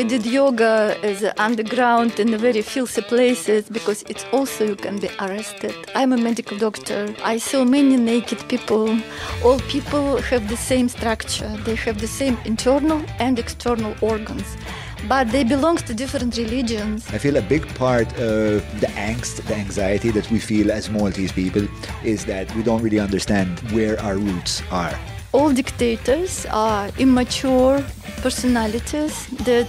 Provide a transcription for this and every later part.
We did yoga as underground in very filthy places because it's also you can be arrested. I'm a medical doctor. I saw many naked people. All people have the same structure. They have the same internal and external organs but they belong to different religions. I feel a big part of the angst, the anxiety that we feel as Maltese people is that we don't really understand where our roots are. All dictators are immature personalities that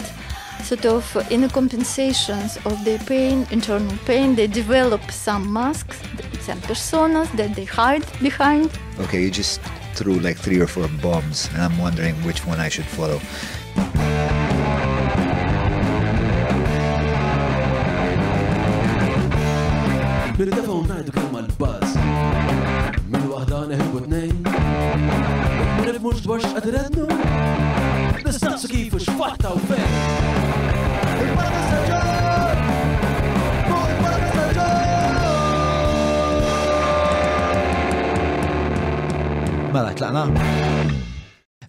sort of in compensations of their pain, internal pain, they develop some masks, some personas that they hide behind. Okay, you just threw like three or four bombs, and I'm wondering which one I should follow. Billi defa unnajdu kemm l-baz. Minn wahda neħibu t-nejn. Minn il-mux dwar xqadrednu. Nistaqsu kif xfatta u Mela, tlaqna.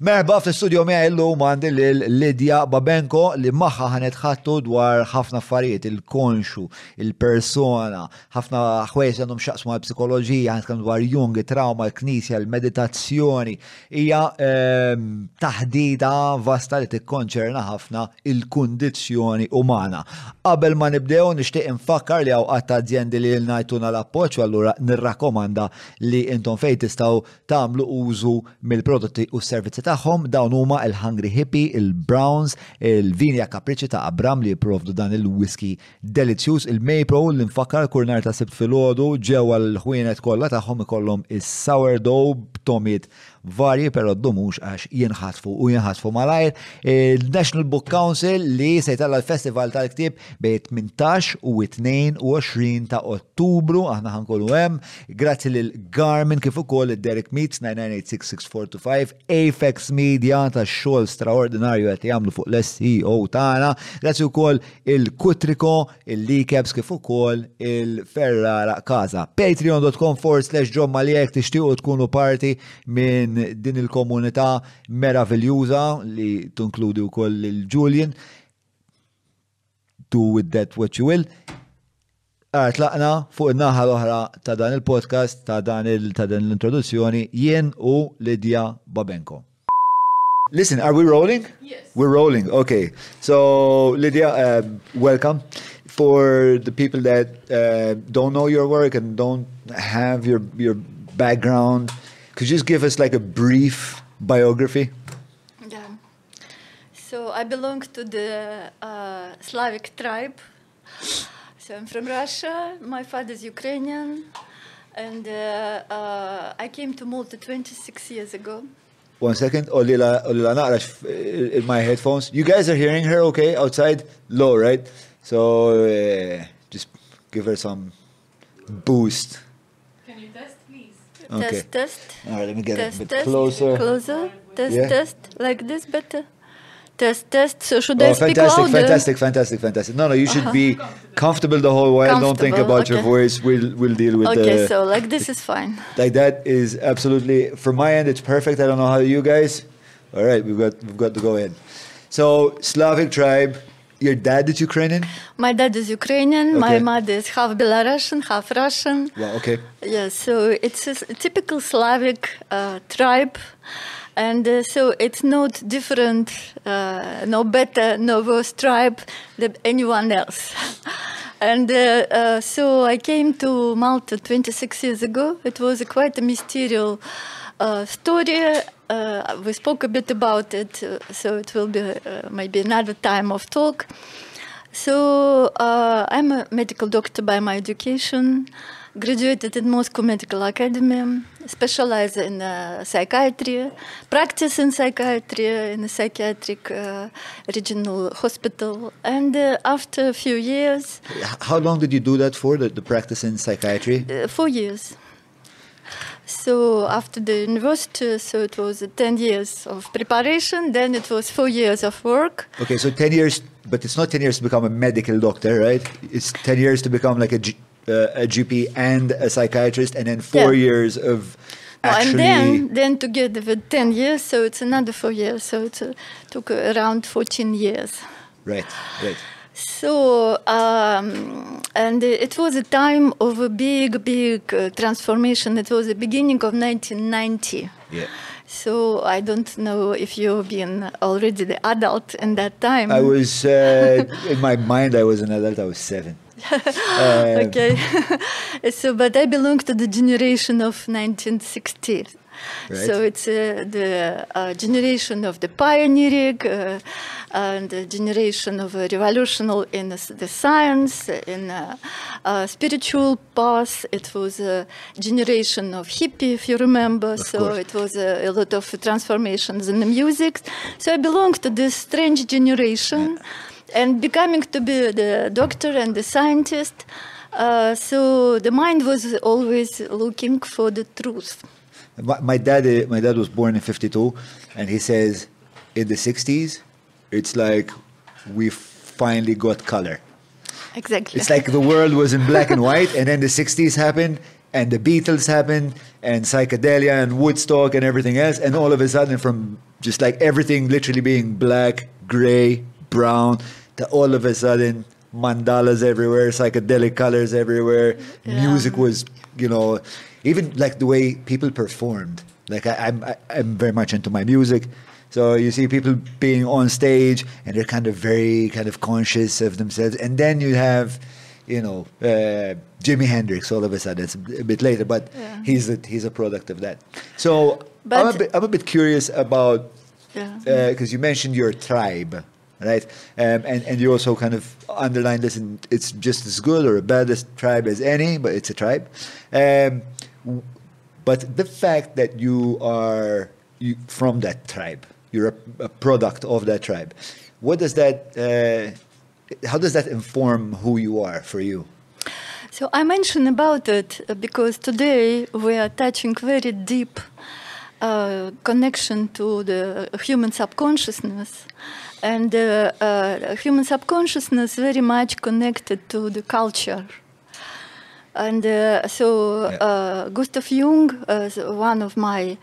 Merba fl-studio mija illu mandi l-Lidja Babenko li maħħa ħanetħattu dwar ħafna affarijiet, il-konxu, il-persona, ħafna ħwejs għandhom xaqsmu għal-psikologija, għandhom dwar Jung, trauma, l-knisja, l-meditazzjoni. Hija ehm, taħdida vasta li tikkonċerna ħafna il-kondizjoni umana. Qabel ma nibdew nixtieq infakkar li għaw għatta azzjendi li l-najtuna l-appoċ, allura nirrakkomanda li intom fejn tistaw tamlu użu mill-prodotti u s-servizzi tagħhom dawn huma il-Hungry Hippie, il-Browns, il-Vinja Capricci ta' Abram li jipprovdu dan il-whisky delizjus, il-Maple li nfakkar kurnar ta' sibt fil-ħodu ġewwa l-ħwienet kollha tagħhom ikollhom is-sourdough b'tomiet varji pero d-dumux għax jenħatfu u jenħatfu malajr. Il-National Book Council li se sejtalla l-Festival tal-ktib bej 18 u 22 ta' Ottubru, aħna ħankolu hemm, grazzi lil Garmin kif ukoll id-Derek Meets 998-6425, Apex Media ta' xogħol straordinarju qed jagħmlu fuq l-SEO tagħna, grazzi wkoll il-Kutriko, il-Likeps kif ukoll il-Ferrara Casa. Patreon.com forward slash John Maliek tixtiequ tkunu parti minn din il-komunità meraviljuża li tunkludi wkoll il-Julian. Do with that what you will. Tlaqna fuq il-naħa l-oħra ta' dan il-podcast, ta' dan l-introduzzjoni, jien u Lydia Babenko. Listen, are we rolling? Yes. We're rolling. Okay. So, Lydia, uh, welcome. For the people that uh, don't know your work and don't have your your background, could you just give us like a brief biography? Yeah. So I belong to the uh, Slavic tribe. So I'm from Russia. My father is Ukrainian. And uh, uh, I came to Malta 26 years ago. One second. Olila, Olila naqra in my headphones. You guys are hearing her okay outside? Low, right? So uh, just give her some boost. Can you test, please? Okay. Test, test. All right, let me get test, a bit test. closer. Closer. Test, Yeah. test. Like this better. Test, test. So should I Oh, speak fantastic, louder? fantastic, fantastic, fantastic. No, no, you should be uh-huh. comfortable the whole while. Don't think about your voice. We'll we'll deal with it. Okay, the so like this is fine. like that is absolutely from my end. It's perfect. I don't know how you guys. All right, we've got we've got to go in. So Slavic tribe. Your dad is Ukrainian. My dad is Ukrainian. My mother is half Belarusian, half Russian. Wow. Okay. Yeah, so it's a typical Slavic uh, tribe. And uh, so it's not different, uh, no better, no worse tribe than anyone else. and uh, uh, so I came to Malta 26 years ago. It was a quite a mysterious uh, story. Uh, we spoke a bit about it, uh, so it will be uh, maybe another time of talk. So uh, I'm a medical doctor by my education. Graduated in Moscow Medical Academy, specialized in uh, psychiatry, practice in psychiatry in a psychiatric uh, regional hospital. And uh, after a few years, How long did you do that for? The, the practice in psychiatry. four years. So after the university, so it was uh, 10 years of preparation, then it was four years of work. Okay, so ten years, but it's not ten years to become a medical doctor, right? It's ten years to become like a, G, uh, a GP and a psychiatrist, and then four Yeah. years of actually. and then, then together with 10 years, so it's another four years, so it uh, took around 14 years. Right, right. So, um, and it was a time of a big, big uh, transformation. It was the beginning of 1990. Yeah. So I don't know if you've been already the adult in that time. I was, uh, in my mind, I was an adult, I was seven. Uh, okay. so, but I belong to the generation of 1960. Right. So it's uh, the uh, generation of the pioneering uh, and the generation of a revolution in the, the science, in uh, uh, spiritual path. It was a generation of hippie, if you remember. so course. it was a, a lot of transformations in the music. So I belong to this strange generation. And becoming to be the doctor and the scientist, uh, so the mind was always looking for the truth. My, my dad, uh, my dad was born in '52, and he says, in the '60s, it's like we finally got color. Exactly. It's like the world was in black and white, and then the '60s happened, and the Beatles happened, and psychedelia and Woodstock and everything else, and all of a sudden, from just like everything literally being black, gray, brown, to all of a sudden mandalas everywhere, psychedelic colors everywhere. Yeah. Music was, you know, even like the way people performed. Like I, I'm, I, I'm very much into my music. So you see people being on stage and they're kind of very kind of conscious of themselves. And then you have, you know, uh, Jimi Hendrix all of a sudden. It's a bit later, but Yeah. he's a, he's a product of that. So I'm, a bit, I'm a bit curious about, Yeah. because you mentioned your tribe, right? Um, and, and you also kind of underlined this, and it's just as good or a bad as tribe as any, but it's a tribe. Um, but the fact that you are you, from that tribe, you're a, a product of that tribe. What does that? Uh, how does that inform who you are for you? So I mentioned about it uh, because today we are touching very deep uh, connection to the human subconsciousness, and uh, uh, human subconsciousness very much connected to the culture. And uh, so uh, Gustav Jung, uh, is one of my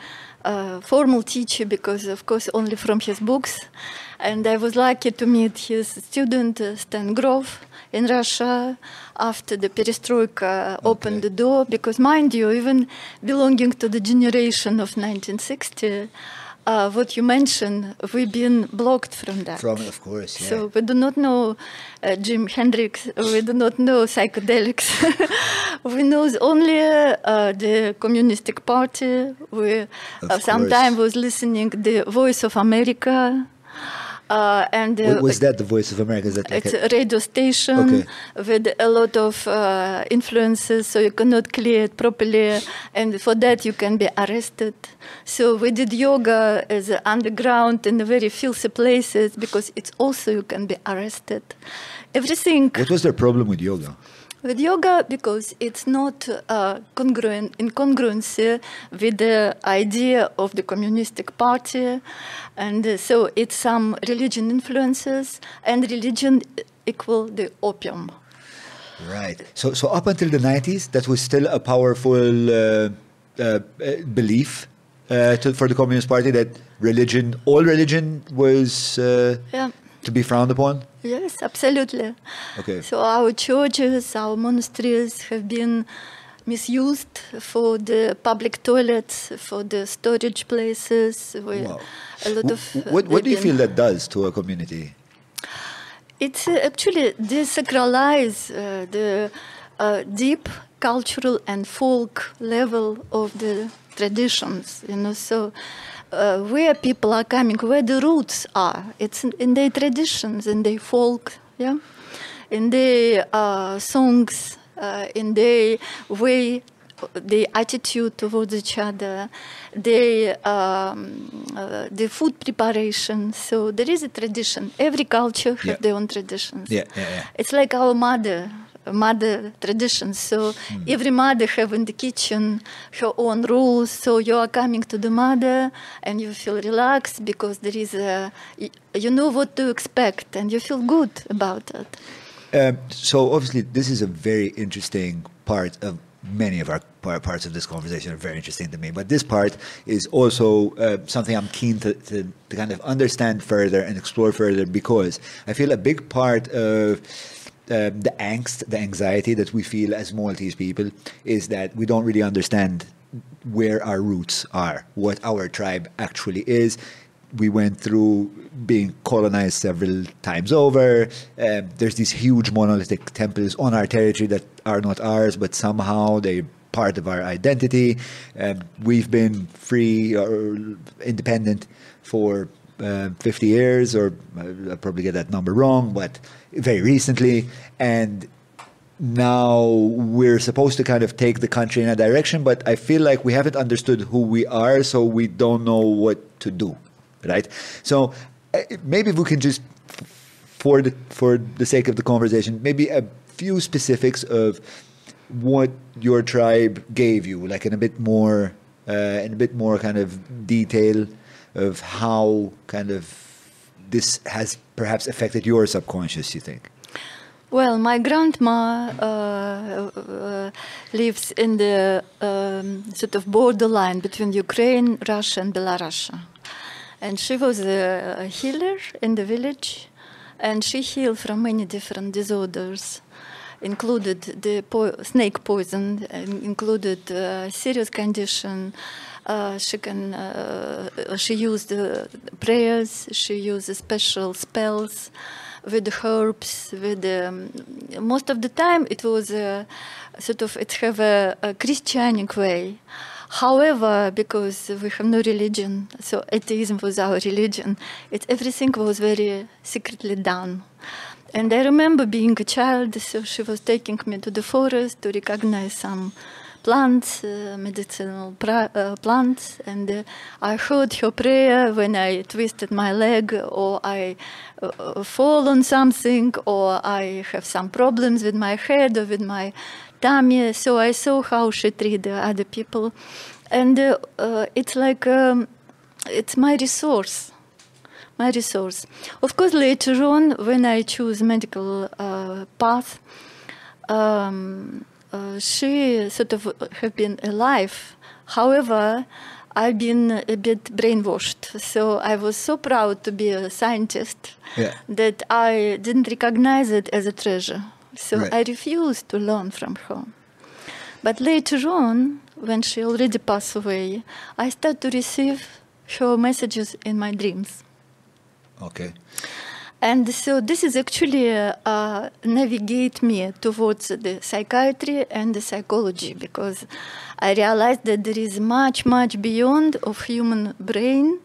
uh, formal teacher, because of course only from his books, and I was lucky to meet his student uh, Stan Grof in Russia after the perestroika opened the door. Because mind you, even belonging to the generation of 1960. Uh, what you mentioned, we've been blocked from that. From, of course, yeah. So we do not know uh, Jim Hendrix. We do not know psychedelics. we know only uh, the Communistic Party. We uh, sometime was listening the Voice of America. Uh, and uh, was that the voice of America? Is that like it's a- radio station Okay. with a lot of uh, influences, so you cannot clear it properly, and for that you can be arrested. So we did yoga as underground in very filthy places because it's also you can be arrested. Everything what was their problem with yoga? With yoga because it's not uh, congruent in congruency with the idea of the communistic party. And uh, so it's some religion influences and religion equal the opium. Right. So, so up until the 90s, that was still a powerful uh, uh, uh, belief uh, to, for the Communist Party that religion, all religion, was uh, yeah to be frowned upon. yes absolutely Okay. so our churches our monasteries have been misused for the public toilets for the storage places Wow. a lot of what, what do you feel that does to a community? It's uh, actually desacralize uh, the uh, deep cultural and folk level of the traditions. You know, so uh, where people are coming, where the roots are, it's in, in their traditions, in their folk, yeah, in their uh, songs, uh, in their way the attitude towards each other, the um, uh, the food preparation. So there is a tradition. Every culture has Yeah. their own traditions. Yeah, yeah, yeah. It's like our mother mother traditions. So Hmm. every mother have in the kitchen her own rules. So you are coming to the mother and you feel relaxed because there is a you know what to expect and you feel good about it. Um, so obviously, this is a very interesting part of many of our parts of this conversation are very interesting to me. But this part is also uh, something I'm keen to, to, to kind of understand further and explore further because I feel a big part of um, the angst, the anxiety that we feel as Maltese people is that we don't really understand where our roots are, what our tribe actually is. We went through being colonized several times over. Um, there's these huge monolithic temples on our territory that are not ours, but somehow they're part of our identity. Um, we've been free or independent for uh, 50 years, or uh, I'll probably get that number wrong, but very recently. And now we're supposed to kind of take the country in a direction, but I feel like we haven't understood who we are, so we don't know what to do, right? So uh, maybe we can just, for the for the sake of the conversation, maybe a few specifics of what your tribe gave you, like in a bit more, uh, in a bit more kind of detail of how kind of this has perhaps affected your subconscious. You think? Well, my grandma uh, uh, lives in the um, sort of borderline between Ukraine, Russia, and Belarus. And she was a, healer in the village, and she healed from many different disorders, included the po- snake poison, included uh, serious condition. Uh, she can uh, she used uh, prayers. She used special spells with herbs. With um, most of the time, it was uh, sort of it have a, a Christianic way. However, because we have no religion, so atheism was our religion, it, everything was very secretly done. And I remember being a child, so she was taking me to the forest to recognize some plants, uh, medicinal uh, plants, and uh, I heard her prayer when I twisted my leg or I fall on something or I have some problems with my head or with my tummy. So I saw how she treated other people, and it's like um, it's my resource. My resource. Of course, later on, when I choose medical uh, path, um, uh, she sort of have been alive. However, I've been a bit brainwashed. So I was so proud to be a scientist Yeah. that I didn't recognize it as a treasure. So Right. I refused to learn from her. But later on, when she already passed away, I started to receive her messages in my dreams. Okay. And so this is actually uh, uh, navigate me towards the psychiatry and the psychology because I realized that there is much, much beyond of human brain,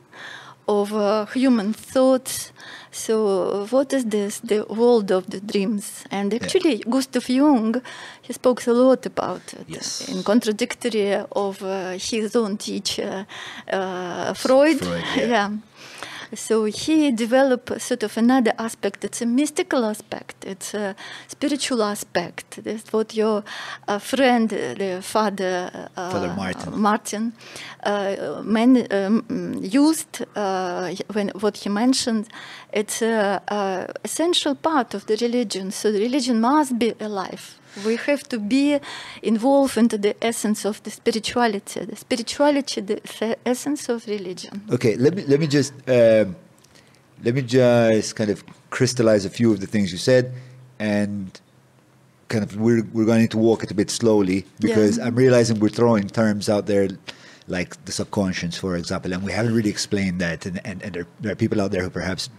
of uh, human thoughts. So what is this? The world of the dreams. And actually, Gustav Jung, he spoke a lot about it. Yes. In contradictory of uh, his own teacher, uh, Freud. Freud, yeah. yeah. So he developed sort of another aspect. It's a mystical aspect. It's a spiritual aspect. That's what your uh, friend, uh, the father, uh, Father Martin. Martin, uh, man, um, used uh, when what he mentioned. It's a, a essential part of the religion. So the religion must be alive. We have to be involved into the essence of the spirituality. The spirituality, the essence of religion. Okay, let me let me just um, let me just kind of crystallize a few of the things you said, and kind of we're we're going to walk it a bit slowly because Yeah. I'm realizing we're throwing terms out there like the subconscious, for example, and we haven't really explained that, and and, and there, there are people out there who perhaps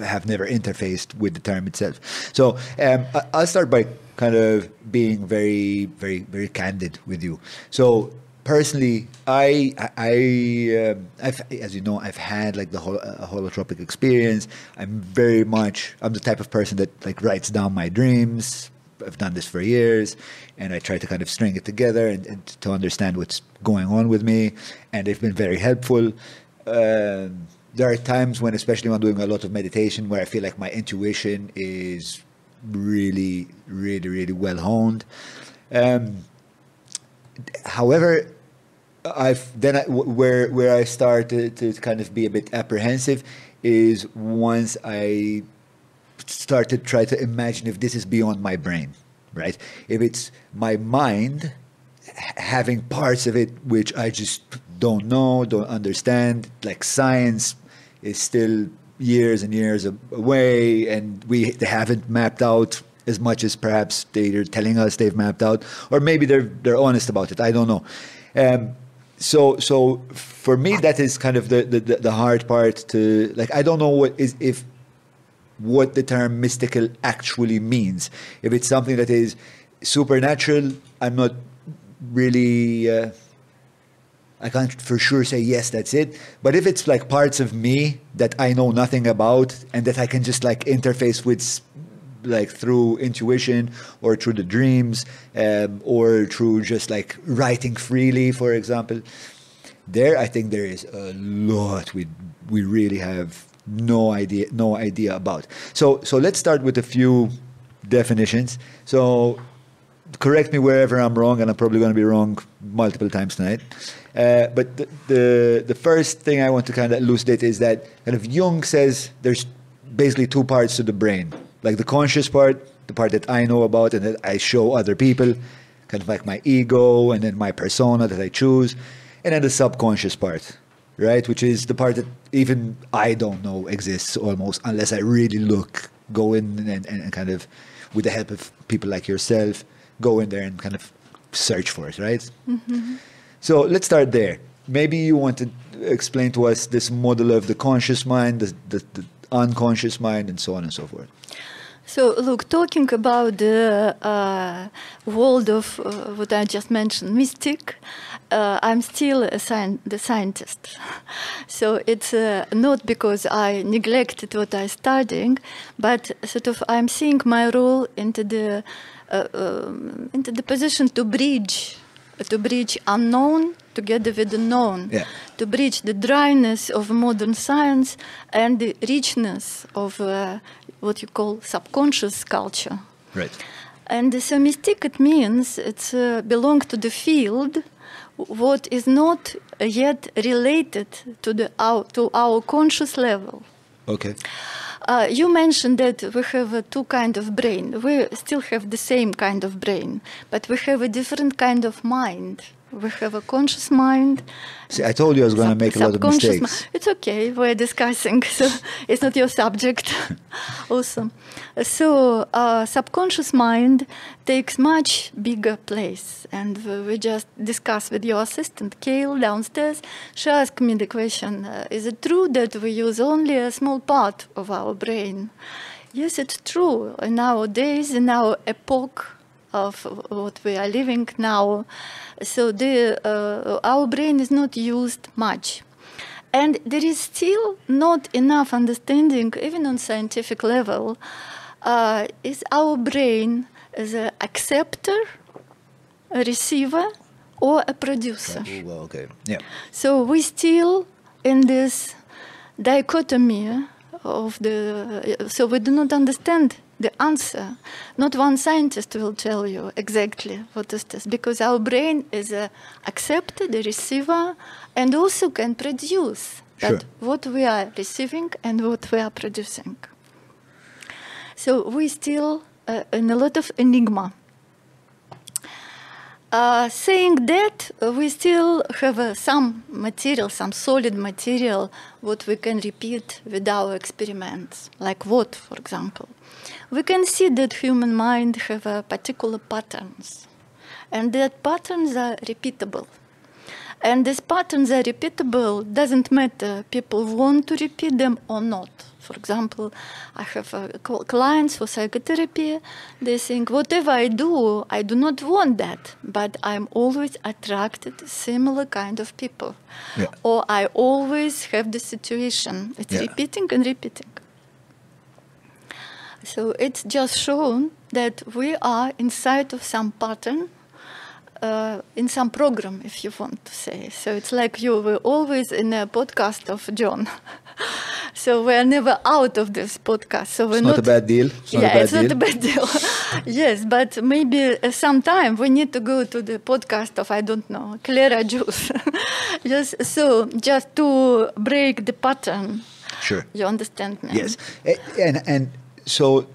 have never interfaced with the term itself. So um, I- I'll start by kind of being very, very, very candid with you. So personally, I, I, I I've, as you know, I've had like the hol- uh, holotropic experience. I'm very much, I'm the type of person that like writes down my dreams. I've done this for years, and I try to kind of string it together and, and to understand what's going on with me. And they've been very helpful. Um, there are times when, especially when I'm doing a lot of meditation, where I feel like my intuition is really, really, really well honed. Um, however, I've then I, where where I started to kind of be a bit apprehensive is once I start to try to imagine if this is beyond my brain, right? If it's my mind having parts of it which I just don't know, don't understand. Like science is still years and years away, and we they haven't mapped out as much as perhaps they're telling us they've mapped out, or maybe they're they're honest about it. I don't know. Um, so so for me, that is kind of the, the the the hard part to like. I don't know what is if what the term mystical actually means. If it's something that is supernatural, I'm not really. Uh, I can't for sure say yes, that's it. But if it's like parts of me that I know nothing about and that I can just like interface with, like through intuition or through the dreams um, or through just like writing freely, for example, there I think there is a lot we we really have no idea no idea about. So so let's start with a few definitions. So correct me wherever I'm wrong, and I'm probably going to be wrong multiple times tonight. Uh, but the, the the first thing I want to kind of elucidate is that kind of Jung says there's basically two parts to the brain, like the conscious part, the part that I know about and that I show other people, kind of like my ego and then my persona that I choose, and then the subconscious part, right, which is the part that even I don't know exists almost unless I really look, go in and, and, and kind of, with the help of people like yourself, go in there and kind of search for it, right? So let's start there. Maybe you want to explain to us this model of the conscious mind, the, the, the unconscious mind, and so on and so forth. So, look, talking about the uh, world of uh, what I just mentioned, mystic, uh, I'm still a scien- the scientist. So it's uh, not because I neglected what I'm studying, but sort of I'm seeing my role into the uh, um, into the position to bridge, to bridge unknown together with the known Yeah. to bridge the dryness of modern science and the richness of uh, what you call subconscious culture. Right. And so mystic it means it uh, belong to the field what is not yet related to the our, to our conscious level. Okay. Uh, you mentioned that we have a two kind of brain. We still have the same kind of brain, but we have a different kind of mind. We have a conscious mind. See, I told you I was going to make a lot of mistakes. mi- It's okay. We're discussing, so it's not your subject. awesome. So uh, subconscious mind takes much bigger place, and we just discussed with your assistant Kale downstairs. She asked me the question: uh, Is it true that we use only a small part of our brain? Yes, it's true. Nowadays, in our epoch of what we are living now, so the uh, our brain is not used much. And there is still not enough understanding, even on scientific level, uh, is our brain as an acceptor, a receiver, or a producer. Oh, well, okay. Yeah. So we still in this dichotomy of the. So we do not understand the answer. Not one scientist will tell you exactly what is this, because our brain is a acceptor, the receiver, and also can produce Sure. that what we are receiving and what we are producing. So we still uh, in a lot of enigma. Uh, saying that, uh, we still have uh, some material, some solid material, what we can repeat with our experiments. Like what, for example? We can see that human mind have uh, particular patterns, and that patterns are repeatable. And these patterns are repeatable. Doesn't matter people want to repeat them or not. For example, I have uh, clients for psychotherapy. They think whatever I do, I do not want that, but I'm always attracted to similar kind of people, Yeah. or I always have the situation. It's Yeah. repeating and repeating. So it's just shown that we are inside of some pattern, uh, in some program, if you want to say. So it's like you were always in a podcast of John. so we're never out of this podcast. So we're It's not a bad deal. It's yeah, it's not a bad deal. yes, but maybe uh, sometime we need to go to the podcast of I don't know Clara Juice. yes, so just to break the pattern. Sure. You understand me? Yes, and and so,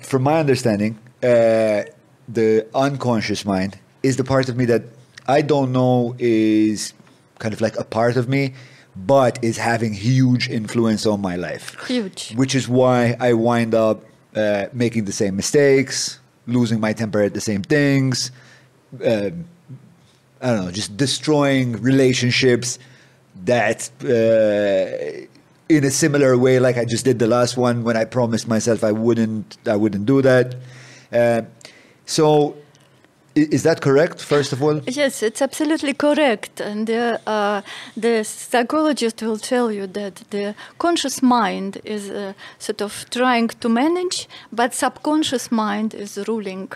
from my understanding, uh, the unconscious mind is the part of me that I don't know is kind of like a part of me, but is having huge influence on my life. Huge. Which is why I wind up uh, making the same mistakes, losing my temper at the same things. um I don't know, just destroying relationships that uh, in a similar way, like I just did the last one when I promised myself I wouldn't, I wouldn't do that. Uh, so, is that correct? First of all, Yes, it's absolutely correct. And uh, uh, the psychologist will tell you that the conscious mind is uh, sort of trying to manage, but subconscious mind is ruling.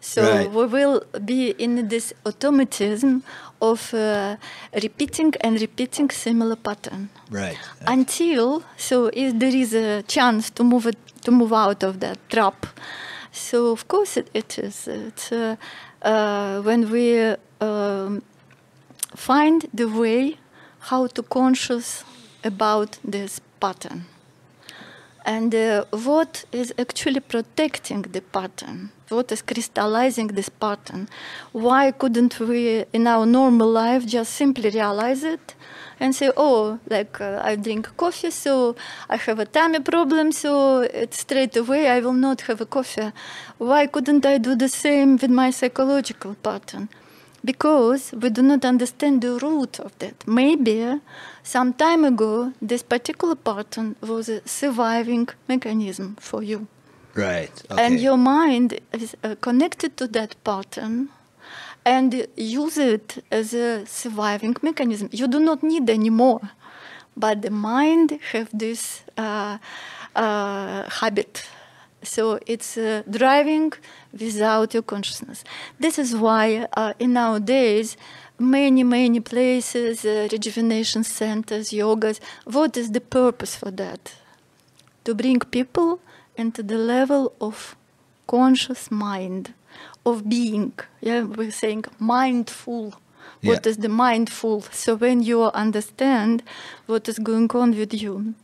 So Right. we will be in this automatism of uh, repeating and repeating similar pattern. Right? until so if there is a chance to move it to move out of that trap. So of course it, it is it's uh, uh, when we um, find the way how to conscious about this pattern and uh, what is actually protecting the pattern? What is crystallizing this pattern? Why couldn't we in our normal life just simply realize it and say oh like uh, i drink coffee so i have a tummy problem so it straight away i will not have a coffee. Why couldn't i do the same with my psychological pattern because we do not understand the root of that. Maybe some time ago, this particular pattern was a surviving mechanism for you. Right. And your mind is uh, connected to that pattern and use it as a surviving mechanism. You do not need anymore. But the mind have this uh, uh, habit. So it's uh, driving without your consciousness. This is why uh, in nowadays many many places, uh, rejuvenation centers, yogas. What is the purpose for that? To bring people into the level of conscious mind, of being. Yeah, we're saying mindful. What Yeah. is the mindful? So when you understand what is going on with you,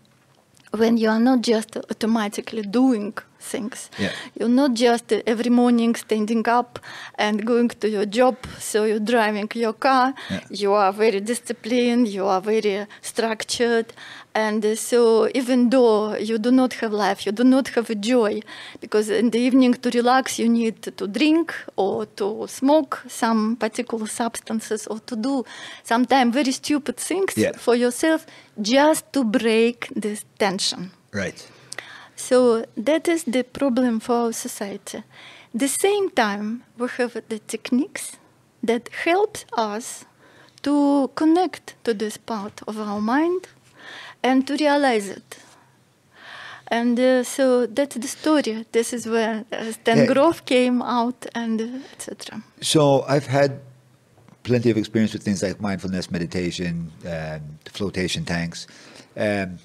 when you are not just automatically doing things, Yeah. you're not just every morning standing up and going to your job, so you're driving your car, Yeah. you are very disciplined, you are very structured, and uh, so even though you do not have life, you do not have a joy, because in the evening to relax you need to drink or to smoke some particular substances or to do sometimes very stupid things Yeah. for yourself just to break this tension. right. So that is the problem for our society. The same time, we have the techniques that help us to connect to this part of our mind and to realize it. And uh, so that's the story. This is where uh, Stan Yeah. Grof came out and uh, etc. So I've had plenty of experience with things like mindfulness meditation, um, flotation tanks, um,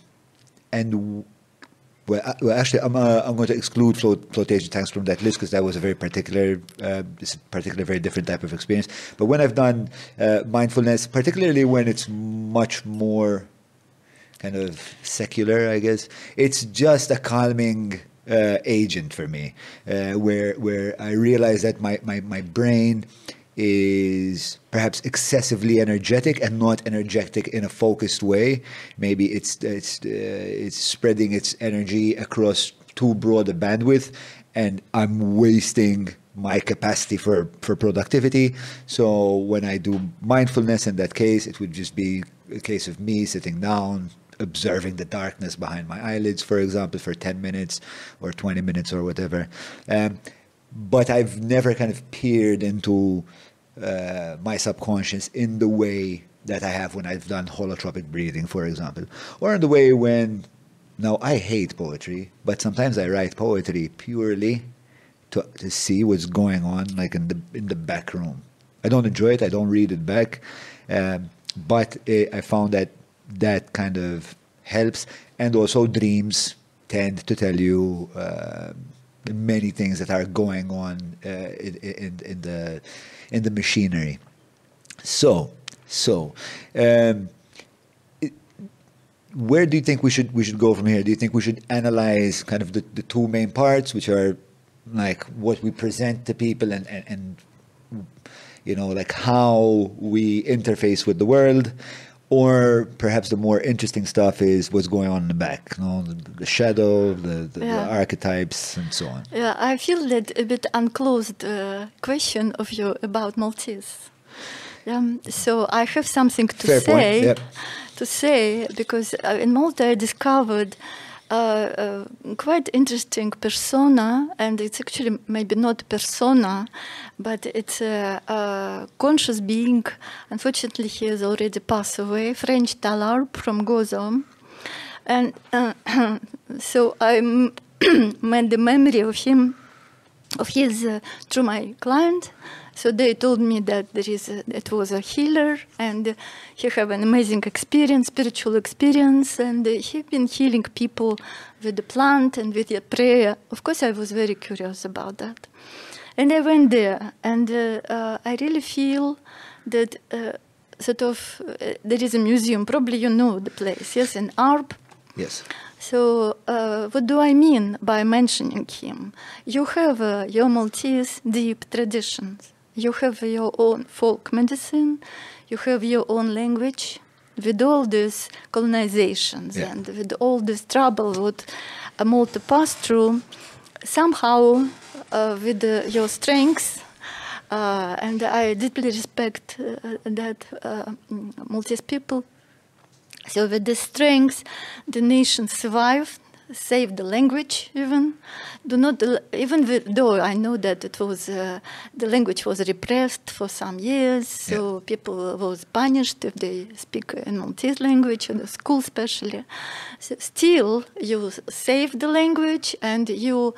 and well, uh, well, actually, I'm uh, I'm going to exclude float, flotation tanks from that list because that was a very particular, uh, it's a particular, very different type of experience. But when I've done uh, mindfulness, particularly when it's much more kind of secular, I guess. It's just a calming uh, agent for me, uh, where where I realize that my, my, my brain is perhaps excessively energetic and not energetic in a focused way. Maybe it's it's uh, it's spreading its energy across too broad a bandwidth, and I'm wasting my capacity for, for productivity. So when I do mindfulness in that case, it would just be a case of me sitting down, observing the darkness behind my eyelids, for example, for 10 minutes or 20 minutes or whatever. Um, but I've never kind of peered into uh, my subconscious in the way that I have when I've done holotropic breathing, for example, or in the way when now I hate poetry, but sometimes I write poetry purely to, to see what's going on, like in the in the back room. I don't enjoy it. I don't read it back, um, but uh, I found that that kind of helps, and also dreams tend to tell you uh, many things that are going on uh, in, in, in the in the machinery. So, so. Um, where do you think we should we should go from here? Do you think we should analyze kind of the, the two main parts, which are like what we present to people and, and, and you know, like how we interface with the world. Or perhaps the more interesting stuff is what's going on in the back, you know, the, the shadow, the, the, Yeah. the archetypes, and so on. Yeah, I feel that a bit unclosed uh, question of you about Maltese. Um, so I have something to Fair say. yep. To say because uh, in Malta I discovered uh, quite interesting persona, and it's actually maybe not persona, but it's a, a conscious being. Unfortunately, he has already passed away. Frenċ tal-Għarb from Gozo. And uh, so I made the memory of him, of his, uh, through my client. So they told me that there is a, it was a healer and he have an amazing experience, spiritual experience, and he been healing people with the plant and with the prayer. Of course, I was very curious about that, and I went there, and uh, uh, I really feel that uh, sort of uh, there is a museum. Probably you know the place, yes, in Għarb. Yes. So, uh, what do I mean by mentioning him? You have uh, your Maltese deep traditions. You have your own folk medicine. You have your own language. With all these colonizations Yeah. and with all this trouble what Malta passed through, somehow uh, with uh, your strengths, uh, and I deeply respect uh, that uh, mm, Maltese people so with the strengths, the nation survived, saved the language even. Do not even though I know that it was uh, the language was repressed for some years, so people was punished if they speak in Maltese language in the school especially. So still, you save the language and you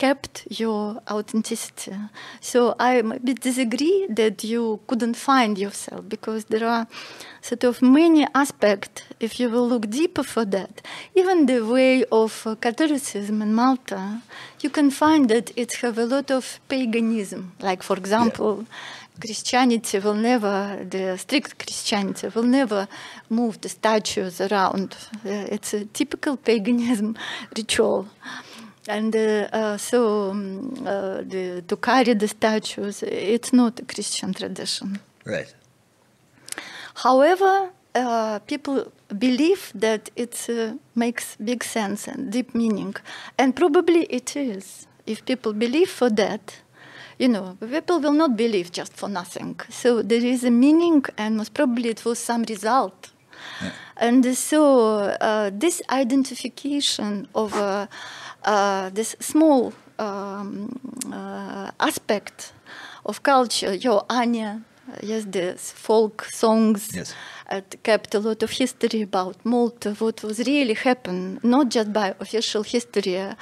kept your authenticity. So I disagree that you couldn't find yourself because there are sort of many aspects if you will look deeper for that. Even the way of uh, Catholicism in Malta, you can find that it have a lot of paganism. Like for example, Christianity will never, the strict Christianity will never move the statues around. Uh, it's a typical paganism ritual. And uh, uh, so um, uh, the, to carry the statues, it's not a Christian tradition. Right. However, uh, people believe that it uh, makes big sense and deep meaning, and probably it is. If people believe for that, you know, people will not believe just for nothing. So there is a meaning, and most probably it was some result. And so uh, this identification of this small um, uh, aspect of culture, your għana, yes, the folk songs, Yes. Kept a lot of history about Malta, what was really happened, not just by official history, uh,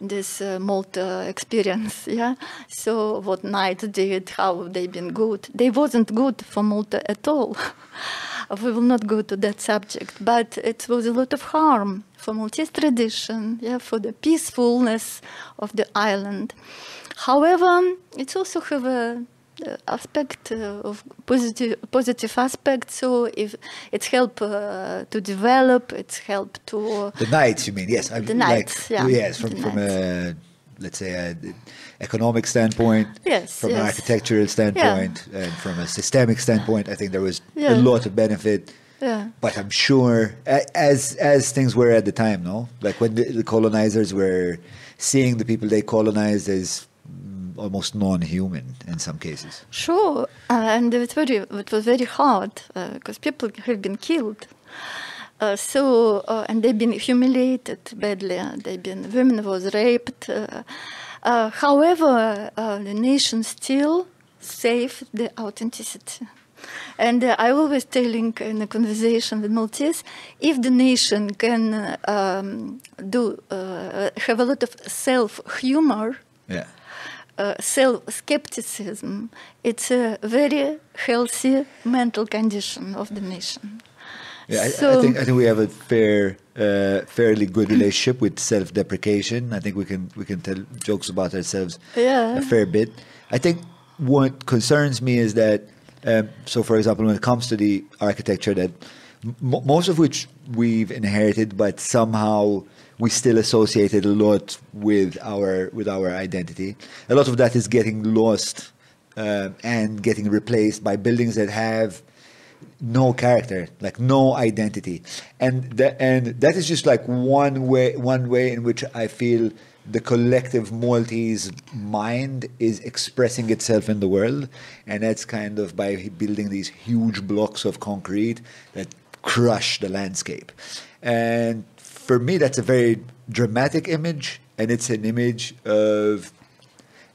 this uh, Malta experience, yeah. So what Knight did, how they been good. They wasn't good for Malta at all. we will not go to that subject, but it was a lot of harm for Maltese tradition, yeah, for the peacefulness of the island. However, it also have a aspect uh, of positive positive aspect. So if it's help uh, to develop, it's help to The knights, you mean? Yes. I The like- yeah, Yes, from the from a let's say a economic standpoint. Yes, From an architectural standpoint and from a systemic standpoint, I think there was Yeah. a lot of benefit. Yeah. But I'm sure, as as things were at the time, no, like when the, the colonizers were seeing the people they colonized as almost non-human in some cases. Sure, uh, and it, was very, it was very hard because people have been killed. Uh, so uh, and they've been humiliated badly. They've been women was raped. Uh, uh, however, uh, the nation still saved the authenticity. And uh, I always telling in a conversation with Maltese, if the nation can uh, um, do uh, have a lot of self humor, Yeah. Uh, self-skepticism, it's a very healthy mental condition of the nation. Yeah, I, I think I think we have a fair, uh, fairly good relationship with self-deprecation. I think we can we can tell jokes about ourselves Yeah. a fair bit. I think what concerns me is that, um, so for example, when it comes to the architecture, that m- most of which we've inherited, but somehow we still associate it a lot with our with our identity. A lot of that is getting lost uh, and getting replaced by buildings that have no character, like no identity, and that and that is just like one way one way in which I feel the collective Maltese mind is expressing itself in the world, and that's kind of by building these huge blocks of concrete that crush the landscape. And for me, that's a very dramatic image, and it's an image of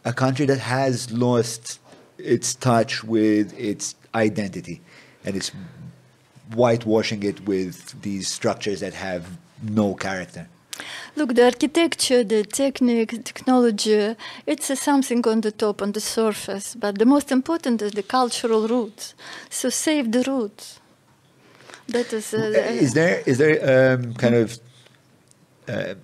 a country that has lost its touch with its identity, and it's whitewashing it with these structures that have no character. Look, the architecture, the technique, technology, it's something on the top, on the surface. But the most important is the cultural roots. So save the roots. That is. Uh, is there is there um, kind of uh,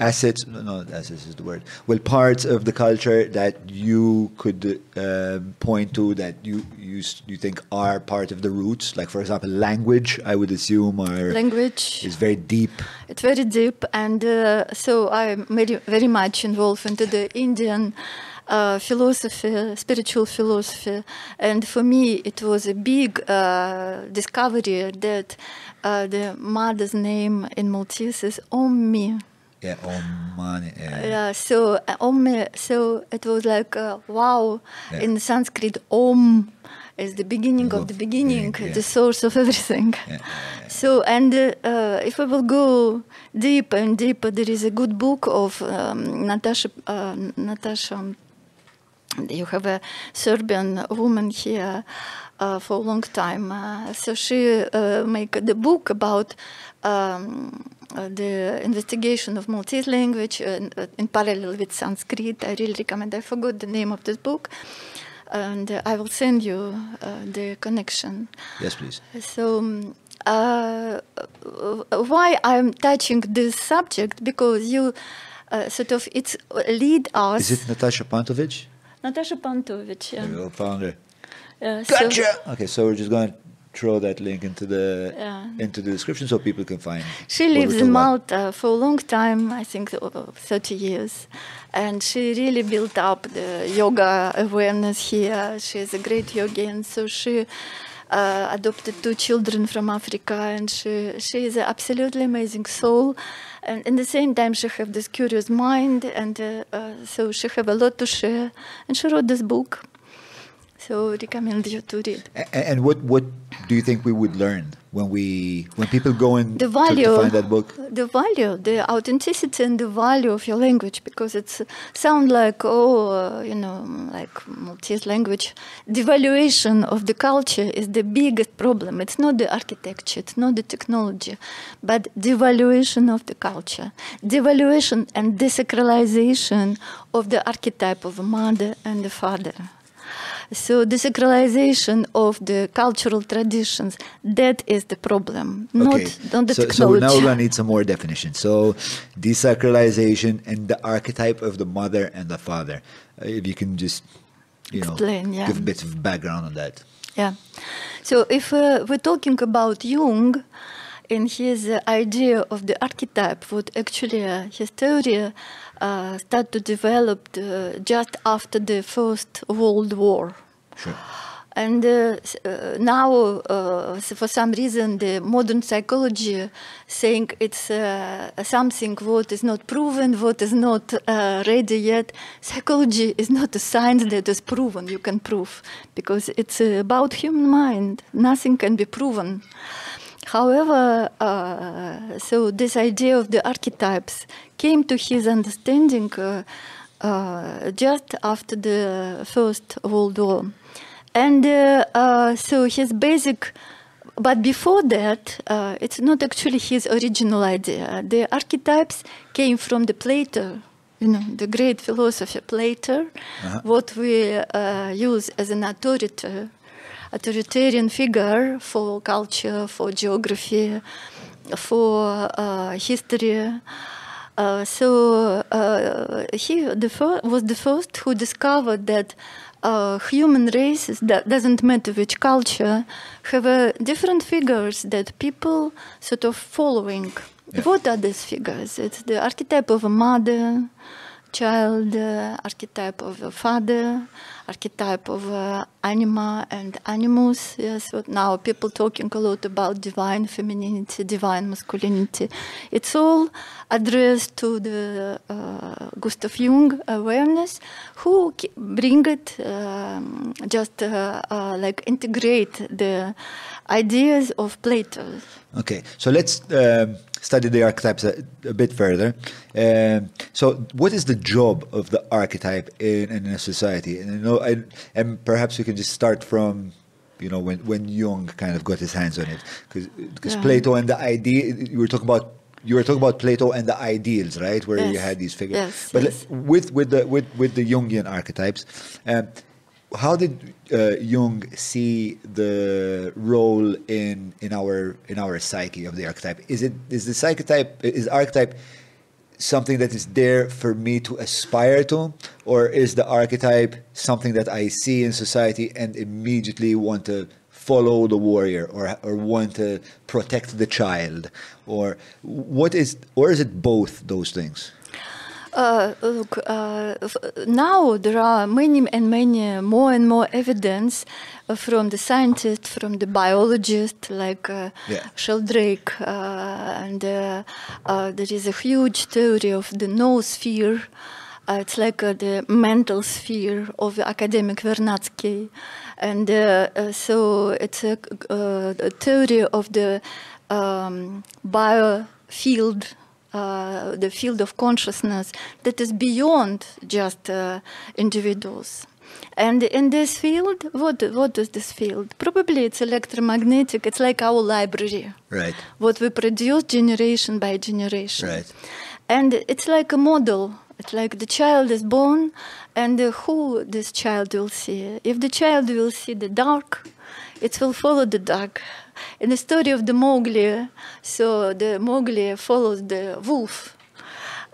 assets? No, no, assets is the word. Well, parts of the culture that you could um, point to that you you you think are part of the roots. Like for example, language. I would assume are language. is very deep. It's very deep, and uh, so I'm very, very much involved into the Indian uh, philosophy, spiritual philosophy, and for me it was a big uh, discovery that uh, the mother's name in Maltese is Ommi. Yeah, Oman. Yeah. Yeah, so uh, Om, so it was like uh, wow. Yeah. In Sanskrit, Om is the beginning of the beginning, beginning, yeah. the source of everything. Yeah, So, and uh, if we will go deeper and deeper, there is a good book of um, Natasha. Uh, Natasha, you have a Serbian woman here uh, for a long time. Uh, so she uh, make the book about um, uh, the investigation of Maltese language uh, in parallel with Sanskrit. I really recommend. I forgot the name of this book, and uh, I will send you uh, the connection. Yes, please. So, um, uh, why I'm touching this subject? Because you uh, sort of it's lead us. Is it Natasha Pantovic? Natasha Pantovic? Yeah. There we go, found her. Yeah, so- Gotcha. Okay, so we're just going to throw that link into the Yeah. into the description so people can find. She lives talking in about. Malta for a long time, I think uh, 30 years. And she really built up the yoga awareness here. She is a great yogian. So she uh, adopted two children from Africa and she, she is an absolutely amazing soul. And in the same time, she have this curious mind. And uh, uh, so she have a lot to share. And she wrote this book. So recommend you to read. A- a- And what what do you think we would learn when we when people go in the to- value to, find that book? the value the authenticity and the value of your language because it's sound like oh uh, you know like Maltese language. Devaluation of the culture is the biggest problem. It's not the architecture it's not the technology but devaluation of the culture. Devaluation and desacralization of the archetype of a mother and a father so the desacralization of the cultural traditions that is the problem not okay. not the so, so technology now we're gonna need some more definition. So desacralization and the archetype of the mother and the father. Uh, if you can just you Explain, know yeah. give a bit of background on that. Yeah. So if uh, we're talking about Jung in his idea of the archetype, what actually uh, his theory uh, started to develop uh, just after the First World War. Sure. And uh, uh, now, uh, for some reason, the modern psychology saying it's uh, something what is not proven, what is not uh, ready yet. Psychology is not a science that is proven. You can prove because it's uh, about human mind. Nothing can be proven. However, uh, so this idea of the archetypes came to his understanding uh, uh, just after the First World War. And uh, uh, so his basic, but before that, uh, it's not actually his original idea. The archetypes came from the Plato, you know, the great philosopher Plato, what we uh, use as an authority, authoritarian figure for culture, for geography, for uh, history. Uh, so uh, he the was the first who discovered that uh, human races, that doesn't matter which culture, have uh, different figures that people sort of following. Yeah. What are these figures? It's the archetype of a mother, child, uh, archetype of a father, archetype of uh, anima and animus. Yes, what now people talking a lot about divine femininity, divine masculinity. It's all addressed to the uh, Gustav Jung awareness, who bring it um, just uh, uh, like integrate the ideas of Plato. Okay, so let's um, study the archetypes a, a bit further. Um, so, what is the job of the archetype in, in a society? And, you know, and, and perhaps we can just start from, you know, when, when Jung kind of got his hands on it, because Yeah. Plato and the idea you were talking about. You were talking about Plato and the ideals, right? Where you had these figures. Yes, but yes. with with the with with the Jungian archetypes, um, how did uh, Jung see the role in in our in our psyche of the archetype? Is it is the archetype is archetype something that is there for me to aspire to, or is the archetype something that I see in society and immediately want to follow the warrior or or want to protect the child, or what is or is it both those things? Uh, look, uh, f- now there are many and many more and more evidence from the scientists, from the biologists like uh, Yeah. Sheldrake, uh, and uh, uh, there is a huge theory of the noosphere. Uh, it's like the mental sphere of academic Vernadsky. And so it's a, uh, a theory of the um, biofield uh, the field of consciousness that is beyond just uh, individuals. And in this field, what what is this field? Probably it's electromagnetic. It's like our library, Right. what we produce generation by generation. Right. And it's like a model. It's like the child is born, and who this child will see. If the child will see the dark, it will follow the dark. In the story of the Mowgli, so the Mowgli follows the wolf.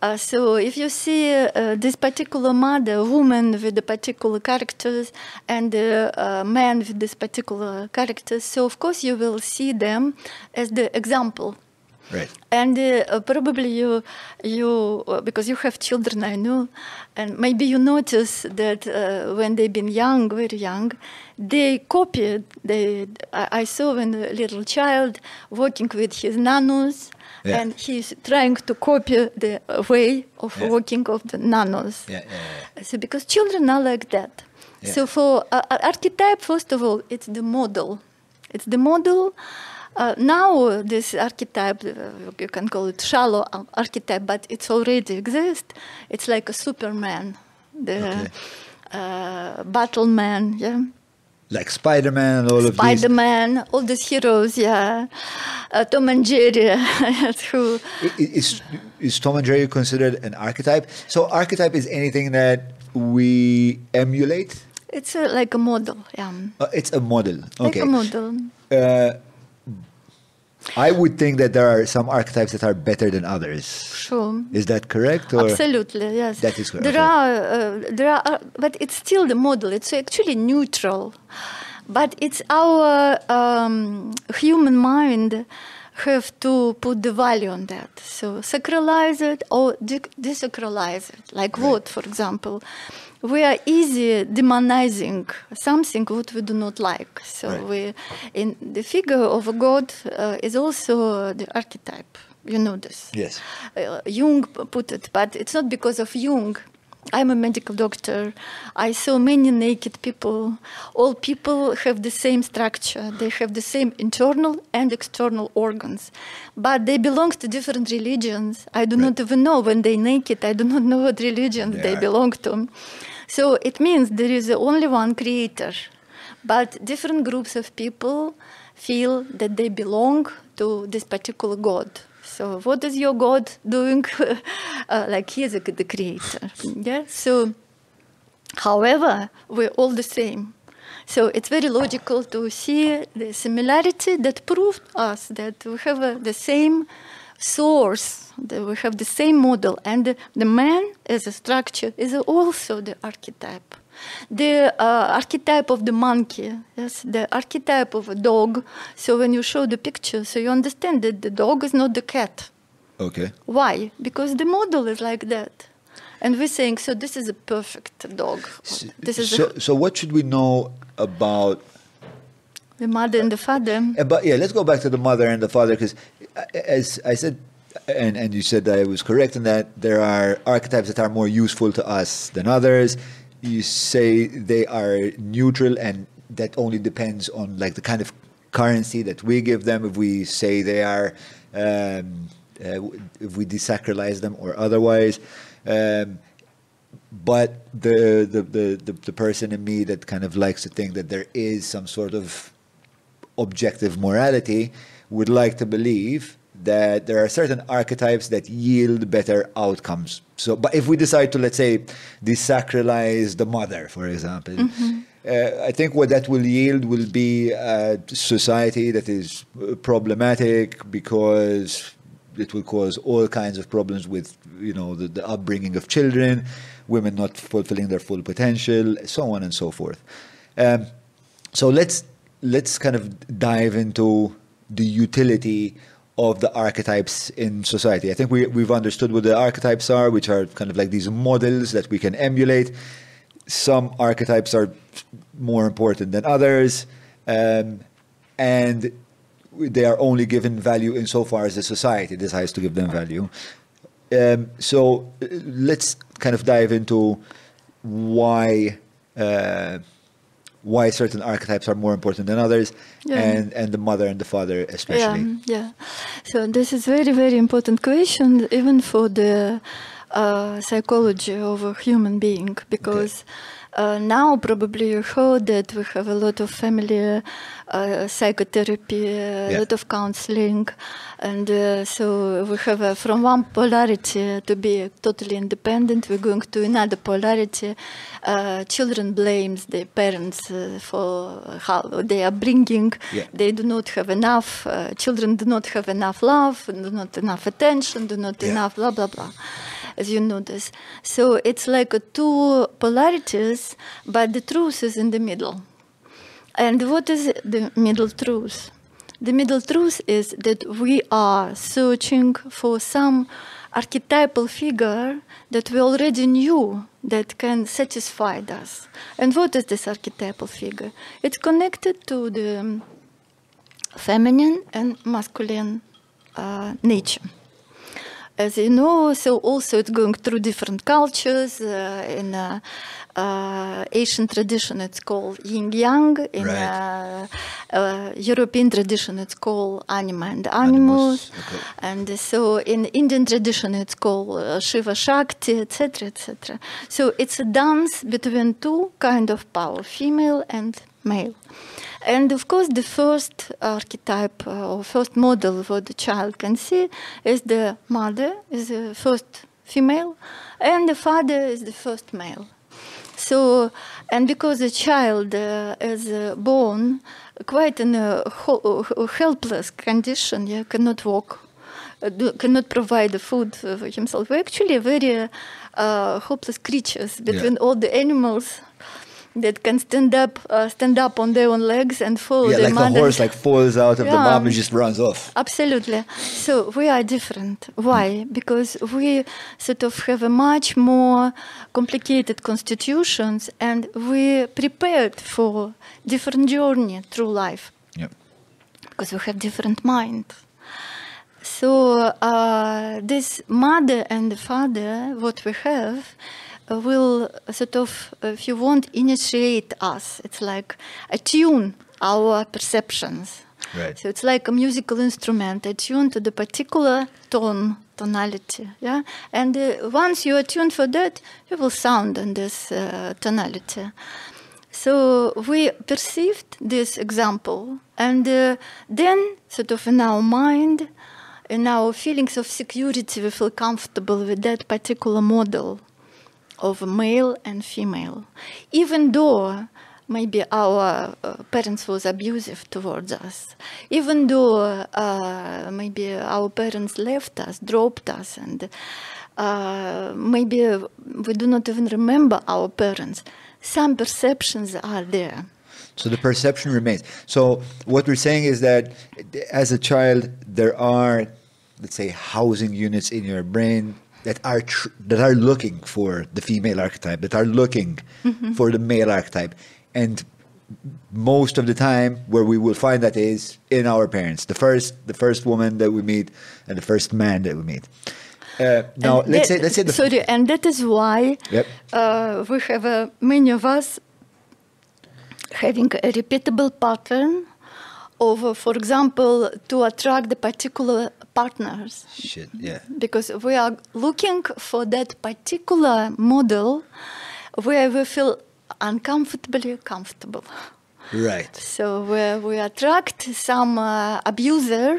Uh, so if you see uh, this particular mother, woman with the particular characters, and uh, man with this particular characters, so of course you will see them as the example. Right. And uh, probably you, you uh, because you have children, I know, and maybe you notice that uh, when they've been young, very young, they copied. They, I, saw when a little child walking with his nanos, Yeah. and he's trying to copy the way of Yeah. walking of the nanos. Yeah. So because children are like that. Yeah. So for uh, uh, archetype, first of all, it's the model. It's the model. Uh, now this archetype, uh, you can call it shallow archetype, but it's already exist. It's like a Superman, the Okay. uh, Battleman, yeah. Like Spider-Man and all of these. Spider-Man, all these heroes, yeah. Uh, Tom and Jerry, who Is, is Tom and Jerry considered an archetype? So archetype is anything that we emulate. it's uh, like a model, yeah. Uh, it's a model. okay. Like a model. Uh, I would think that there are some archetypes that are better than others. Sure. Is that correct? Or Absolutely, yes. That is correct, There are, uh, there are, uh, but it's still the model. It's actually neutral, but it's our um, human mind have to put the value on that. So sacralize it or de- desacralize it. Like what, for example? We are easy demonizing something what we do not like. So Right. we, in the figure of a god uh, is also the archetype. You know this Yes. uh, Jung put it, but it's not because of Jung. I'm a medical doctor. I saw many naked people. All people have the same structure. They have the same internal and external organs, but they belong to different religions. I do not even know when they naked. I do not know what religions they belong to. So it means there is only one creator, but different groups of people feel that they belong to this particular god. So what is your God doing? uh, like he is a, the creator. Yeah. So, however, we're all the same. So it's very logical to see the similarity that proved us that we have uh, the same source, that we have the same model, and the, the man as a structure is also the archetype. The uh, archetype of the monkey, yes, the archetype of a dog. So when you show the picture, so you understand that the dog is not the cat. Okay. Why? Because the model is like that. And we're saying, so this is a perfect dog. This is so, so what should we know about the mother and the father. But yeah, let's go back to the mother and the father because, as I said, and, and you said that I was correct in that there are archetypes that are more useful to us than others. You say they are neutral and that only depends on like the kind of currency that we give them. If we say they are, um, uh, if we desacralize them or otherwise. Um, but the, the, the, the, the person in me that kind of likes to think that there is some sort of objective morality would like to believe that there are certain archetypes that yield better outcomes. So, but if we decide to, let's say, desacralize the mother, for example, uh, I think what that will yield will be a society that is uh, problematic because it will cause all kinds of problems with, you know, the, the upbringing of children, women not fulfilling their full potential, so on and so forth. Um, so let's let's kind of dive into the utility of the archetypes in society. I think we, we've understood what the archetypes are, which are kind of like these models that we can emulate. Some archetypes are more important than others, um, and they are only given value insofar as the society decides to give them value. Um, so uh, let's kind of dive into why. Uh, why certain archetypes are more important than others, Yeah. and and the mother and the father especially. Yeah, yeah. So this is very, very important question, even for the uh, psychology of a human being, because uh, now probably you heard that we have a lot of family uh, psychotherapy, a Yeah. lot of counseling, and uh, so we have uh, from one polarity to be totally independent, we're going to another polarity. Uh, children blames their parents uh, for how they are bringing. Yeah. They do not have enough. Children do not have enough love, do not enough attention, do not Yeah. enough blah blah blah. As you notice. so it's like a two polarities, but the truth is in the middle. And what is the middle truth? The middle truth is that we are searching for some archetypal figure that we already knew that can satisfy us. And what is this archetypal figure? It's connected to the feminine and masculine uh, nature. As you know, so also it's going through different cultures. Uh, in uh, uh, Asian tradition, it's called yin yang. In Right. uh, uh, European tradition, it's called anima and Animus, animus. okay. And so in Indian tradition, it's called Shiva Shakti, etc., etc. So it's a dance between two kind of power, female and male. And of course, the first archetype uh, or first model what the child can see is the mother is the first female, and the father is the first male. So, and because the child uh, is uh, born quite in a helpless condition, yeah, cannot walk, uh, do, cannot provide the food for himself. We're actually very uh, hopeless creatures between all the animals that can stand up, uh, stand up on their own legs and follow Yeah, their like mother. the horse like falls out of the Yeah. mom and just runs off. Absolutely. So we are different. Why? Because we sort of have a much more complicated constitutions and we prepared for different journey through life Yeah. because we have different mind. So uh, this mother and the father, what we have, will sort of, if you want, initiate us. It's like attune our perceptions. Right. So it's like a musical instrument attuned to the particular tone, tonality. Yeah, and uh, once you attune for that, you will sound in this uh, tonality. So we perceived this example, and uh, then, sort of in our mind, in our feelings of security, we feel comfortable with that particular model of male and female, even though maybe our uh, parents was abusive towards us, even though uh, maybe our parents left us, dropped us, and uh, maybe we do not even remember our parents. Some perceptions are there. So the perception remains. So what we're saying is that as a child, there are, let's say, housing units in your brain that are tr- that are looking for the female archetype, that are looking Mm-hmm. for the male archetype, and most of the time where we will find that is in our parents, the first the first woman that we meet and the first man that we meet. Uh, now And let's say let's say the sorry, and that is why Yep. uh, we have uh, many of us having a repeatable pattern of, uh, for example, to attract the particular partners shit. Yeah. because we are looking for that particular model where we feel uncomfortably comfortable. Right. So where we attract some uh, abuser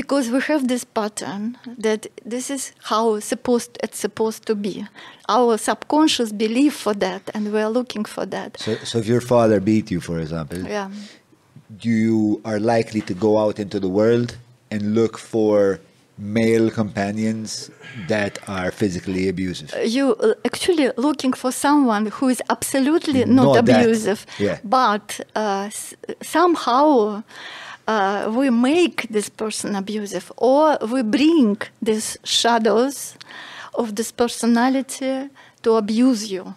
because we have this pattern that this is how supposed it's supposed to be. Our subconscious belief for that, and we are looking for that. So, so if your father beat you, for example, Yeah. you are likely to go out into the world and look for male companions that are physically abusive. You uh, actually looking for someone who is absolutely not, Not abusive, Yeah. but uh, s- somehow uh, we make this person abusive, or we bring these shadows of this personality to abuse you.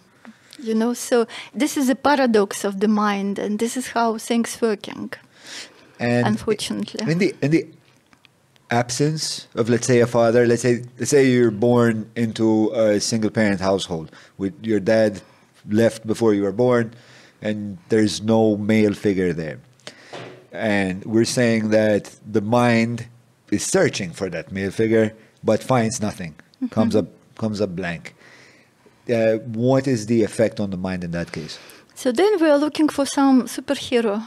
You know, so this is a paradox of the mind, and this is how things working. And Unfortunately. in the in the absence of let's say a father, let's say let's say you're born into a single parent household with your dad left before you were born and there's no male figure there. And we're saying that the mind is searching for that male figure but finds nothing. Comes up comes up blank. Uh, what is the effect on the mind in that case? So then we are looking for some superhero.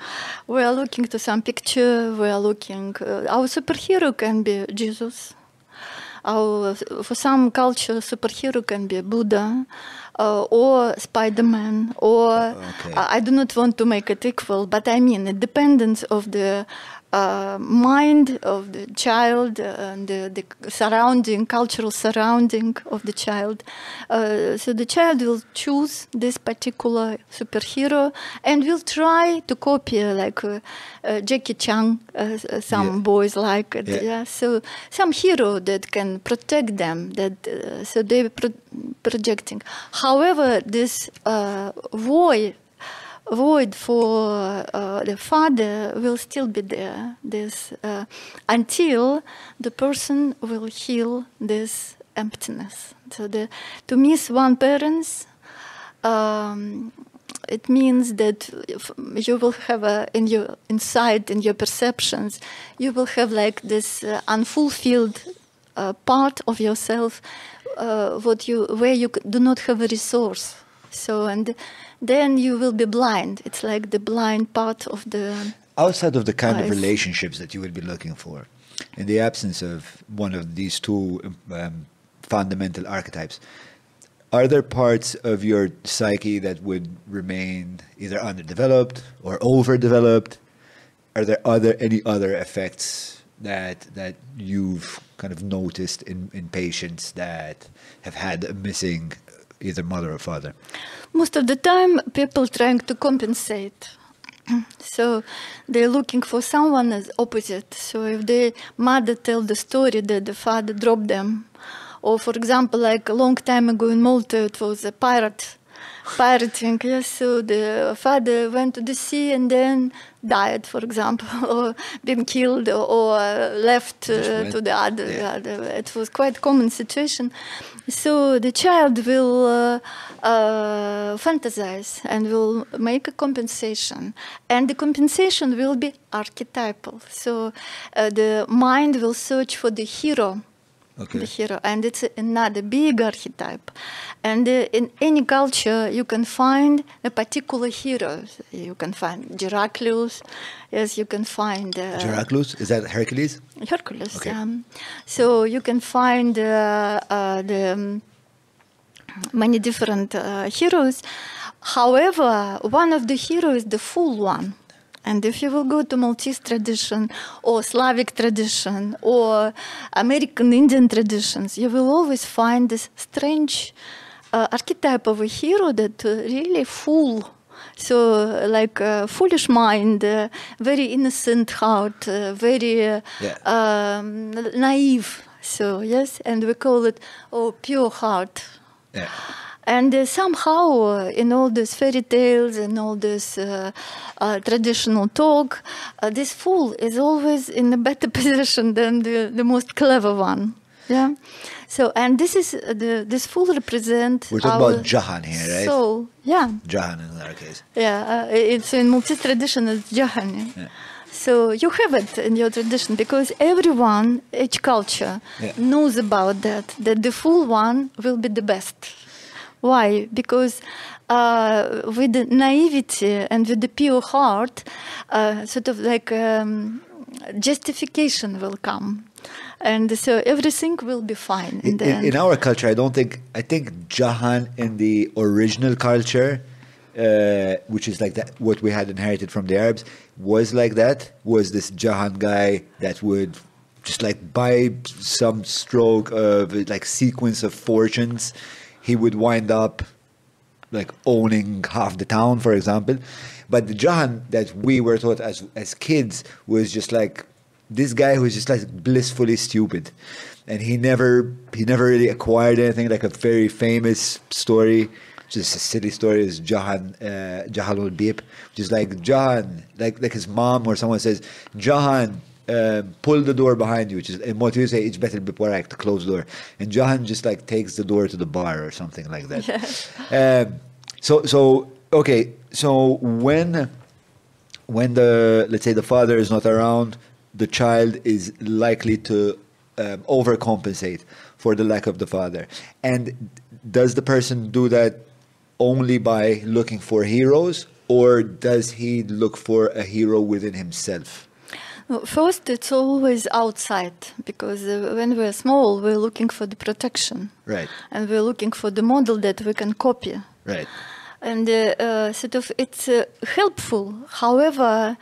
we are looking to some picture. We are looking. Uh, our superhero can be Jesus. Our, for some culture, superhero can be Buddha uh, or Spider-Man. Or Okay. I, I do not want to make it equal, but I mean it depends of the uh, mind of the child and the, the surrounding, cultural surrounding of the child. Uh, so the child will choose this particular superhero and will try to copy, like uh, uh, Jackie Chan, uh, uh, some Yeah. boys like it. Yeah. Yeah. So some hero that can protect them. That uh, so they pro- projecting. However, this uh, void void for uh, the father will still be there. This uh, until the person will heal this emptiness. So the to miss one parents um, it means that you will have a, in your inside in your perceptions you will have like this uh, unfulfilled uh, part of yourself uh, what you where you do not have a resource. So and then you will be blind it's like the blind part of the outside of the kind of relationships that you would be looking for, in the absence of one of these two um, fundamental archetypes, are there parts of your psyche that would remain either underdeveloped or overdeveloped? Are there other any other effects that that you've kind of noticed in, in patients that have had a missing either mother or father? most of the time people trying to compensate so they're looking for someone as opposite so if the mother tell the story that the father dropped them or for example like a long time ago in malta it was a pirate pirating yes so the father went to the sea and then died for example or been killed or, left uh, to the other, yeah. other it was quite common situation. So the child will uh, uh, fantasize and will make a compensation and the compensation will be archetypal. So uh, the mind will search for the hero Okay. the hero and it's another big archetype and uh, in any culture you can find a particular hero you can find Heraclius yes you can find uh, Heraclus? Is that Hercules? Hercules. Okay. Um, so you can find uh, uh, the um, many different uh, heroes. However, one of the heroes the full one. And if you will go to Maltese tradition or Slavic tradition or American Indian traditions, you will always find this strange uh, archetype of a hero that uh, really full. So, like uh, foolish mind, uh, very innocent heart, uh, very uh, Yeah. um, naive. So yes, and we call it oh pure heart. Yeah. And uh, somehow, uh, in all these fairy tales and all this uh, uh, traditional talk, uh, this fool is always in a better position than the, the most clever one. Yeah. So, and this is uh, the this fool represent. We're talking about Ġaħan here, right? Soul. Yeah. Ġaħan in our case. Yeah. Uh, it's in multi tradition. It's Jahani. Yeah. So you have it in your tradition because everyone, each culture, Yeah. knows about that. That the full one will be the best. Why? Because uh, with the naivety and with the pure heart, uh, sort of like um, justification will come, and so everything will be fine in In, the in, end. in our culture, I don't think, I think Ġaħan in the original culture, uh, which is like that, what we had inherited from the Arabs, was like that, was this Ġaħan guy that would just like by some stroke of like sequence of fortunes, he would wind up like owning half the town, for example. But the Ġaħan that we were taught as as kids was just like this guy who was just like blissfully stupid, and he never he never really acquired anything. Like a very famous story, just a silly story, is Ġaħan uh, Jahanul Bib, which is like Ġaħan, like like his mom or someone says Ġaħan. Um, pull the door behind you, which is in what you say, it's better before I to close the door. And Ġaħan just like takes the door to the bar or something like that. Um, so so okay. So when when the let's say the father is not around, the child is likely to um, overcompensate for the lack of the father. And does the person do that only by looking for heroes, or does he look for a hero within himself? First, it's always outside because uh, when we're small, we're looking for the protection. Right. And we're looking for the model that we can copy. Right. And uh, uh, sort of it's uh, helpful. However,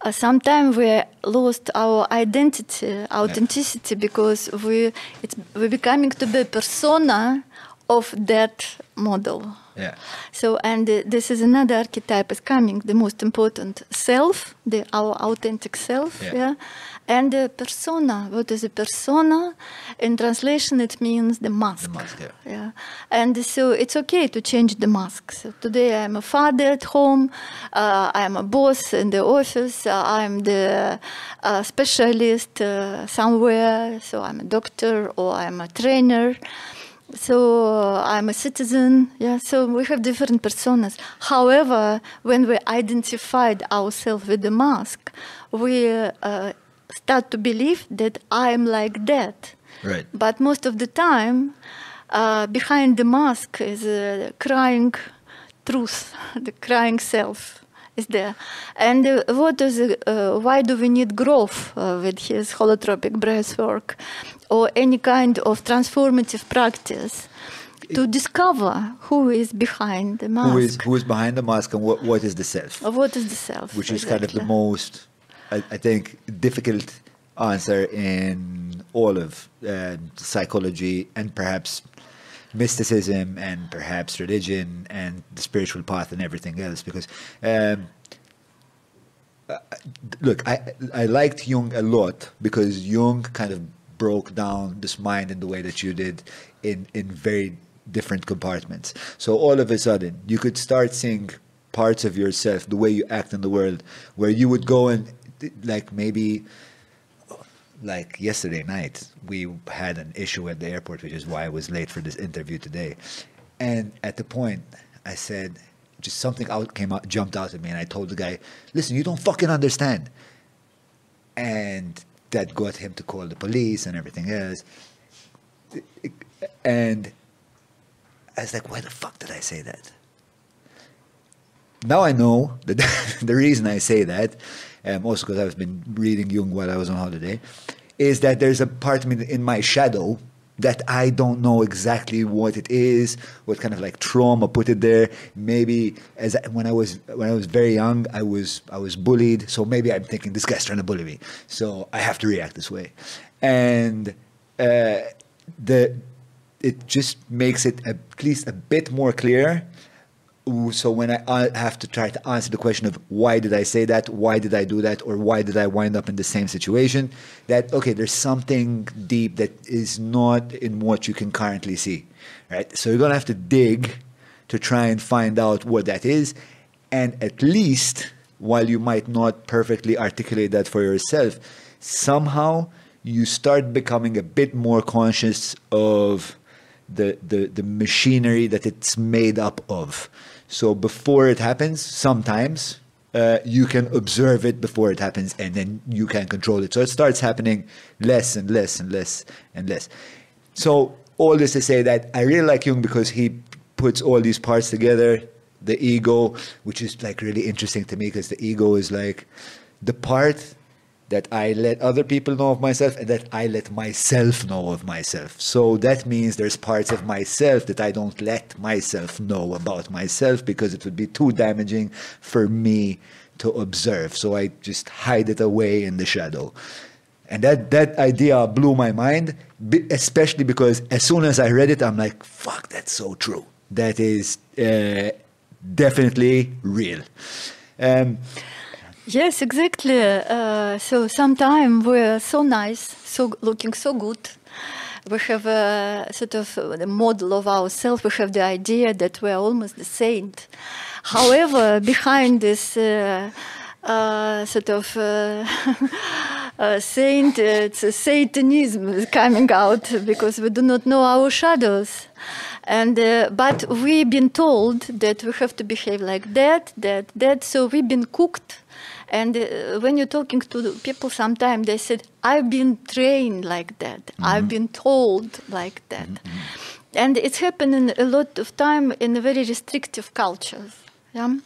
uh, sometimes we lost our identity, authenticity, because we it's we're becoming to be a persona of that model. Yeah. So, and uh, this is another archetype is coming, the most important self, the our authentic self, Yeah. yeah, and the persona. What is a persona? In translation, it means the mask. The mask, yeah. Yeah, and so it's okay to change the mask. So today I'm a father at home, uh, I'm a boss in the office, uh, I'm the uh, specialist uh, somewhere, so I'm a doctor or I'm a trainer. So I'm a citizen. Yeah. So we have different personas. However, when we identified ourselves with the mask, we uh, start to believe that I'm like that. Right. But most of the time, uh, behind the mask is a crying truth, the crying self is there. And uh, what is uh, why do we need Grof uh, with his holotropic breath work or any kind of transformative practice to discover who is behind the mask? Who is who is behind the mask and what, what is the self? Or what is the self? which is kind of the most, I, I think, difficult answer in all of uh, psychology and perhaps mysticism and perhaps religion and the spiritual path and everything else. Because, um, uh, look, I I liked Jung a lot because Jung kind of broke down this mind in the way that you did in in very different compartments. So all of a sudden, you could start seeing parts of yourself, the way you act in the world, where you would go and like maybe like yesterday night we had an issue at the airport which is why i was late for this interview today and at the point i said just something out came out jumped out at me and i told the guy listen you don't fucking understand and that got him to call the police and everything else. And i was like why the fuck did i say that? Now I know that the reason I say that, um, also because I've been reading Jung while I was on holiday, is that there's a part of me in my shadow that I don't know exactly what it is, what kind of like trauma put it there. Maybe as I, when I was when I was very young, I was I was bullied, so maybe I'm thinking this guy's trying to bully me, so I have to react this way, and uh, the it just makes it at least a bit more clear So when I uh, have to try to answer the question of why did I say that, why did I do that, or why did I wind up in the same situation, that okay, there's something deep that is not in what you can currently see, right? So you're gonna have to dig to try and find out what that is, and at least while you might not perfectly articulate that for yourself, somehow you start becoming a bit more conscious of the, the, the machinery that it's made up of. So before it happens, sometimes uh, you can observe it before it happens and then you can control it. So it starts happening less and less and less and less. So all this to say that I really like Jung because he puts all these parts together. The ego, which is like really interesting to me because the ego is like the part that I let other people know of myself and that I let myself know of myself. So that means there's parts of myself that I don't let myself know about myself because it would be too damaging for me to observe. So I just hide it away in the shadow. And that, that idea blew my mind, especially because as soon as I read it, I'm like, fuck, that's so true. That is uh, definitely real. Um, Yes, exactly. Uh, so sometimes we're so nice, so looking so good. We have a sort of the model of ourselves. We have the idea that we're almost the saint. However, behind this uh, uh, sort of uh, saint, it's a Satanism coming out because we do not know our shadows. And uh, but we've been told that we have to behave like that, that, that. So we've been cooked. And uh, when you're talking to people, sometimes they said, "I've been trained like that. I've been told like that." And it's happening a lot of time in very restrictive cultures. Yeah?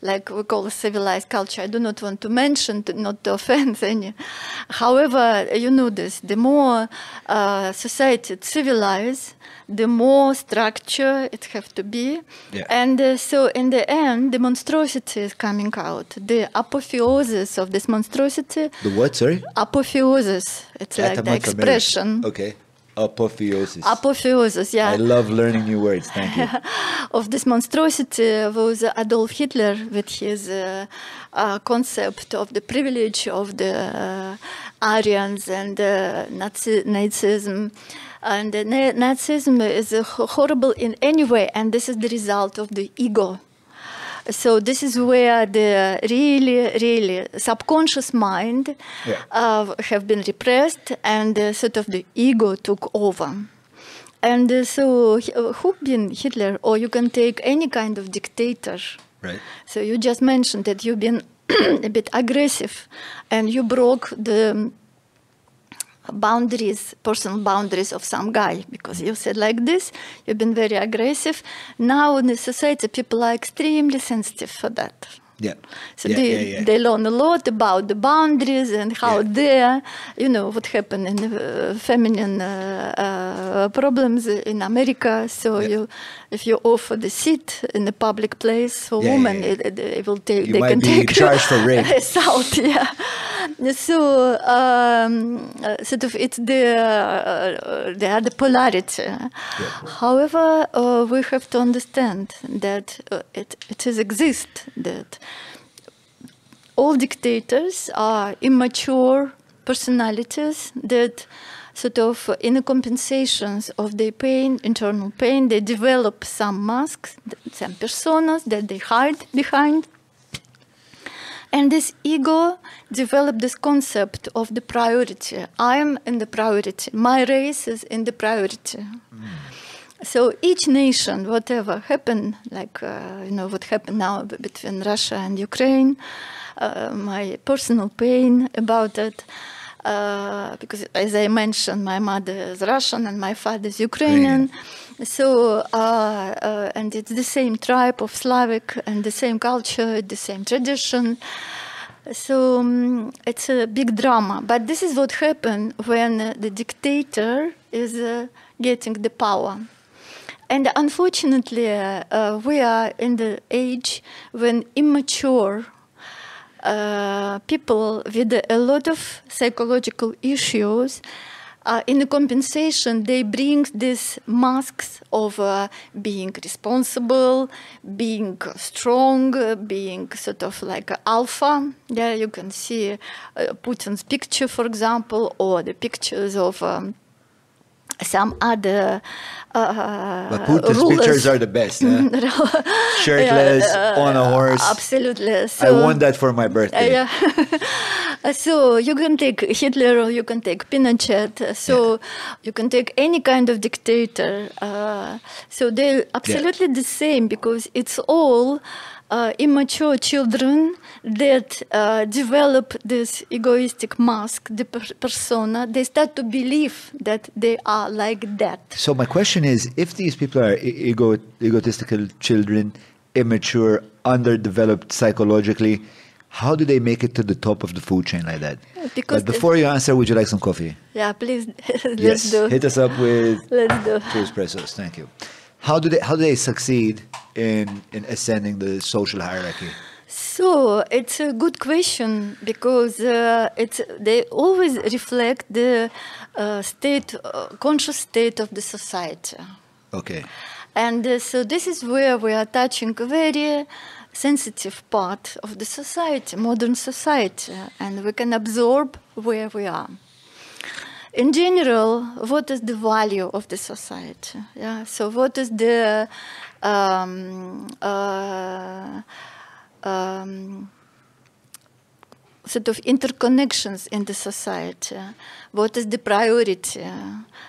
Like we call a civilized culture. I do not want to mention, to, not to offend any. However, you know this: the more uh, society civilized, the more structure it have to be. Yeah. And uh, so, in the end, the monstrosity is coming out. The apotheosis of this monstrosity. the what, sorry? Apotheosis. It's like the expression. Okay. Apotheosis. Apotheosis, yeah. I love learning new words. Thank you. of this monstrosity was Adolf Hitler with his uh, uh, concept of the privilege of the uh, Aryans and uh, Nazi- Nazism. And Nazism is uh, horrible in any way, and this is the result of the ego. So this is where the really, really subconscious mind Yeah. uh, have been repressed, and uh, sort of the ego took over. And uh, so, uh, who been Hitler, or you can take any kind of dictator. Right. So you just mentioned that you've been a bit aggressive, and you broke the boundaries, personal boundaries of some guy, because you said like this, you've been very aggressive. Now in the society, people are extremely sensitive for that. Yeah. So yeah, they, yeah, yeah. they learn a lot about the boundaries and how they, you know, what happened in uh, feminine uh, uh, problems in America. So you, if you offer the seat in a public place for women. It, it- they will take. You they might can be take charged for rape. Assault, yeah. So um, sort of it's the uh, the other polarity. However, uh, we have to understand that uh, it it is exist that all dictators are immature personalities that sort of in the compensations of their pain internal pain they develop some masks some personas that they hide behind and this ego developed this concept of the priority. I am in the priority. My race is in the priority. So each nation, whatever happened, like uh, you know what happened now between Russia and Ukraine, uh, my personal pain about it, uh, because as I mentioned, my mother is Russian and my father is Ukrainian. So uh, uh, and it's the same tribe of Slavic and the same culture, the same tradition. So um, it's a big drama. But this is what happened when the dictator is uh, getting the power. And unfortunately, we are in the age when immature uh, people with a lot of psychological issues uh, in the compensation, they bring these masks of uh, being responsible, being strong, being sort of like alpha. Yeah, you can see uh, Putin's picture, for example, or the pictures of. Um, some other uh, But Putin's rulers. pictures are the best. eh? Shirtless, on a horse. Absolutely. So, I want that for my birthday. yeah. so you can take Hitler or you can take Pinochet. So you can take any kind of dictator. Uh, so they're absolutely the same because it's all uh, immature children that uh, develop this egoistic mask, the per- persona. They start to believe that they are like that. So my question is, if these people are ego, egotistical children, immature, underdeveloped psychologically, how do they make it to the top of the food chain like that? because but before you answer, would you like some coffee? Yeah, please let's yes. do. Hit us up with Let's do. two espressos. Thank you. How do they how do they succeed in in ascending the social hierarchy? So it's a good question because uh, it's they always reflect the uh, state, uh, conscious state of the society, Okay. and uh, so this is where we are touching a very sensitive part of the society, modern society, and we can absorb where we are. In general, what is the value of the society? Yeah. So what is the um, uh, um, sort of interconnections in the society. What is the priority?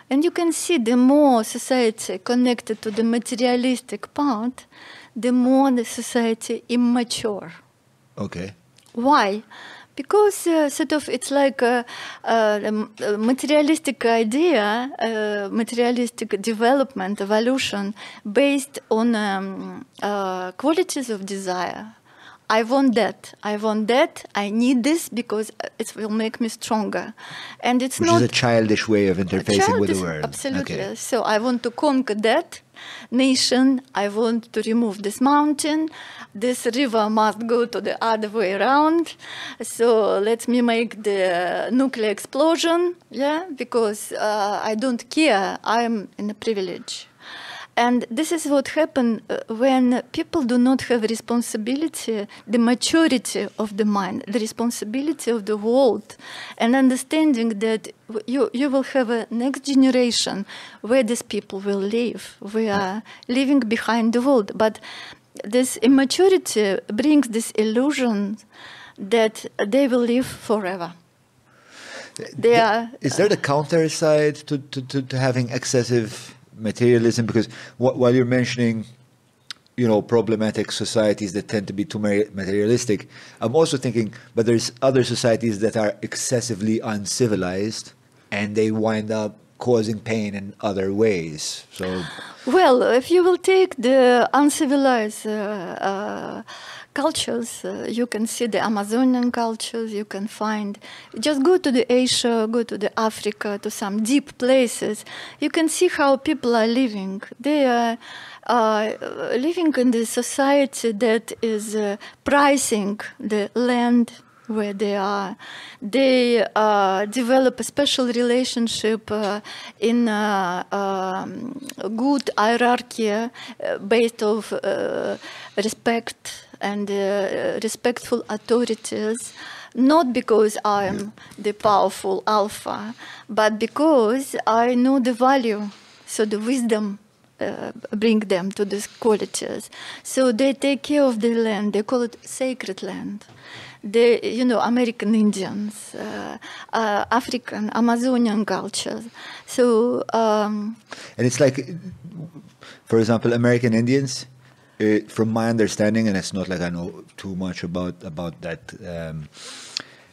And you can see the more society connected to the materialistic part, the more the society immature. Okay. Why? Because uh, sort of it's like a, a, a materialistic idea, uh, materialistic development, evolution based on um, uh, qualities of desire. I want that. I want that. I need this because it will make me stronger. And it's Which not is a childish way of interfacing with the world. Absolutely. Okay. So I want to conquer that nation. I want to remove this mountain. This river must go to the other way around. So let me make the nuclear explosion. Yeah, because uh, I don't care. I'm in a privilege. And this is what happens uh, when people do not have responsibility, the maturity of the mind, the responsibility of the world, and understanding that you, you will have a next generation where these people will live. We are leaving behind the world. But this immaturity brings this illusion that they will live forever. They are Is there the counter side to, to, to, to having excessive materialism? Because wh- while you're mentioning, you know, problematic societies that tend to be too materialistic, I'm also thinking, but there's other societies that are excessively uncivilized and they wind up causing pain in other ways. So, Well, if you will take the uncivilized uh, uh, cultures, uh, you can see the Amazonian cultures. You can find. Just go to the Asia, go to the Africa, to some deep places. You can see how people are living. They are. Uh, living in the society that is uh, pricing the land where they are. They uh, develop a special relationship uh, in uh, um, good hierarchy uh, based of uh, respect and uh, respectful authorities. Not because I am the powerful alpha, but because I know the value, so the wisdom uh, bring them to these qualities. So they take care of the land. They call it sacred land. The you know American Indians, uh, uh, African Amazonian cultures. So um, and it's like, for example, American Indians, uh, from my understanding, and it's not like I know too much about about that, um,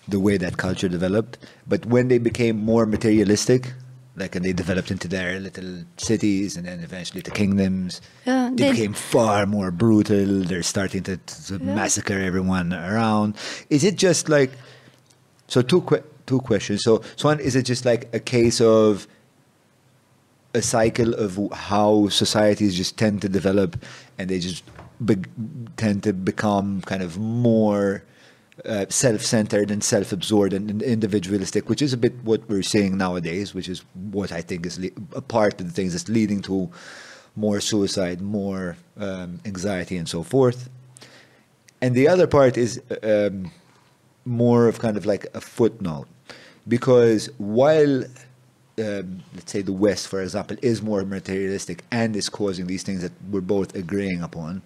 the way that culture developed. But when they became more materialistic, like and they developed into their little cities and then eventually the kingdoms, Yeah, they, they- became far more brutal. They're starting to, to massacre everyone around. Is it just like so? Two que- two questions. So, so one is it just like a case of a cycle of how societies just tend to develop and they just tend to become kind of more uh, self-centered and self-absorbed and individualistic, which is a bit what we're seeing nowadays, which is what I think is a part of the things that's leading to more suicide, more um, anxiety, and so forth. And the other part is um, more of kind of like a footnote, because while um, let's say the West, for example, is more materialistic and is causing these things that we're both agreeing upon.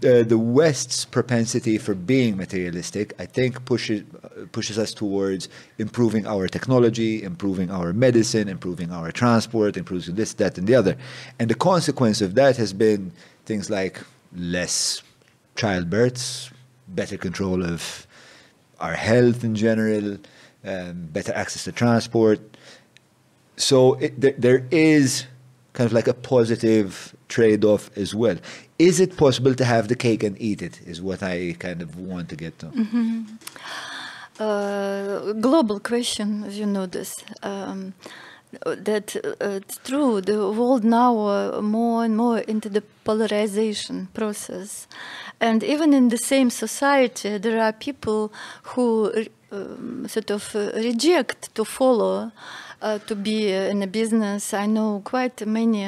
The, West's propensity for being materialistic, I think, pushes pushes us towards improving our technology, improving our medicine, improving our transport, improving this, that, and the other. And the consequence of that has been things like less childbirths, better control of our health in general, um, better access to transport. So it, there, there is kind of like a positive trade-off as well. Is it possible to have the cake and eat it? Is what I kind of want to get to. uh, global question, as you know this. Um, that uh, it's true. The world now uh, more and more into the polarization process, and even in the same society, there are people who um, sort of uh, reject to follow, to be uh, in a business. I know quite many.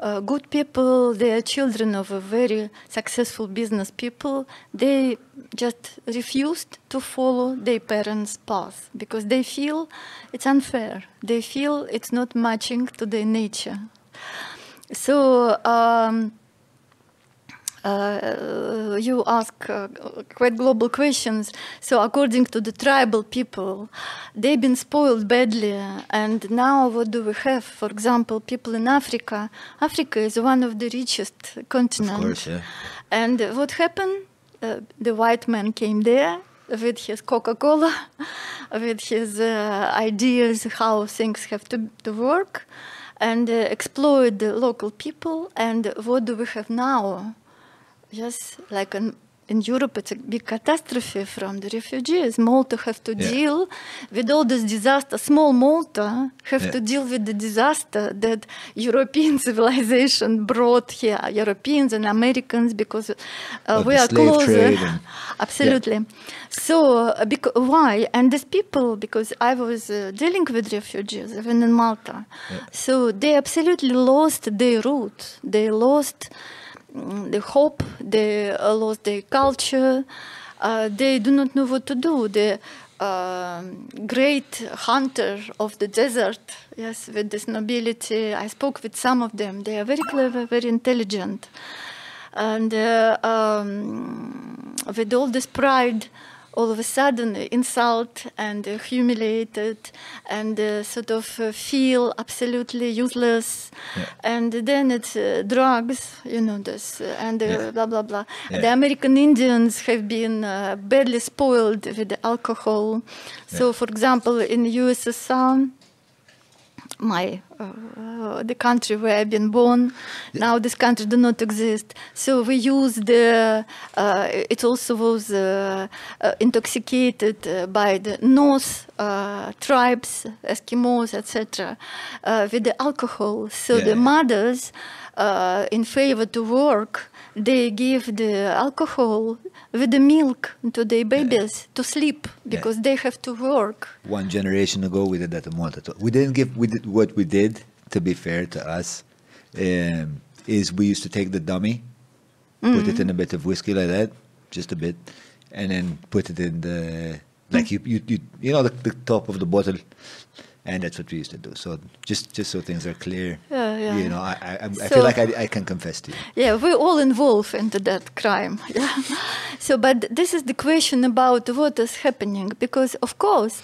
Uh, good people, they are children of very successful business people. They just refused to follow their parents' path because they feel it's unfair. They feel it's not matching to their nature. So um, uh, you ask uh, quite global questions. So, according to the tribal people, they've been spoiled badly. And now, what do we have? For example, people in Africa. Africa is one of the richest continents. course, yeah. And what happened? Uh, the white man came there with his Coca Cola, with his uh, ideas how things have to, to work, and uh, exploit the local people. And what do we have now? Yes, like in, in Europe, it's a big catastrophe from the refugees. Malta have to Yeah. deal with all this disaster. Small Malta have Yeah. to deal with the disaster that European civilization brought here. Europeans and Americans, because uh, we are closer. and- Absolutely. So, uh, why? And these people, because I was uh, dealing with refugees even in Malta, so they absolutely lost their root. They lost the hope. They uh, lost their culture. Uh, they do not know what to do. The um great hunter of the desert, yes, with this nobility. I spoke with some of them. They are very clever, very intelligent and uh, um, with all this pride all of a sudden insult and humiliated and sort of uh, feel absolutely useless and then it's uh, drugs you know this uh, and Yeah. blah blah blah Yeah. the american indians have been badly spoiled with the alcohol so Yeah. for example in the ussr my uh, the country where I've been born. Now this country do not exist. So we use the. Uh, it also was uh, uh, intoxicated uh, by the North uh, tribes, Eskimos, etc., uh, with the alcohol. So Yeah. the mothers, uh, in favor to work, they give the alcohol with the milk to their babies to sleep because they have to work. One generation ago, we did that in Malta. We didn't give. We did what we did. To be fair to us, um, is we used to take the dummy, put it in a bit of whiskey like that, just a bit, and then put it in the like you you you, you know the, the top of the bottle, and that's what we used to do. So just just so things are clear, Yeah, yeah. you know, I I, I So- feel like I, I can confess to you. Yeah, we're all involved into that crime. Yeah. So, but this is the question about what is happening because, of course,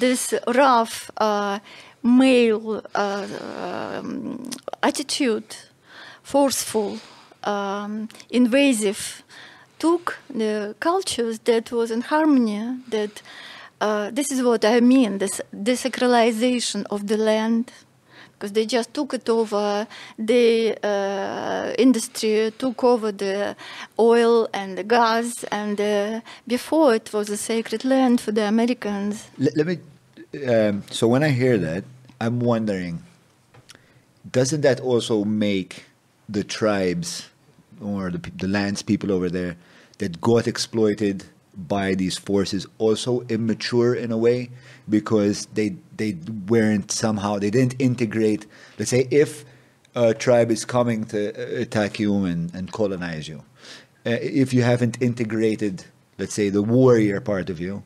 this rough uh, male uh, um, attitude, forceful, um, invasive, took the cultures that was in harmony. That uh, this is what I mean: this desacralization of the land because they just took it over. The uh, industry took over the oil and the gas, and uh, before it was a sacred land for the Americans. Let, let me. Um, so when I hear that, I'm wondering, doesn't that also make the tribes or the the lands people over there that got exploited by these forces also immature in a way because they they weren't somehow they didn't integrate. Let's say if a tribe is coming to attack you and, and colonize you, uh, if you haven't integrated, let's say, the warrior part of you,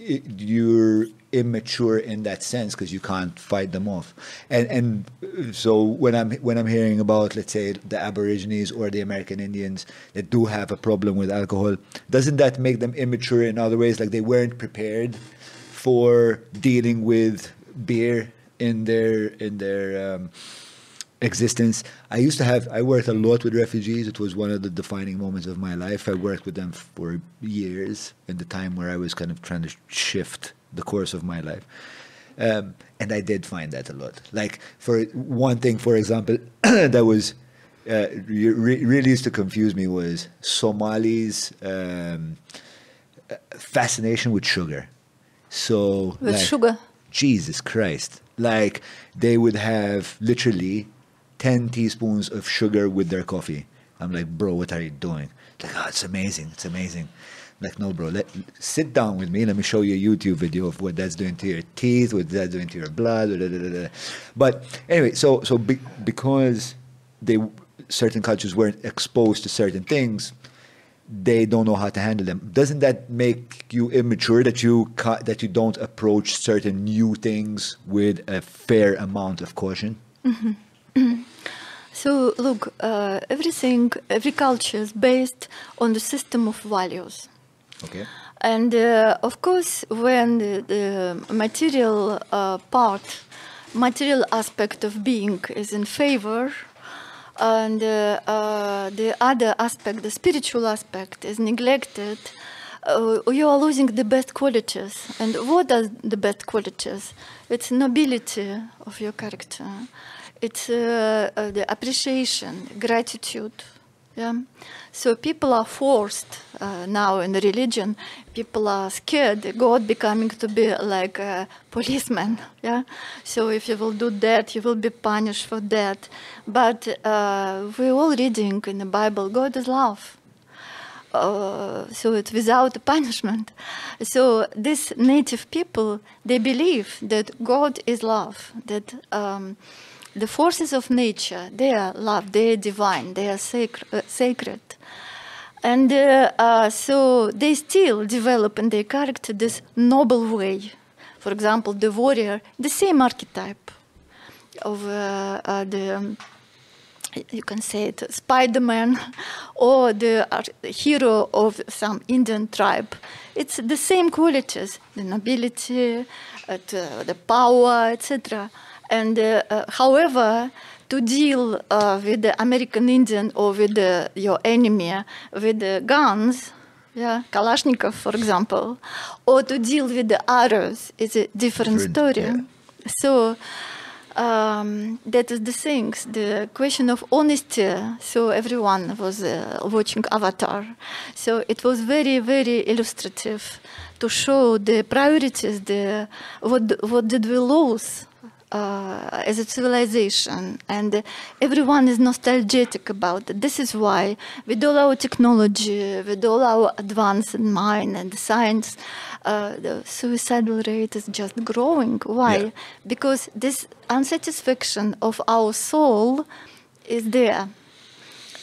i- you're immature in that sense because you can't fight them off. And and so when I'm when I'm hearing about, let's say, the Aborigines or the American Indians that do have a problem with alcohol, doesn't that make them immature in other ways? Like they weren't prepared for dealing with beer in their in their um, existence. I used to have, I worked a lot with refugees. It was one of the defining moments of my life. I worked with them for years in the time where I was kind of trying to shift the course of my life. Um, and I did find that a lot. Like, for one thing, for example, that was uh, re- really used to confuse me was Somalis' um, fascination with sugar. So, With like- sugar. Jesus Christ. Like they would have literally 10 teaspoons of sugar with their coffee. I'm like, bro, what are you doing? Like, oh, it's amazing. It's amazing. Like, no, bro, let, sit down with me. Let me show you a YouTube video of what that's doing to your teeth, what that's doing to your blood. da, da, da. But anyway, so, so be, because they, certain cultures weren't exposed to certain things, they don't know how to handle them. Doesn't that make you immature that you that you don't approach certain new things with a fair amount of caution? So look, uh, everything, every culture is based on the system of values. Okay. And uh, of course, when the, the material uh, part, material aspect of being is in favor, and uh, uh, the other aspect, the spiritual aspect, is neglected, uh, you are losing the best qualities. And what are the best qualities? It's nobility of your character. It's uh, the appreciation, gratitude. Yeah. So people are forced uh, now in the religion. People are scared. God becoming to be like a policeman. Yeah. So if you will do that, you will be punished for that. But uh, we're all reading in the Bible. God is love. Uh, so it's without punishment. So these native people, they believe that God is love. That um, the forces of nature, they are love, they are divine, they are sacred. Uh, sacred. And uh, uh, so they still develop in their character this noble way. For example, the warrior, the same archetype of uh, uh, the, um, you can say it, Spider-Man or the ar- hero of some Indian tribe. It's the same qualities, the nobility, uh, the power, etc. And uh, uh, however, to deal uh, with the American Indian or with the, your enemy with the guns, yeah, Kalashnikov, for example, or to deal with the arrows is a different, story. yeah. So um, that is the things, the question of honesty. So everyone was uh, watching Avatar. So it was very, very illustrative to show the priorities, the what what did we lose uh, as a civilization, and everyone is nostalgic about it. This is why, with all our technology, with all our advance in mind and science, uh, the suicidal rate is just growing. Why? Yeah. Because this unsatisfaction of our soul is there.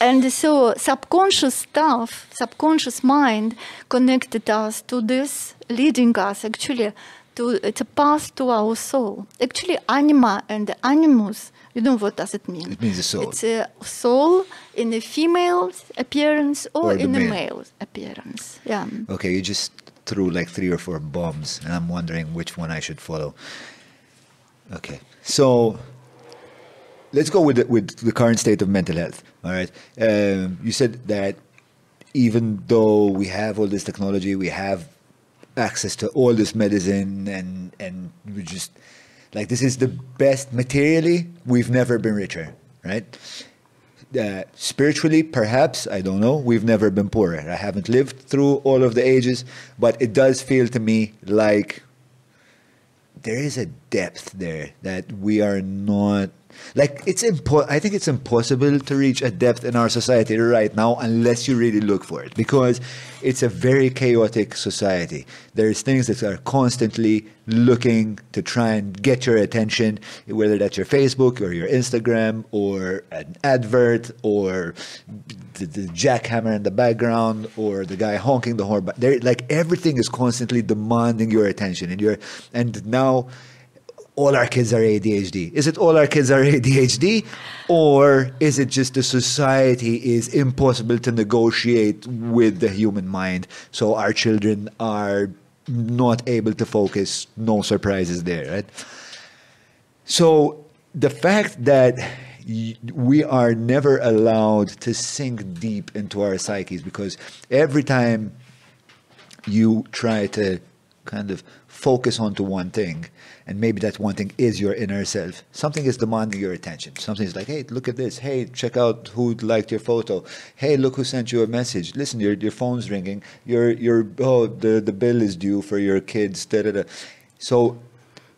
And so subconscious stuff, subconscious mind connected us to this, leading us actually to it's a path to our soul. Actually, anima and the animus, you know what does it mean? It means the soul. It's a soul in a female appearance or, Or in a male. male appearance. Yeah. Okay, you just threw like three or four bombs, and I'm wondering which one I should follow. Okay, so let's go with the, with the current state of mental health. All right, um, you said that even though we have all this technology, we have access to all this medicine, and and we just like this is the best materially. We've never been richer, right? uh, spiritually, perhaps, I don't know. We've never been poorer. I haven't lived through all of the ages, but it does feel to me like there is a depth there that we are not Like it's impo- I think it's impossible to reach a depth in our society right now unless you really look for it because it's a very chaotic society. There's things that are constantly looking to try and get your attention, whether that's your Facebook or your Instagram or an advert or the, the jackhammer in the background or the guy honking the horn. But like everything is constantly demanding your attention, and you're and now all our kids are ADHD. Is it all our kids are ADHD? Or is it just the society is impossible to negotiate with the human mind? So our children are not able to focus, no surprises there, right? So the fact that we are never allowed to sink deep into our psyches because every time you try to kind of focus onto one thing, and maybe that one thing is your inner self. Something is demanding your attention. Something is like, hey, look at this. Hey, check out who liked your photo. Hey, look who sent you a message. Listen, your your phone's ringing. Your your oh the the bill is due for your kids. Da, da, da. So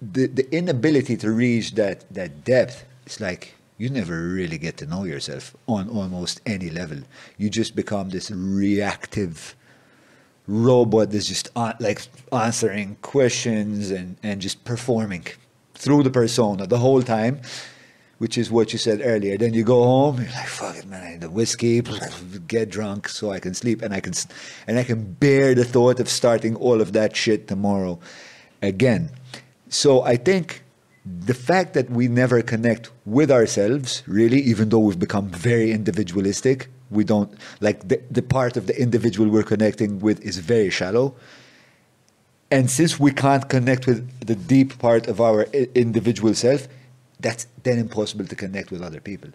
the the inability to reach that that depth is like you never really get to know yourself on almost any level. You just become this reactive robot that's just uh, like answering questions and, and just performing through the persona the whole time, which is what you said earlier. Then you go home, you're like, fuck it, man, I need the whiskey, get drunk so I can sleep, and I can, and I can bear the thought of starting all of that shit tomorrow again. So I think the fact that we never connect with ourselves, really, even though we've become very individualistic, we don't like the, the part of the individual we're connecting with is very shallow. And since we can't connect with the deep part of our individual self, that's then impossible to connect with other people.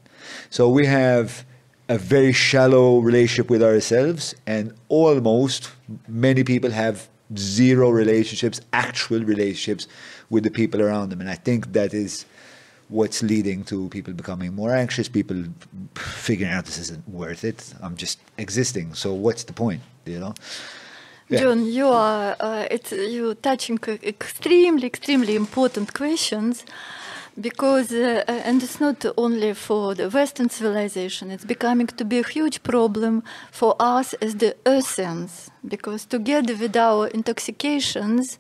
So we have a very shallow relationship with ourselves, and almost many people have zero relationships, actual relationships with the people around them. And I think that is what's leading to people becoming more anxious, people figuring out this isn't worth it. I'm just existing. So what's the point? You know? Yeah. John, you are uh, it's you touching extremely, extremely important questions because uh, and it's not only for the Western civilization. It's becoming to be a huge problem for us as the Earthians because together with our intoxications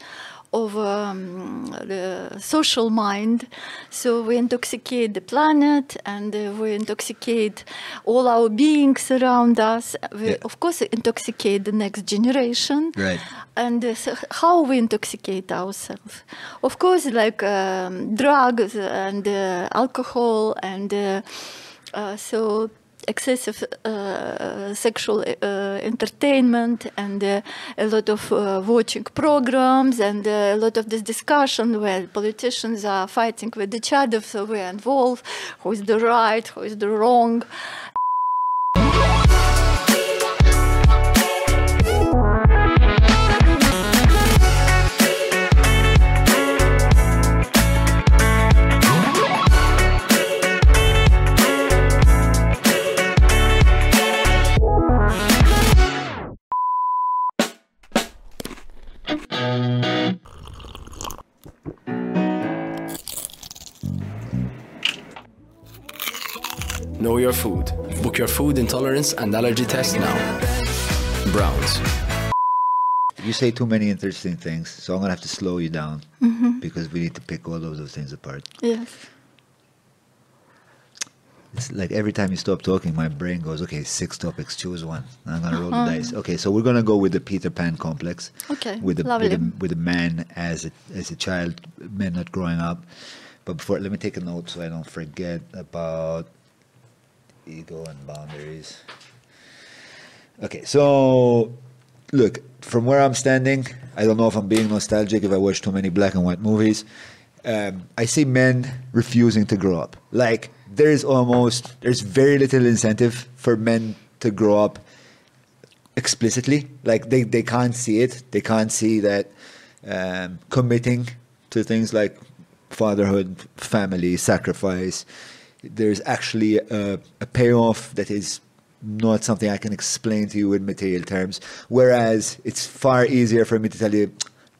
of um, the social mind. So we intoxicate the planet and uh, we intoxicate all our beings around us. We, Yeah. of course, intoxicate the next generation. Right. And uh, so how we intoxicate ourselves? Of course, like um, drugs and uh, alcohol and uh, uh, so excessive uh, sexual uh, entertainment and uh, a lot of uh, watching programs and uh, a lot of this discussion where politicians are fighting with each other so we're involved. Who is the right? Who is the wrong Know your food. Book your food intolerance and allergy test now. Browns. You say too many interesting things, so I'm gonna have to slow you down mm-hmm. because we need to pick all of those things apart. yes It's like every time you stop talking, my brain goes, "Okay, six topics, choose one." I'm gonna roll the uh-huh. dice. Okay, so we're gonna go with the Peter Pan complex. Okay, with the lovely. with a, with a man as a as a child, men not growing up. But before, let me take a note so I don't forget about ego and boundaries. Okay, so look, from where I'm standing, I don't know if I'm being nostalgic if I watch too many black and white movies. Um, I see men refusing to grow up. Like there's almost there's very little incentive for men to grow up explicitly. Like they, they can't see it. They can't see that um, committing to things like fatherhood, family, sacrifice. There's actually a, a payoff that is not something I can explain to you in material terms. Whereas it's far easier for me to tell you,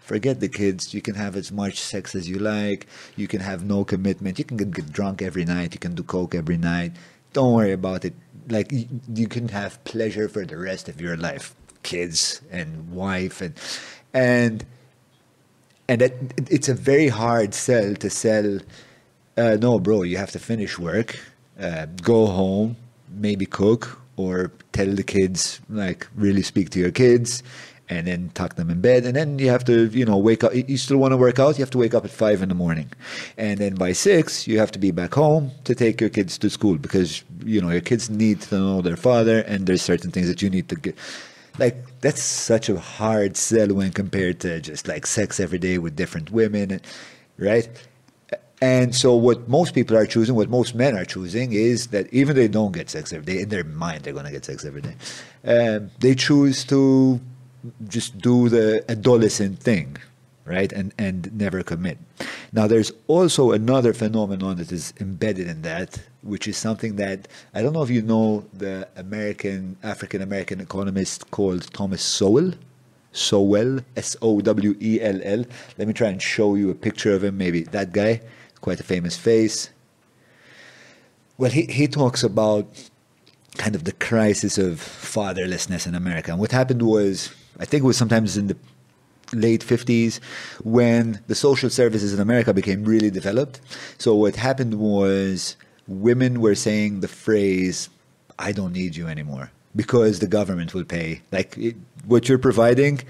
Forget the kids. You can have as much sex as you like. You can have no commitment. You can get, get drunk every night. You can do coke every night. Don't worry about it. Like you, you can have pleasure for the rest of your life, kids and wife and and and that, it's a very hard sell to sell. Uh, no, bro, you have to finish work, uh, go home, maybe cook, or tell the kids like really speak to your kids and then tuck them in bed and then you have to you know wake up you still want to work out you have to wake up at five in the morning. And then by six you have to be back home to take your kids to school because you know your kids need to know their father and there's certain things that you need to get like that's such a hard sell when compared to just like sex every day with different women right and so what most people are choosing, what most men are choosing, is that even they don't get sex every day, in their mind they're going to get sex every day. Um, they choose to just do the adolescent thing, right, and and never commit. Now there's also another phenomenon that is embedded in that, which is something that I don't know if you know the American African American economist called Thomas Sowell. Sowell, S O W E L L. Let me try and show you a picture of him. Maybe that guy quite a famous face. Well, he, he talks about kind of the crisis of fatherlessness in America. And what happened was, I think it was sometimes in the late 50s when the social services in America became really developed. So what happened was women were saying the phrase, I don't need you anymore because the government will pay. Like it, what you're providing,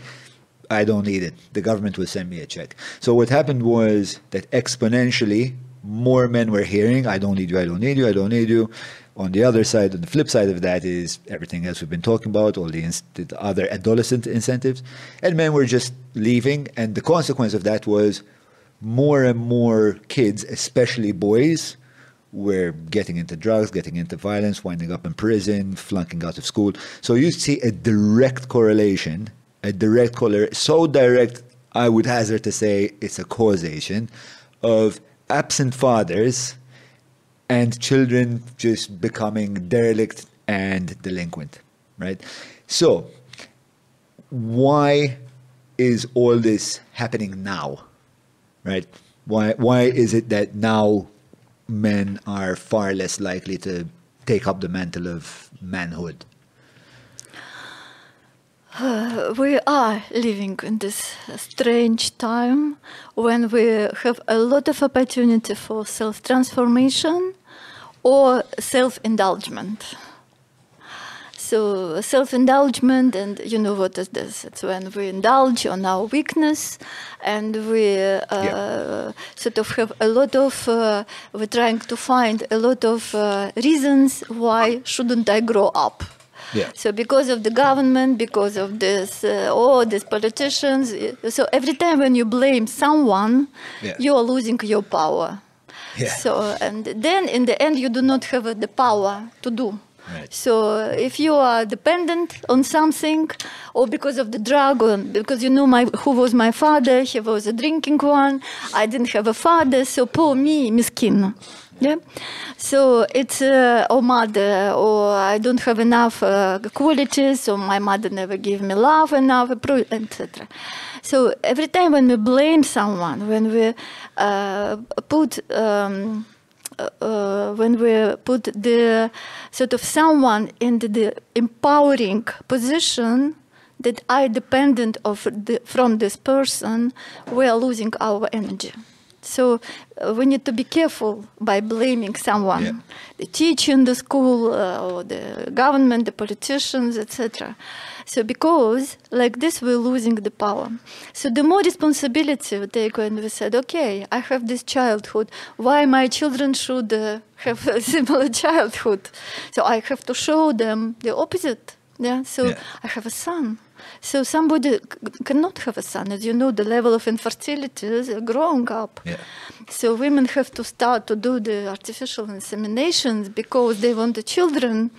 I don't need it. The government will send me a check. So what happened was that exponentially more men were hearing, I don't need you, I don't need you, I don't need you. On the other side, on the flip side of that is everything else we've been talking about, all the, the other adolescent incentives. And men were just leaving. And the consequence of that was more and more kids, especially boys, were getting into drugs, getting into violence, winding up in prison, flunking out of school. So you see a direct correlation a direct correlation, so direct, I would hazard to say it's a causation of absent fathers and children just becoming derelict and delinquent, right? So, why is all this happening now, right? Why, why is it that now men are far less likely to take up the mantle of manhood? Uh, we are living in this strange time when we have a lot of opportunity for self transformation or self indulgence. So, self indulgence, and you know what is this? It's when we indulge on our weakness and we uh, Yeah. sort of have a lot of, uh, we're trying to find a lot of uh, reasons why shouldn't I grow up? Yeah. So because of the government, because of this, uh, oh, these politicians. uh, So every time when you blame someone, Yeah. you are losing your power. Yeah. So and then in the end, you do not have uh, the power to do. Right. So if you are dependent on something, or because of the drug, or because you know my who was my father, he was a drinking one. I didn't have a father, so poor me, miskin. Yeah. So it's uh, or mother, or I don't have enough uh, qualities, or my mother never gave me love enough, etc. So every time when we blame someone, when we uh, put um, uh, when we put the sort of someone in the, the empowering position that I dependent of the, from this person, we are losing our energy. So uh, we need to be careful by blaming someone, Yeah. the teacher in the school uh, or the government, the politicians, etc. So because like this, we're losing the power. So the more responsibility we take when we said, okay, I have this childhood. Why my children should uh, have a similar childhood? So I have to show them the opposite. Yeah. So Yeah. I have a son. So somebody c- cannot have a son. As you know, the level of infertility is growing up. Yeah. So women have to start to do the artificial inseminations because they want the children.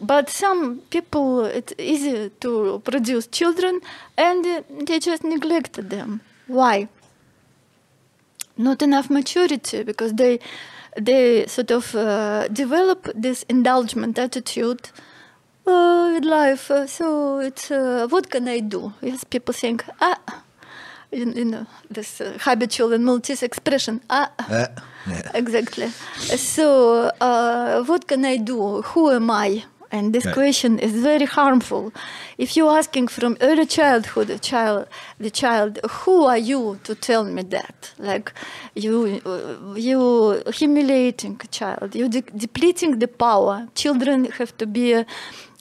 But some people, it's easy to produce children and uh, they just neglected them. Why? Not enough maturity because they they sort of uh, develop this indulgent attitude uh, with life. Uh, so it's uh, what can I do? Yes, people think ah, you, you know, this uh, habitual and Maltese expression. Ah, Uh, yeah. exactly. So, uh, what can I do? Who am I? And this Right. question is very harmful. If you're asking from early childhood, the child, the child, who are you to tell me that? Like you, uh, you humiliating a child. You de- depleting the power. Children have to be uh,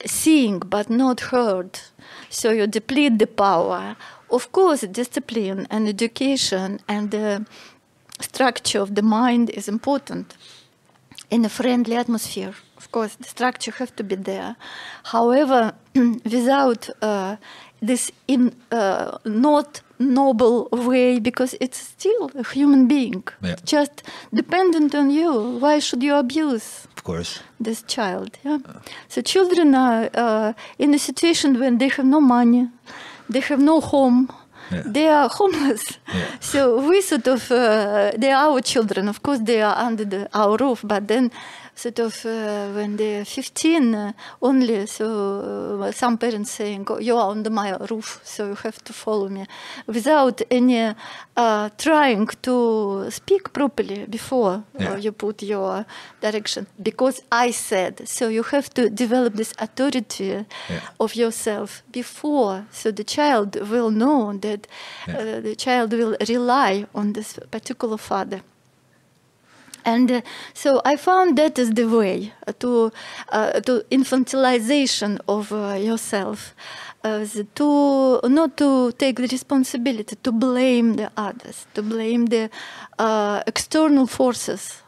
seeing but not heard. So you deplete the power. Of course, discipline and education and the structure of the mind is important in a friendly atmosphere. Of course, the structure have to be there. However, without uh, this in uh, not noble way, because it's still a human being, Yeah. just dependent on you. Why should you abuse? Of course. this child. Yeah. So children are uh, in a situation when they have no money, they have no home. Yeah. They are homeless. Yeah. So we sort of, uh, they are our children. Of course, they are under the, our roof, but then sort of uh, when they're 15 uh, only, so uh, some parents saying, oh, you are under my roof, so you have to follow me, without any uh, trying to speak properly before Yeah. uh, you put your direction. Because I said, so you have to develop this authority Yeah. of yourself before, so the child will know that Yeah. uh, the child will rely on this particular father. And uh, so I found that is the way uh, to uh, to infantilization of uh, yourself, uh, to not to take the responsibility, to blame the others, to blame the uh, external forces.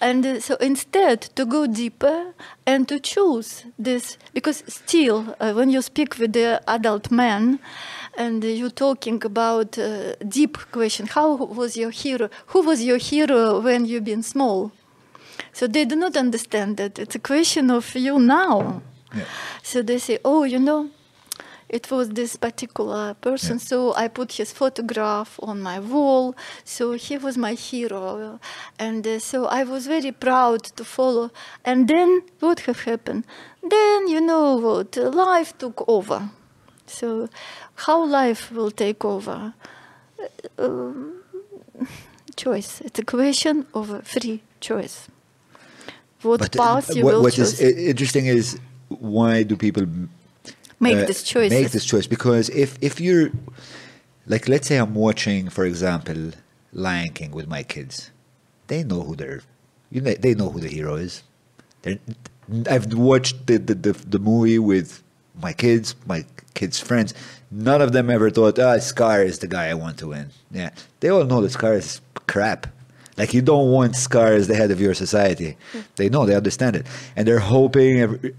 And uh, so instead, to go deeper and to choose this, because still, uh, when you speak with the adult man, and you're talking about uh, deep question, how was your hero? Who was your hero when you've been small? So they do not understand that it's a question of you now. Yeah. So they say, oh, you know, it was this particular person, Yeah. so I put his photograph on my wall. So he was my hero, and uh, so I was very proud to follow. And then what have happened? Then you know what? Life took over. So how life will take over? Uh, um, choice. It's a question of a free choice. What But uh, path you what, will what choose? is i- interesting is why do people Make uh, this choice. Make this choice because if if you're like, let's say I'm watching, for example, Lion King with my kids, they know who they're, you know, they know who the hero is. They're, I've watched the, the the the movie with my kids, my kids' friends. None of them ever thought, ah, Scar is the guy I want to win. Yeah, they all know that Scar is crap. Like you don't want Scar as the head of your society. They know, they understand it, and they're hoping.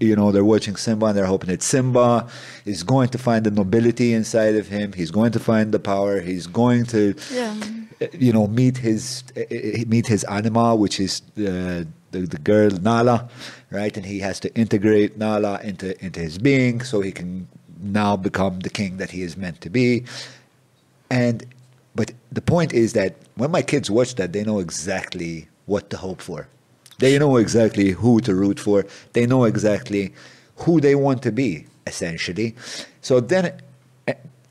You know, they're watching Simba, and they're hoping that Simba is going to find the nobility inside of him. He's going to find the power. He's going to, Yeah. uh, you know, meet his uh, uh, meet his anima, which is the, the the girl Nala, right? And he has to integrate Nala into into his being, so he can now become the king that he is meant to be. And but the point is that when my kids watch that, they know exactly what to hope for. They know exactly who to root for. They know exactly who they want to be, essentially. So then,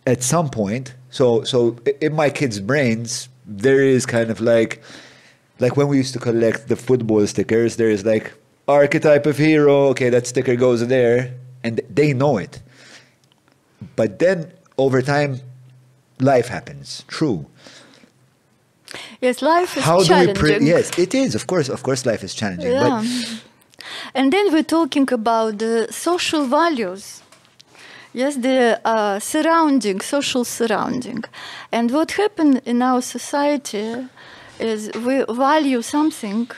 at some point, so so in my kids' brains, there is kind of like, like when we used to collect the football stickers. There is like archetype of hero. Okay, that sticker goes there, and they know it. But then over time, life happens. True. Yes, life is How do we? challenging. Pre- yes, it is. Of course, of course, life is challenging. Yeah. And then we're talking about the social values. Yes, the uh, surrounding, social surrounding. And what happened in our society is we value something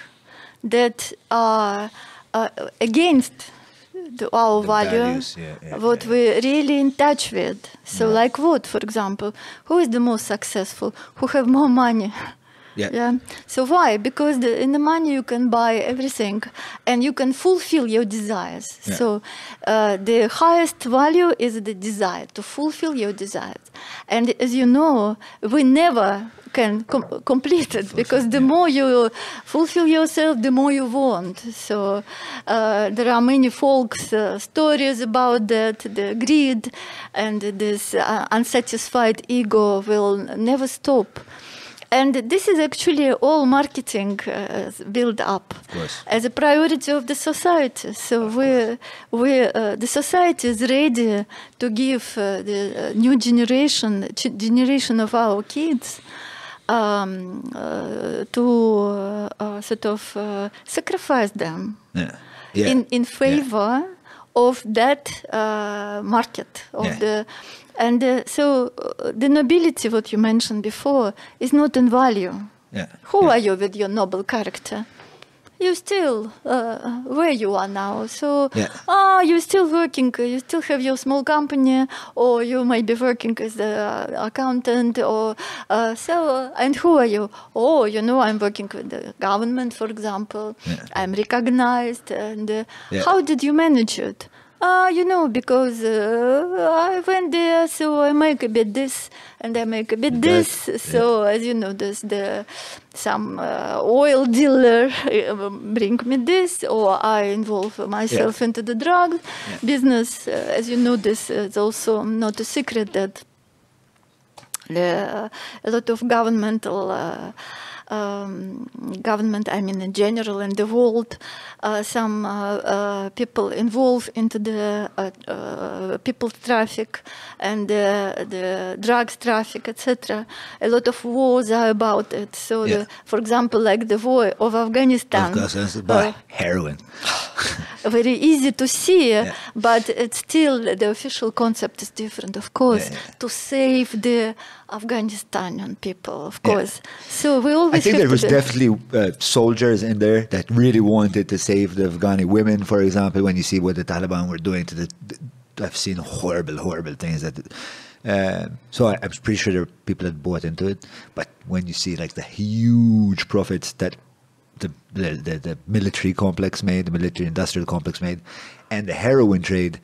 that are uh, against the, our The value, values, yeah, yeah, what yeah. we're really in touch with. So, Yeah. like what, for example? Who is the most successful? Who have more money? Yeah. So why? Because the, in the money you can buy everything, and you can fulfill your desires. Yeah. So uh, the highest value is the desire to fulfill your desires. And as you know, we never can com- complete it because the more you fulfill yourself, the more you want. So uh, there are many folks uh, stories about that, the greed and this uh, unsatisfied ego will never stop. And this is actually all marketing uh, build up as a priority of the society. So we, we, uh, the society is ready to give uh, the uh, new generation, ch- generation of our kids, um, uh, to uh, uh, sort of uh, sacrifice them Yeah. Yeah. in in favor of that uh, market of Yeah. the and so uh, the nobility what you mentioned before is not in value yeah. who yeah. are you with your noble character you still uh, where you are now so Yeah. ah you still working you still have your small company or you might be working as the accountant or uh, so and who are you oh you know i'm working with the government for example Yeah. i'm recognized and uh, Yeah. how did you manage it uh, you know, because uh, I went there, so I make a bit this and I make a bit this. That, So as you know, there's the some uh, oil dealer uh, bring me this, or I involve myself into the drug business. Uh, as you know, this is also not a secret that the, a lot of governmental uh, um, government, I mean in general in the world, uh, some uh, uh, people involved into the uh, uh, people traffic and the, the drugs traffic, etc. A lot of wars are about it. So, the, for example, like the war of Afghanistan. Afghanistan, uh, by heroin. very easy to see, Yeah. but it's still the official concept is different, of course, Yeah, yeah. to save the Afghanistanian people, of Yeah. course. So we always I think there was definitely uh, soldiers in there that really wanted to save the Afghani women, for example, when you see what the Taliban were doing to the. I've seen horrible, horrible things that. Uh, so I, I'm pretty sure there are people that bought into it. But when you see like the huge profits that the, the, the, the military complex made, the military industrial complex made, and the heroin trade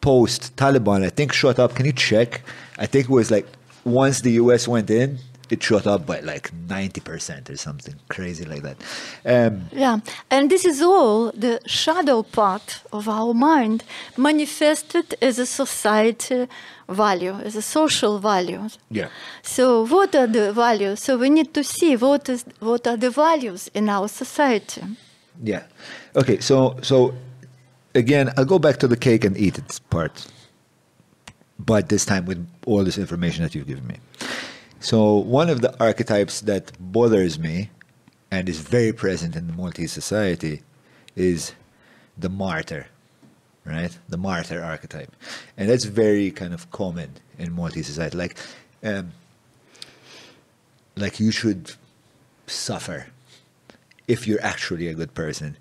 post Taliban, I think shot up. Can you check? I think it was like once the US went in, it shot up by like 90% or something crazy like that. Um, Yeah, and this is all the shadow part of our mind manifested as a society value, as a social value. Yeah. So what are the values? So we need to see what is what are the values in our society. yeah. Okay, so so again, I'll go back to the cake and eat it part, but this time with all this information that you've given me. So one of the archetypes that bothers me and is very present in the Maltese society is the martyr, right? The martyr archetype, and that's very kind of common in Maltese society. Like, um, like you should suffer if you're actually a good person.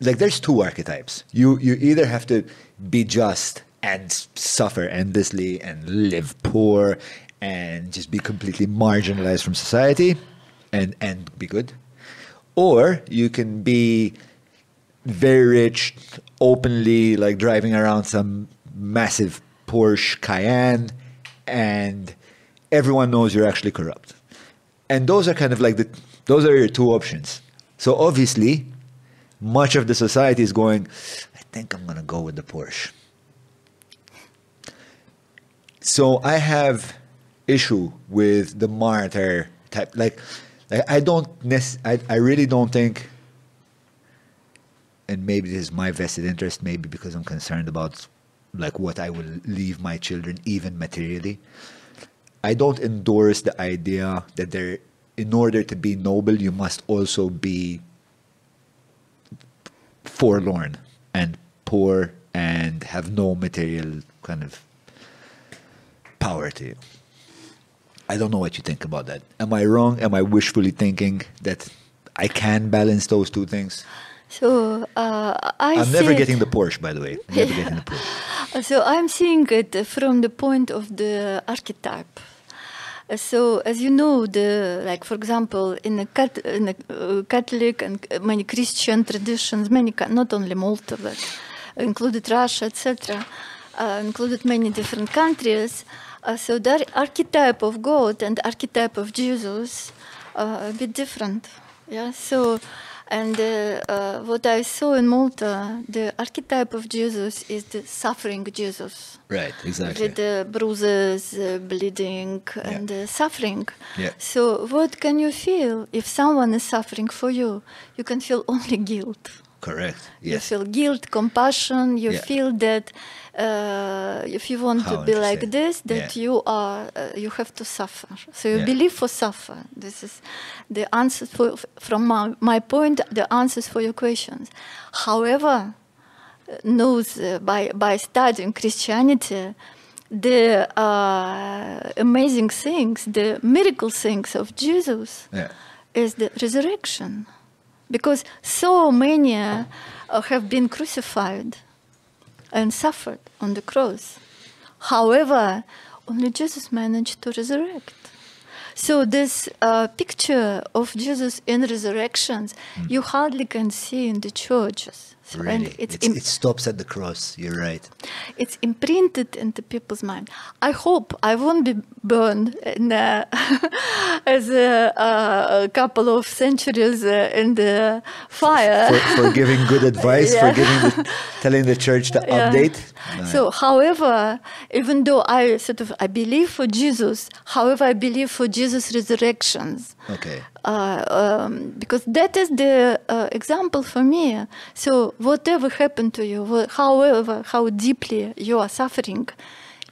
Like, there's two archetypes. You you either have to be just and suffer endlessly and live poor and just be completely marginalized from society and and be good, or you can be very rich, openly like driving around some massive Porsche Cayenne, and everyone knows you're actually corrupt. And those are kind of like the those are your two options. So obviously, much of the society is going, I think I'm gonna go with the Porsche. So I have issue with the martyr type. Like, like I don't I, I really don't think and maybe this is my vested interest, maybe because I'm concerned about like what I will leave my children, even materially. I don't endorse the idea that there, in order to be noble, you must also be forlorn and poor and have no material kind of you. I don't know what you think about that. Am I wrong? Am I wishfully thinking that I can balance those two things? So uh, I I'm see never getting the Porsche, by the way. Never getting the Porsche. So I'm seeing it from the point of the archetype. So, as you know, the like for example, in the, cat, in the uh, Catholic and uh, many Christian traditions, many not only Malta but included Russia, etc., uh, included many different countries. Uh, so that archetype of God and archetype of Jesus uh, a bit different. Yeah. So, and uh, uh, what I saw in Malta, the archetype of Jesus is the suffering Jesus Right, exactly. with the bruises, uh, bleeding, and uh, suffering. Yeah. So, what can you feel if someone is suffering for you? You can feel only guilt. Correct. Yes. You feel guilt, compassion. You Yeah. feel that uh, if you want How to be like this, that Yeah. you are, uh, you have to suffer. So you Yeah. believe for suffer. This is the answer for, from my, my point. The answers for your questions. However, uh, knows uh, by by studying Christianity, the uh, amazing things, the miracle things of Jesus Yeah. is the resurrection. Because so many uh, have been crucified and suffered on the cross. However, only Jesus managed to resurrect. So this uh, picture of Jesus in resurrections, you hardly can see in the churches. Really. And it's, It's, im- it stops at the cross. You're right. it's imprinted into people's mind. I hope I won't be burned in, uh, as a, uh, a couple of centuries uh, in the fire. For, for giving good advice, Yeah. for giving the, telling the church to Yeah. update. No, So, however, even though I sort of I believe for Jesus, however, I believe for Jesus' resurrections. Okay. Uh, um, because that is the uh, example for me. So whatever happened to you, however, how deeply you are suffering,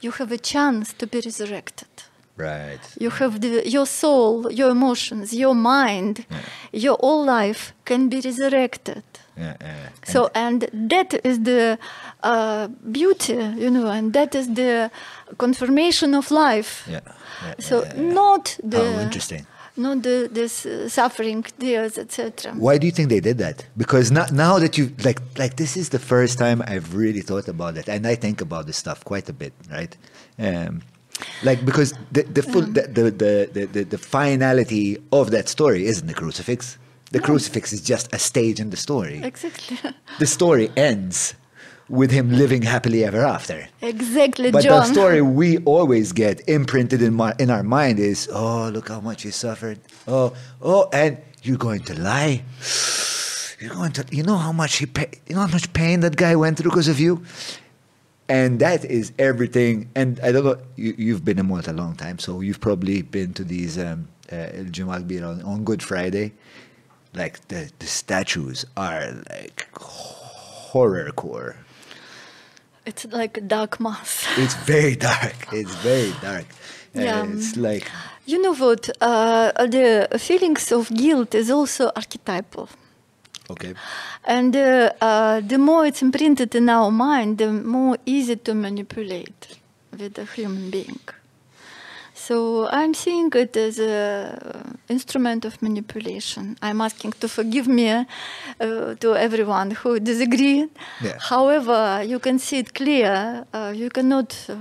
you have a chance to be resurrected. Right. You have the, your soul, your emotions, your mind, your whole life can be resurrected. Yeah, yeah. So, and that is the uh, beauty, you know, and that is the confirmation of life. Yeah. yeah, So, yeah, yeah. not the How interesting. Not the this uh, suffering, tears, etc. Why do you think they did that? Because now, now that you like, like this is the first time I've really thought about it, and I think about this stuff quite a bit, right? Um, like because the the full the, the, the, the, the the finality of that story isn't the crucifix. The crucifix is just a stage in the story. Exactly, The story ends with him living happily ever after. exactly, But John. the story we always get imprinted in, my, in our mind is, oh, look how much he suffered. Oh, oh, and you're going to lie. You're going to, you know how much he, pa- you know how much pain that guy went through because of you. And that is everything. And I don't know, you, you've been in Malta a long time, so you've probably been to these um, uh, El Jumal Bir on, on Good Friday. Like the, the statues are like horror core. It's like a dark mass. It's very dark. It's very dark. Uh, Yeah. It's like You know what? Uh, the feelings of guilt is also archetypal. okay. And uh, uh, the more it's imprinted in our mind, the more easy to manipulate with a human being. So I'm seeing it as an instrument of manipulation. I'm asking to forgive me uh, to everyone who disagree. Yeah. However, you can see it clear. Uh, you cannot uh,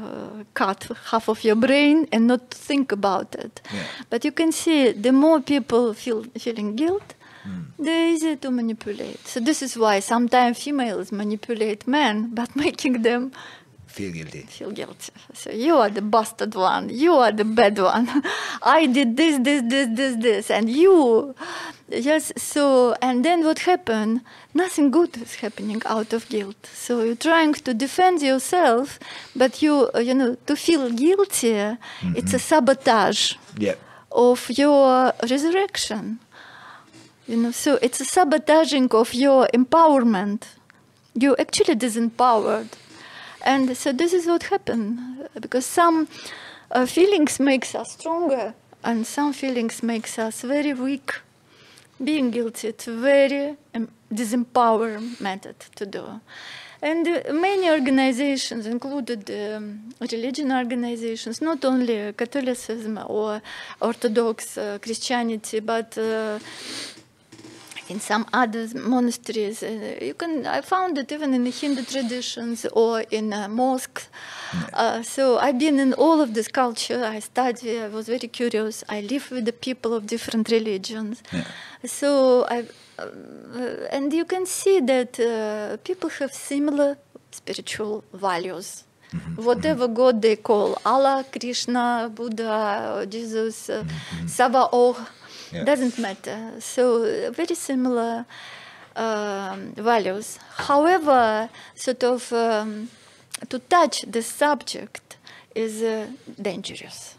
cut half of your brain and not think about it. Yeah. But you can see the more people feel feeling guilt, they're easy to manipulate. So this is why sometimes females manipulate men, but making them Feel guilty. feel guilty. So you are the bastard one. You are the bad one. I did this, this, this, this, this, and you. Yes. So and then what happened? Nothing good is happening out of guilt. So you're trying to defend yourself, but you, you know, to feel guilty, mm-hmm. it's a sabotage Yeah. of your resurrection. You know, so it's a sabotaging of your empowerment. You actually disempowered, and so this is what happened because some uh, feelings makes us stronger, and some feelings makes us very weak. Being guilty, it's a very um, disempower method to do. And uh, many organizations, included um, religion organizations, not only Catholicism or Orthodox uh, Christianity, but uh, in some other monasteries. Uh, you can I found it even in the Hindu traditions or in uh, mosques. Uh, so I've been in all of this culture. I study. I was very curious. I live with the people of different religions. Yeah. So I, uh, and you can see that uh, people have similar spiritual values. Whatever God they call Allah, Krishna, Buddha, Jesus, uh, Savaor, Yeah. doesn't matter. So very similar um, values. However, sort of um, to touch the subject is uh, dangerous.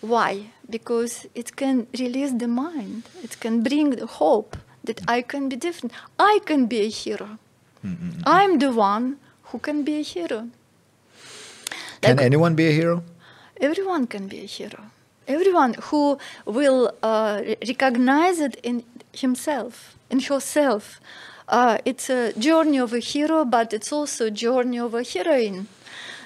Why? Because it can release the mind. It can bring the hope that I can be different. I can be a hero. I'm the one who can be a hero. Can Like- anyone be a hero? Everyone can be a hero. Everyone who will uh, recognize it in himself, in herself. Uh, it's a journey of a hero, but it's also a journey of a heroine.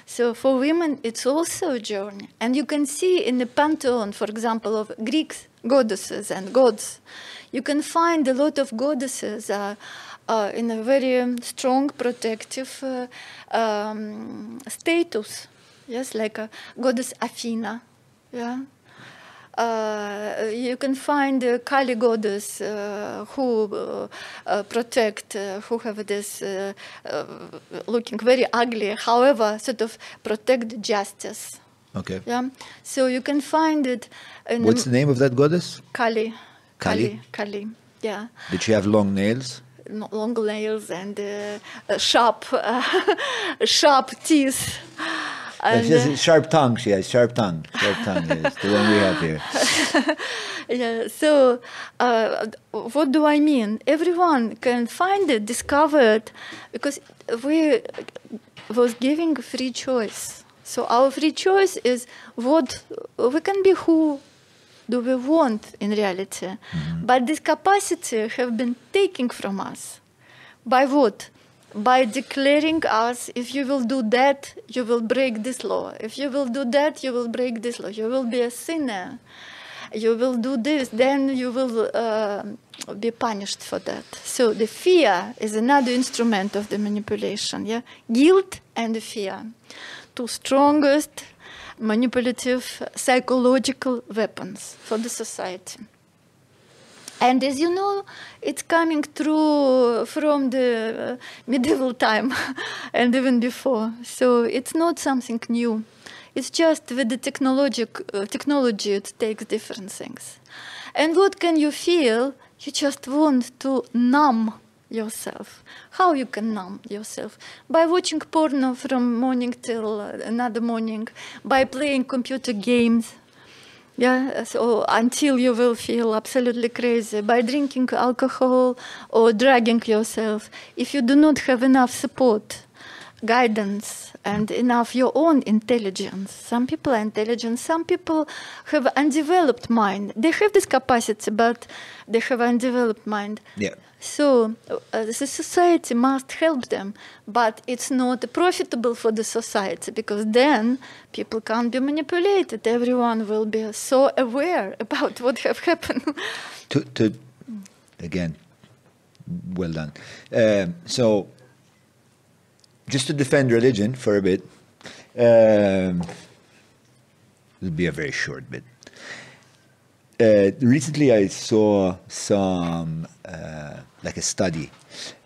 So for women, it's also a journey. And you can see in the pantheon, for example, of Greek goddesses and gods, you can find a lot of goddesses uh, uh, in a very strong protective uh, um, status. Yes, like uh, goddess Athena. Yeah. Uh, you can find uh, Kali goddess uh, who uh, protect, uh, who have this uh, uh, looking very ugly, however, sort of protect justice. Okay. Yeah. So you can find it in What's the name of that goddess? Kali. Kali? Kali. Yeah. Did she have long nails? Long nails and uh, sharp, uh, sharp teeth. And, she has uh, a sharp tongue. She has sharp tongue. Sharp tongue. Yes, the one we have here. yeah, so uh, what do I mean? Everyone can find it, discover it, because we was giving free choice. So our free choice is what we can be who do we want in reality. But this capacity have been taken from us. By what? By declaring us, if you will do that, you will break this law. If you will do that, you will break this law. You will be a sinner. You will do this, then you will uh, be punished for that. So the fear is another instrument of the manipulation. Yeah, guilt and fear, two strongest manipulative psychological weapons for the society. And as you know, it's coming through from the medieval time and even before. So it's not something new. It's just with the technologic, uh, technology, it takes different things. And what can you feel? You just want to numb yourself. How you can numb yourself? By watching porno from morning till another morning, by playing computer games, yeah, so until you will feel absolutely crazy by drinking alcohol or drugging yourself, if you do not have enough support, guidance, and enough your own intelligence. Some people are intelligent, some people have undeveloped mind. They have this capacity, but they have undeveloped mind. Yeah. So uh, the society must help them, but it's not profitable for the society because then people can't be manipulated. Everyone will be so aware about what have happened. To, to again, well done. Um, so, just to defend religion for a bit, um, it'll be a very short bit. Uh, recently, I saw some uh, like a study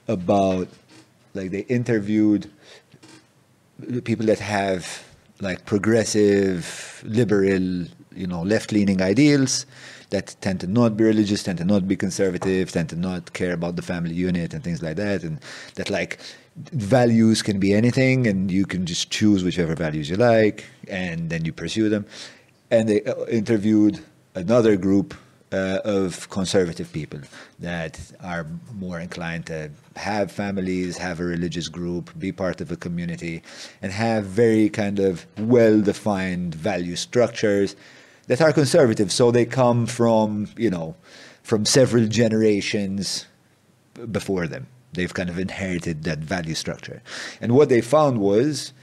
about like they interviewed people that have like progressive, liberal, you know, left-leaning ideals that tend to not be religious, tend to not be conservative, tend to not care about the family unit and things like that, and that like values can be anything, and you can just choose whichever values you like, and then you pursue them. And they uh, interviewed another group uh, of conservative people that are more inclined to have families, have a religious group, be part of a community, and have very kind of well defined value structures that are conservative. So they come from, you know, from several generations before them. They've kind of inherited that value structure. And what they found was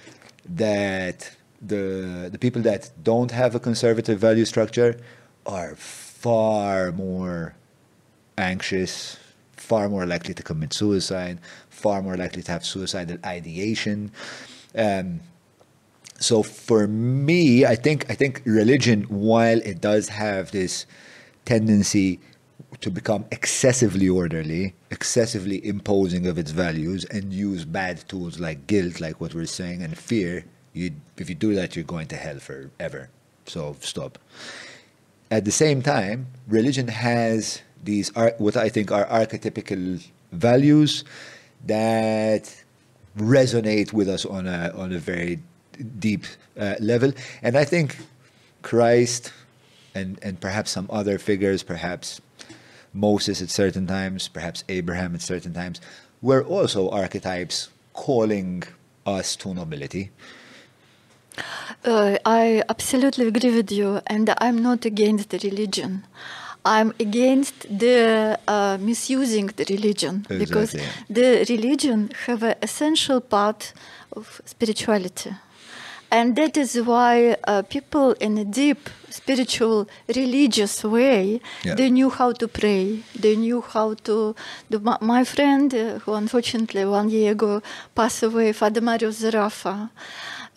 that the, the people that don't have a conservative value structure are far more anxious, far more likely to commit suicide, far more likely to have suicidal ideation. Um, so for me, I think I think religion, while it does have this tendency to become excessively orderly, excessively imposing of its values, and use bad tools like guilt, like what we're saying, and fear, you if you do that, you're going to hell forever. So stop. At the same time, religion has these what I think are archetypical values that resonate with us on a on a very deep uh, level, and I think Christ and and perhaps some other figures, perhaps Moses at certain times, perhaps Abraham at certain times, were also archetypes calling us to nobility. Uh, I absolutely agree with you, and I'm not against the religion. I'm against the uh, misusing the religion because the religion have an essential part of spirituality, and that is why uh, people in a deep spiritual religious way Yeah. they knew how to pray they knew how to do my, my friend uh, who unfortunately one year ago passed away father mario zarafa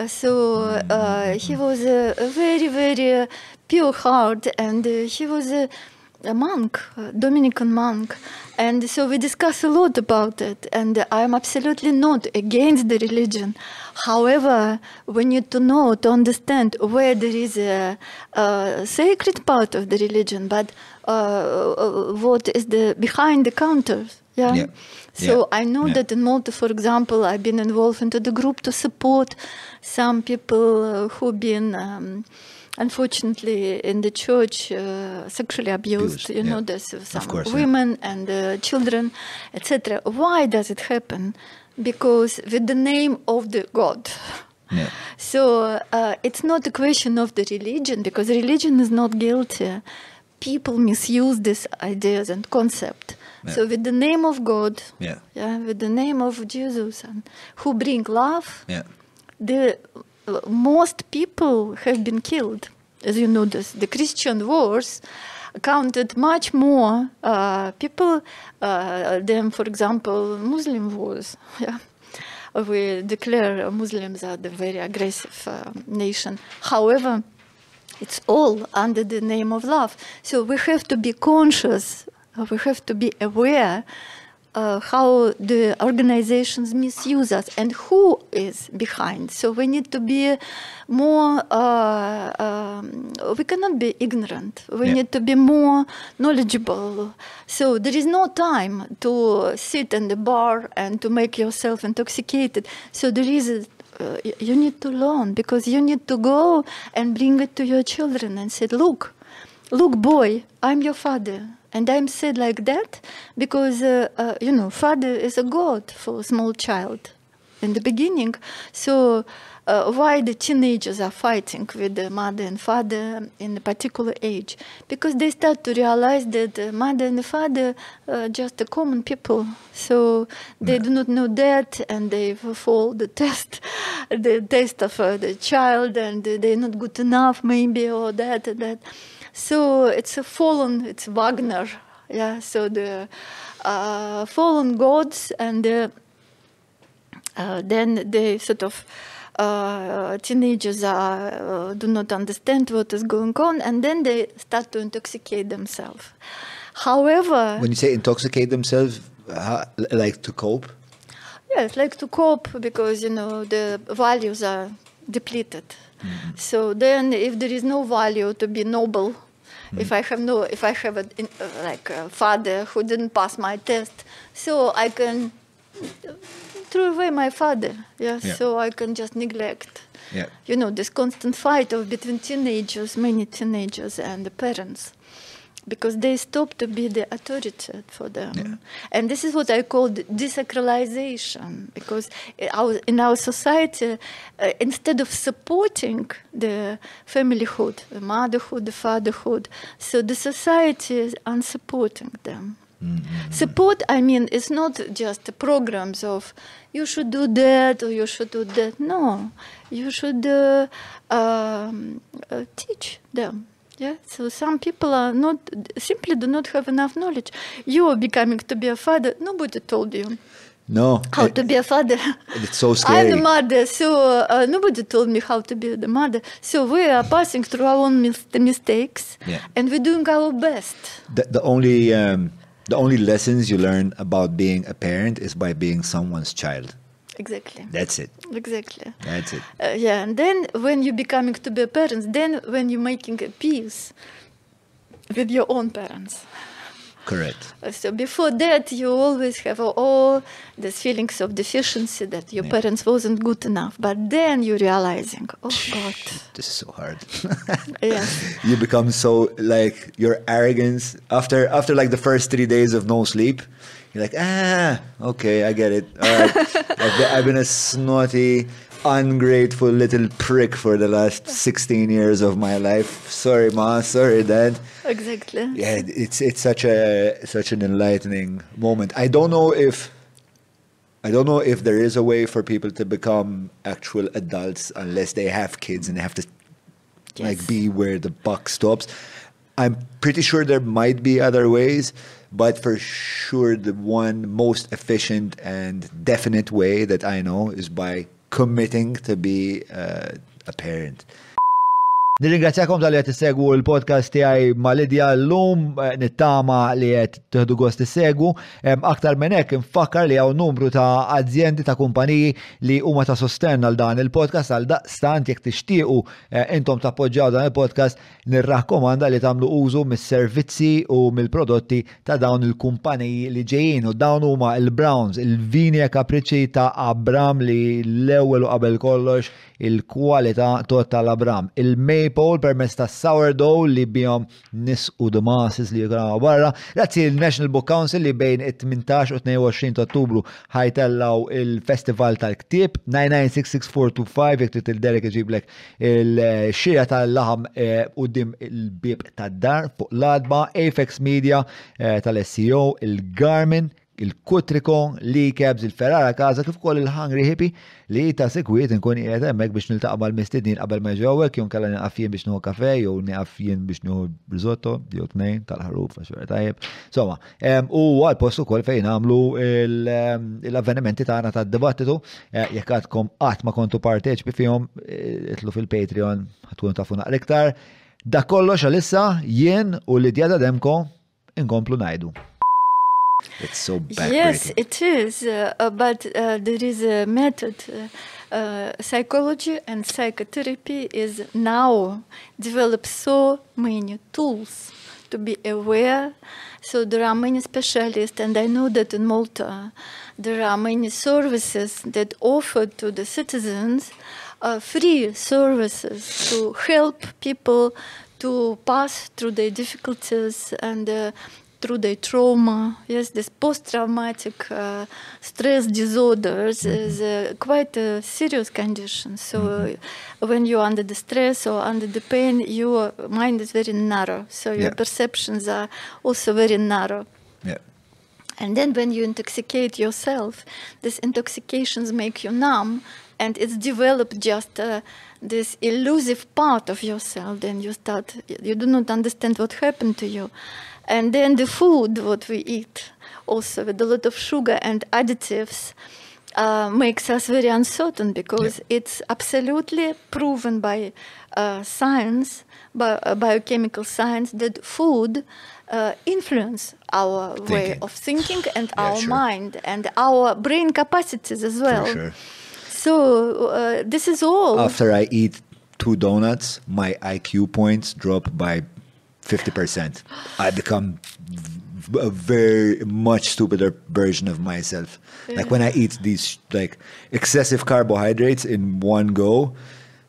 so uh, he was a, very very pure heart and uh, he was a, a monk a dominican monk. And so we discuss a lot about it and i'm absolutely not against the religion. However we need to know to understand where there is a, a sacred part of the religion but uh, uh, what is the behind the counters yeah, Yeah. So Yeah. I know Yeah. that in Malta, for example, I've been involved into the group to support some people uh, who've been, um, unfortunately, in the church uh, sexually abused. Abused, you know, there's some course, yeah. women and uh, children, etc. Why does it happen? Because with the name of the God. Yeah. So uh, it's not a question of the religion because religion is not guilty. People misuse these ideas and concept. So with the name of God, Yeah. yeah, with the name of Jesus, and who bring love, Yeah. the most people have been killed. As you know, this, the Christian wars counted much more uh, people uh, than, for example, Muslim wars. Yeah. We declare Muslims are the very aggressive uh, nation. However, it's all under the name of love. So we have to be conscious, we have to be aware uh, how the organizations misuse us and who is behind. So we need to be more, uh, um, we cannot be ignorant. We Yeah. need to be more knowledgeable. So there is no time to sit in the bar and to make yourself intoxicated. So there is a uh, you need to learn because you need to go and bring it to your children and say, look, look, boy, I'm your father. And I'm said like that because, uh, uh, you know, father is a god for a small child in the beginning. So uh, why the teenagers are fighting with the mother and father in a particular age? Because they start to realize that the mother and the father are just a common people. So they do not know that and they fall the test, the test of uh, the child and they're not good enough maybe or that and that. So it's a fallen, it's Wagner. Yeah, so the uh, fallen gods and the uh, then they sort of uh, teenagers are, uh, do not understand what is going on, and then they start to intoxicate themselves. However, When you say intoxicate themselves, how, like to cope? yes, like to cope because you know the values are depleted. So then, if there is no value to be noble, if I have no, if I have a, uh, like a father who didn't pass my test, so I can throw away my father. Yeah, Yeah. so I can just neglect. Yeah. You know, this constant fight of between teenagers, many teenagers, and the parents. Because they stop to be the authority for them. Yeah. And this is what I call desacralization. Because in our, in our society, uh, instead of supporting the familyhood, the motherhood, the fatherhood, so the society is unsupporting them. Support, I mean, is not just programs of you should do that or you should do that. No, you should uh, um, uh, teach them. Yeah, so some people are not simply do not have enough knowledge. You are becoming to be a father. Nobody told you No. how it- to be a father. it's so scary. I'm the mother, so uh, nobody told me how to be the mother. So we are passing through our own mis- the mistakes, Yeah. and we're doing our best. the, the only um, the only lessons you learn about being a parent is by being someone's child. Exactly. That's it. Exactly. That's it. Uh, yeah, and then when you're becoming to be a parent, then when you're making a peace with your own parents. Correct. Uh, So before that, you always have all these feelings of deficiency that your Yeah. parents wasn't good enough. But then you're realizing, oh God, This is so hard. yes, you become so like your arrogance after after like the first three days of no sleep. You're like, ah, okay, I get it. All right, I've, been, I've been a snotty, ungrateful little prick for the last 16 years of my life. Sorry, ma. Sorry, dad. exactly. Yeah, it's it's such a such an enlightening moment. I don't know if I don't know if there is a way for people to become actual adults unless they have kids and they have to like be where the buck stops. I'm pretty sure there might be other ways, but for sure the one most efficient and definite way that I know is by committing to be uh, a parent. Nirringrazzjakom tal-li għet segwu il-podcast tijaj ma Lidja l-lum eh, nittama li għet tħedu għost segwu aktar minn hekk li għaw numru ta' azzjendi ta' kumpaniji li huma ta' sostenna għal dan il-podcast. Għal daqstant jek tixtiequ eh, intom tappoġġjaw dan il-podcast nirrakkomanda li tagħmlu użu mis-servizzi u mill-prodotti ta' dawn il-kumpaniji li ġejjin. U dawn huma il-Browns, il-Vinja kapriċi e ta' Abram li l-ewwel u qabel kollox il-kwalità tot tal-Abram. Il-Maple permess ta' sourdough li bihom nis u li jgħu barra. Grazzi il-National Book Council li bejn it-18 u 22 ta' ottubru ħajtellaw il-Festival tal-Ktib 9966425 jek trid il-Derek iġiblek il-xira tal-laħam eh, u dim il-bib tad-dar fuq l-adba, Apex Media eh, tal-SEO, il-Garmin, il-Kutriko, l-Cabs, il-Ferrara Kaza, kif kol il-Hungry Hippie li ta' sekwit nkun qiegħed hemmhekk biex niltaqa' mal-mistednin qabel ma ġewwek jew kellha nieqaf jien biex nieħu kafe jew nieqaf jien biex nieħu risotto jew tnejn tal-ħaruf għax tajjeb. Insomma, u għal post ukoll fejn għamlu l-avvenimenti tagħna tad-dibattitu eh, jekk għadkom qatt ma kontu parteċipi fihom eh, itlu fil-Patreon ħatkun tafu naqra iktar. Da kollox għalissa jien u Lidja Demko inkomplu najdu. It's so backbreaking. Yes, it is. Uh, uh, but uh, there is a method. Uh, uh, psychology and psychotherapy is now developed so many tools to be aware. So there are many specialists, and I know that in Malta there are many services that offer to the citizens uh, free services to help people to pass through their difficulties and uh, through their trauma. Yes, this post-traumatic uh, stress disorders is uh, quite a serious condition. So uh, when you're under the stress or under the pain, your mind is very narrow. So your Yeah. perceptions are also very narrow. Yeah. And then when you intoxicate yourself, these intoxications make you numb and it's developed just uh, this elusive part of yourself. Then you start, you do not understand what happened to you. And then the food, what we eat, also with a lot of sugar and additives, uh, makes us very uncertain because it's absolutely proven by uh, science, by uh, biochemical science, that food uh, influence our way of thinking and Yeah, our sure. mind and our brain capacities as well. sure. So uh, this is all. After I eat two donuts, my IQ points drop by 50%. I become a very much stupider version of myself. Like when I eat these like excessive carbohydrates in one go,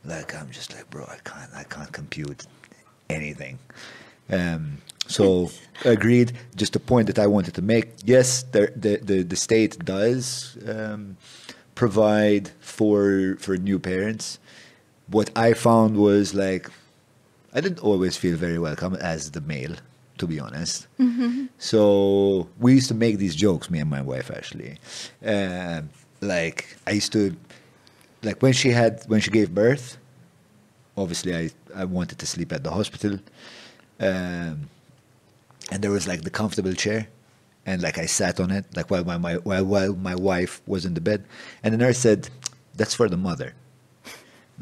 like I'm just like, bro, I can't, I can't compute anything. Um, so agreed. Just a point that I wanted to make. Yes, there, the, the the state does um, provide for for new parents. What I found was like I didn't always feel very welcome as the male, to be honest. So we used to make these jokes, me and my wife actually. Um like I used to, like when she had when she gave birth, obviously I, I wanted to sleep at the hospital. Um, and there was like the comfortable chair. And like I sat on it, like while my, my while, while my wife was in the bed. And the nurse said, That's for the mother.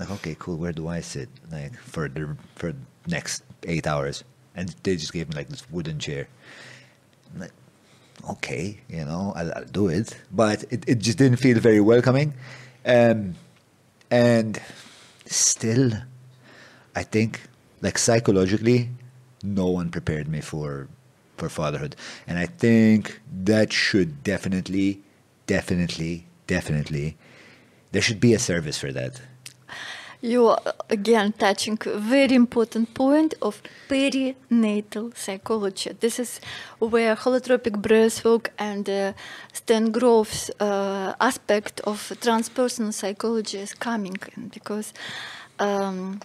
Like, okay, cool, where do I sit? Like for the for next eight hours. And they just gave me like this wooden chair. I'm like, okay, you know, I'll, I'll do it. But it, it just didn't feel very welcoming. Um, and still, I think, like psychologically, no one prepared me for for fatherhood, and I think that should definitely, definitely, definitely, there should be a service for that. You are again touching a very important point of perinatal psychology. This is where holotropic breathwork and uh, Stan Grof's uh, aspect of transpersonal psychology is coming in because um,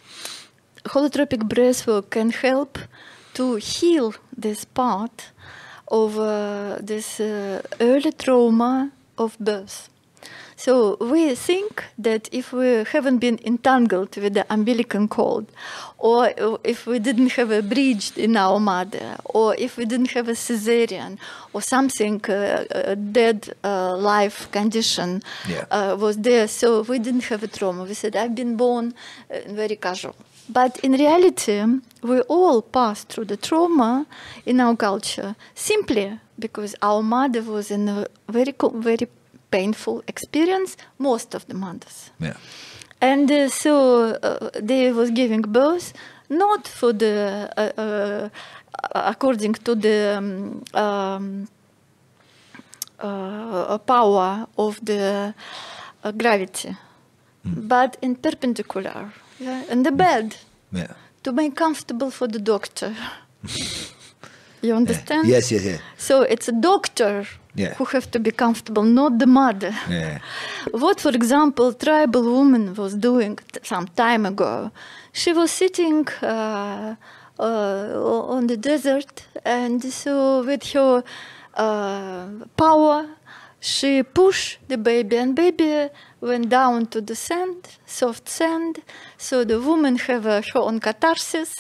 holotropic breathwork can help to heal this part of uh, this uh, early trauma of birth. So we think that if we haven't been entangled with the umbilical cord, or if we didn't have a breach in our mother, or if we didn't have a cesarean, or something, uh, a dead uh, life condition Yeah. uh, was there, so we didn't have a trauma. We said, I've been born uh, very casual. But in reality, we all pass through the trauma in our culture simply because our mother was in a very, very painful experience, most of the mothers. Yeah. And uh, so uh, they was giving birth not for the, uh, uh, according to the um, um, uh, power of the uh, gravity, but in perpendicular, yeah, in the bed Yeah. to make comfortable for the doctor. you understand? Yes, yes, yes. So it's a doctor Yeah. who have to be comfortable, not the mother. Yeah. What, for example, tribal woman was doing some time ago, she was sitting uh, uh, on the desert, and so with her uh, power, she pushed the baby, and baby went down to the sand, soft sand. So the woman have uh, her own catharsis.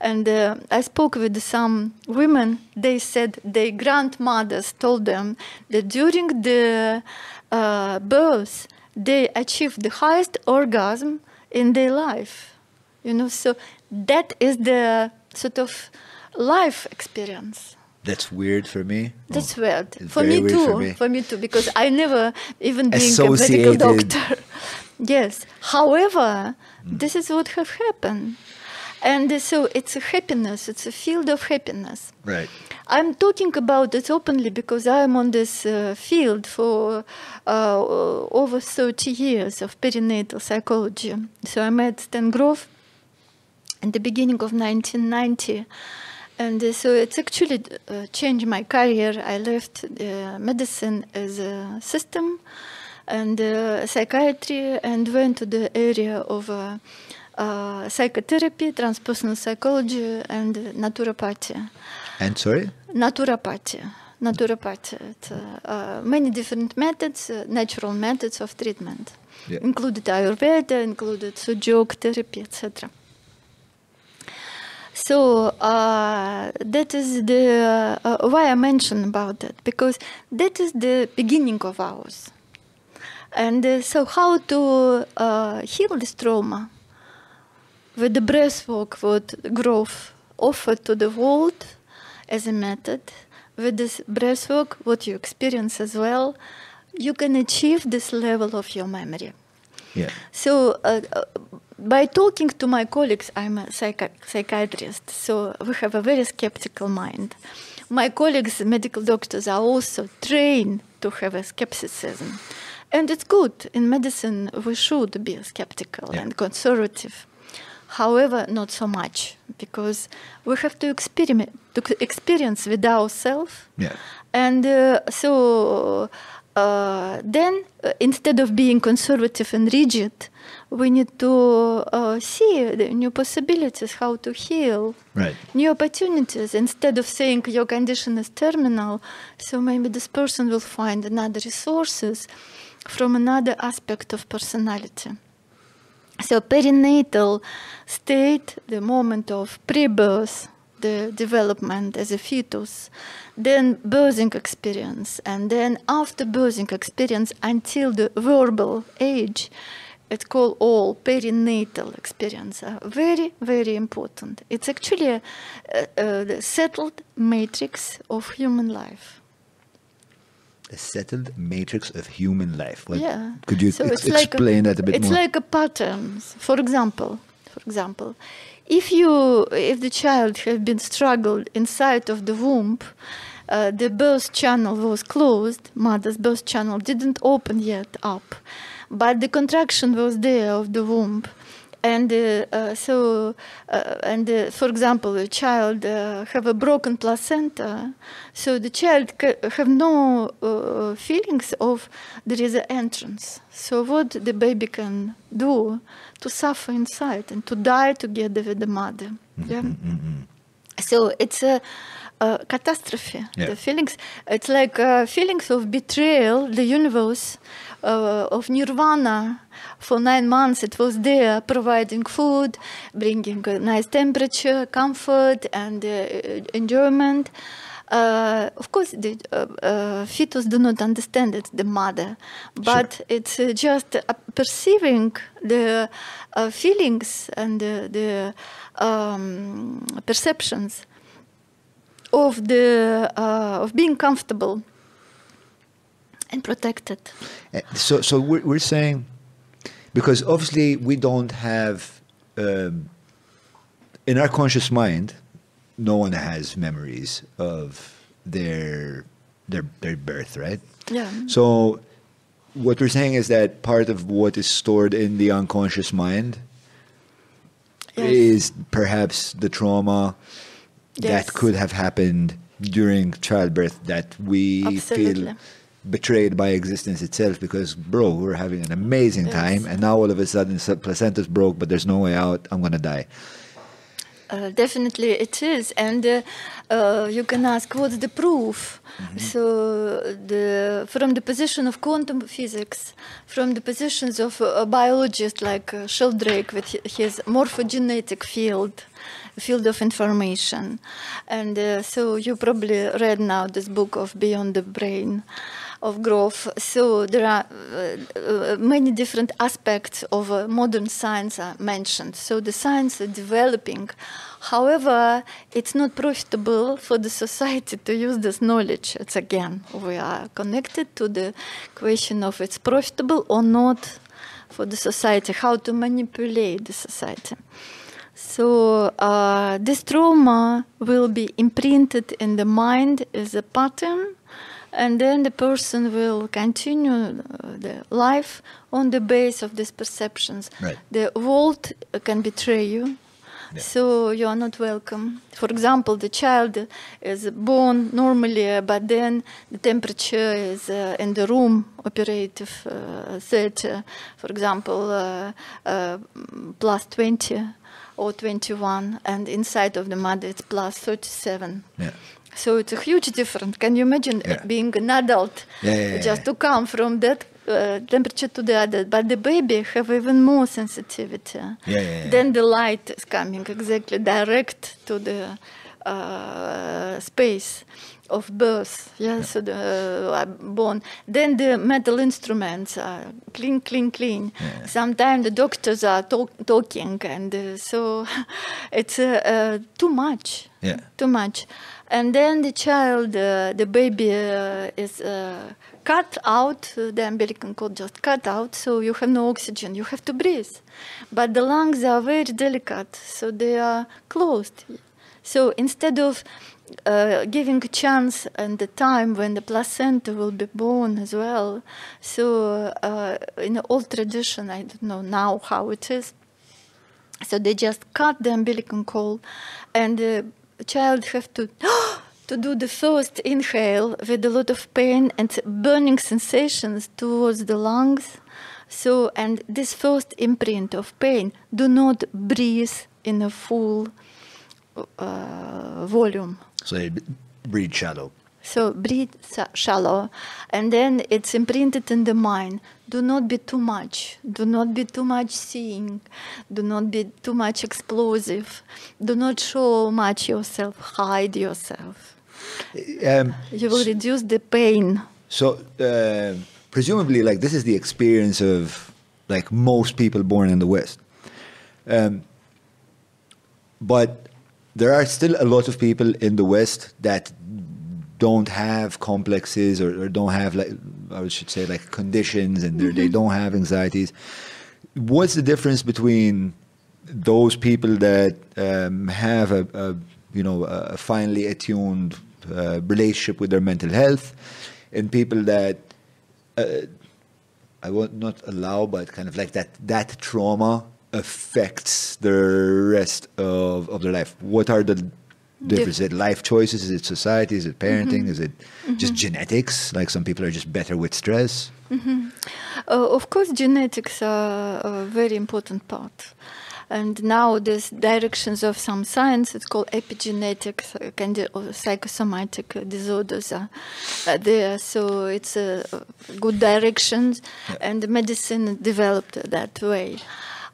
And uh, I spoke with some women. They said their grandmothers told them that during the uh, birth, they achieved the highest orgasm in their life. You know, so that is the sort of life experience. That's weird for me. That's weird. it's For me weird too. for me. too, because I never even being a medical doctor. yes. However, Hmm. this is what have happened. And uh, so it's a happiness, it's a field of happiness. Right. I'm talking about it openly because I'm on this uh, field for uh, over 30 years of perinatal psychology. So I met Stan Grof in the beginning of 1990. And uh, so it's actually uh, changed my career. I left uh, medicine as a system and uh, psychiatry and went to the area of uh, psychotherapy, transpersonal psychology, and naturopathy. And sorry? Naturopathy. Naturopathy. Uh, uh, many different methods, uh, natural methods of treatment. Yeah. Included Ayurveda, included Sujok therapy, etc. So uh, that is the uh, why I mention about that because that is the beginning of ours. And uh, so, how to uh, heal this trauma? With the breathwork, what Grof offered to the world as a method, with this breathwork, what you experience as well, you can achieve this level of your memory. Yeah. So, uh, uh, by talking to my colleagues, I'm a psychi- psychiatrist, so we have a very skeptical mind. My colleagues, medical doctors, are also trained to have a skepticism. And it's good. In medicine, we should be skeptical Yeah. and conservative. However, not so much, because we have to experiment, to experience with ourselves Yeah. and uh, so uh, then, uh, instead of being conservative and rigid, we need to uh, see the new possibilities, how to heal, Right. new opportunities. Instead of saying your condition is terminal, so maybe this person will find another resources from another aspect of personality. So perinatal state, the moment of pre-birth, the development as a fetus, then birthing experience, and then after birthing experience until the verbal age, it's called all perinatal experience are very very important. It's actually a, a, a the settled matrix of human life. A settled matrix of human life. Yeah. Could you So ex- it's like a- explain that a bit it's more? It's like a pattern. For example, for example, if you if the child has been struggled inside of the womb, uh, the birth channel was closed. Mother's birth channel didn't open yet up, but the contraction was there of the womb. And uh, uh, so, uh, and uh, for example, a child uh, have a broken placenta, so the child have no uh, feelings of there is an entrance. So what the baby can do to suffer inside and to die together with the mother. Yeah. So it's a, a catastrophe. Yeah. The feelings, it's like uh, feelings of betrayal. The universe uh, of nirvana. For nine months, it was there, providing food, bringing a nice temperature, comfort, and uh, enjoyment. Uh, of course, the uh, uh, fetus do not understand it's the mother, but it's uh, just uh, perceiving the uh, feelings and the, the um, perceptions of the uh, of being comfortable and protected. Uh, So, so we're, we're saying, because obviously we don't have, um, in our conscious mind, no one has memories of their their their birth, right? Yeah. So, what we're saying is that part of what is stored in the unconscious mind Yes. is perhaps the trauma Yes. that could have happened during childbirth that we Absolutely. feel betrayed by existence itself because bro we're having an amazing Yes. time and now all of a sudden placenta's broke but there's no way out i'm gonna die Uh, definitely it is, and uh, uh, you can ask what's the proof. So, the from the position of quantum physics, from the positions of a biologist like uh, Sheldrake with his morphogenetic field, field of information, and uh, so you probably read now this book of Beyond the Brain of growth. So there are uh, uh, many different aspects of uh, modern science are mentioned. So the science is developing. However, it's not profitable for the society to use this knowledge. It's again, we are connected to the question of it's profitable or not for the society, how to manipulate the society. So uh, this trauma will be imprinted in the mind as a pattern, and then the person will continue uh, the life on the base of these perceptions. Right. The world can betray you. So you are not welcome. For example, the child is born normally, uh, but then the temperature is uh, in the room operative uh, theater, for example, uh, uh, plus 20 or 21, and inside of the mother it's plus 37. yeah So it's a huge difference. Can you imagine Yeah. being an adult Yeah, yeah, yeah, just yeah. to come from that uh, temperature to the other? But the baby have even more sensitivity. Yeah, yeah, yeah. Then the light is coming exactly direct to the uh, space of birth. Yeah, so the uh, born. Then the metal instruments are clean, clean, clean. Sometimes the doctors are talk- talking, and uh, so it's uh, uh, too much Yeah. too much. And then the child, uh, the baby uh, is uh, cut out, uh, the umbilical cord just cut out, so you have no oxygen, you have to breathe. But the lungs are very delicate, so they are closed. So instead of uh, giving a chance and the time when the placenta will be born as well, so uh, in the old tradition, I don't know now how it is, so they just cut the umbilical cord, and the child have to to do the first inhale with a lot of pain and burning sensations towards the lungs. So, and this first imprint of pain, do not breathe in a full uh, volume. so breathe shallow So breathe shallow, and then it's imprinted in the mind. Do not be too much. Do not be too much seeing. Do not be too much explosive. Do not show much yourself. Hide yourself. Um, You will reduce the pain. So uh, presumably, like this is the experience of like most people born in the West. Um, but there are still a lot of people in the West that don't have complexes or, or don't have like I should say like conditions and they're they don't have anxieties. What's the difference between those people that um, have a, a you know a finely attuned uh, relationship with their mental health and people that uh, I will not allow, but kind of like that that trauma affects the rest of, of their life. What are the differences? Is it life choices? Is it society? Is it parenting? Is it just genetics? Like some people are just better with stress. Uh, of course, genetics are a very important part. And now there's directions of some science, it's called epigenetics, uh, or psychosomatic disorders are uh, there. So it's a good directions, and medicine developed that way.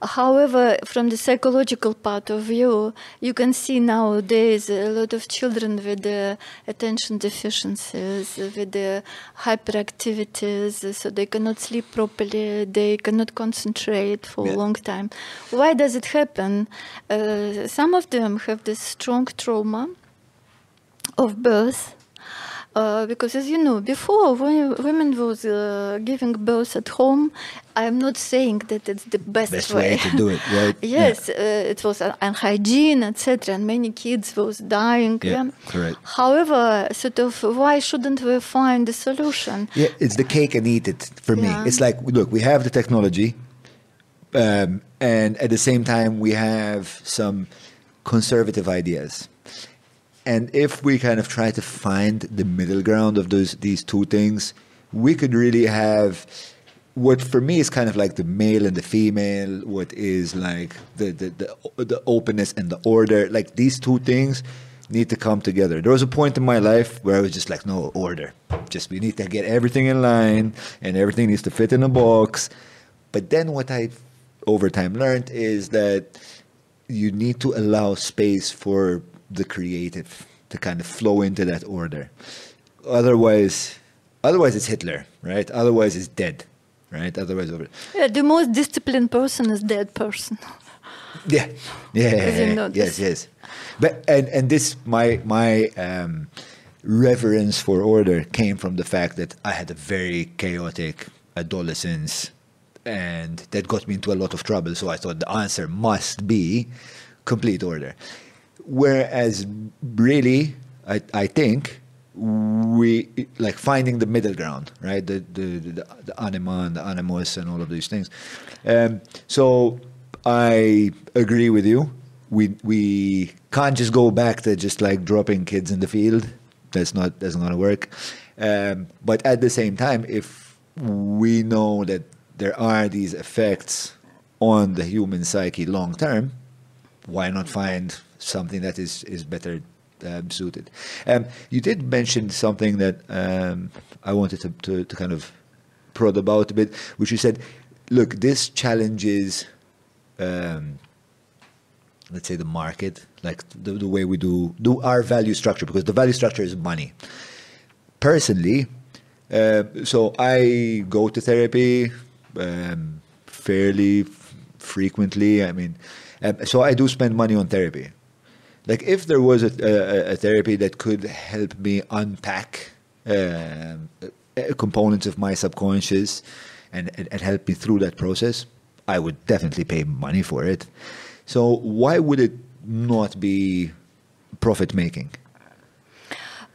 However, from the psychological part of view, you can see nowadays a lot of children with the attention deficiencies, with the hyperactivities, so they cannot sleep properly, they cannot concentrate for Yeah. a long time. Why does it happen? Uh, some of them have this strong trauma of birth. Uh, because as you know, before when women was uh, giving birth at home, I'm not saying that it's the best, Best way to do it, right? yes, uh, it was un- unhygiene, etc., and many kids was dying. Yeah, correct. However, sort of, why shouldn't we find a solution? Yeah, it's the cake and eat it for me. It's like, look, we have the technology, um, and at the same time, we have some conservative ideas. And if we kind of try to find the middle ground of those these two things, we could really have what for me is kind of like the male and the female, what is like the the, the, the openness and the order. Like these two things need to come together. There was a point in my life where I was just like, no, order. Just we need to get everything in line and everything needs to fit in a box. But then what I over time learned is that you need to allow space for the creative to kind of flow into that order. Otherwise, otherwise it's Hitler, right? Otherwise it's dead, right? Otherwise, over. Yeah, the most disciplined person is dead person. Yeah, yeah, yes, yes. But and and this my my um, reverence for order came from the fact that I had a very chaotic adolescence, and that got me into a lot of trouble. So I thought the answer must be complete order. Whereas really, I I think we like finding the middle ground, right? The the the, the anima and the animus and all of these things. Um, so I agree with you. We we can't just go back to just like dropping kids in the field. That's not that's not gonna work. Um, but at the same time, if we know that there are these effects on the human psyche long term, why not find something that is is better um, suited? Um, you did mention something that um, I wanted to, to to kind of prod about a bit, which you said, look, this challenges, um, let's say, the market, like the, the way we do do our value structure, because the value structure is money. Personally, uh, so I go to therapy um, fairly frequently. I mean, um, so I do spend money on therapy. Like if there was a, a, a therapy that could help me unpack uh, components of my subconscious and, and, and help me through that process, I would definitely pay money for it. So why would it not be profit making?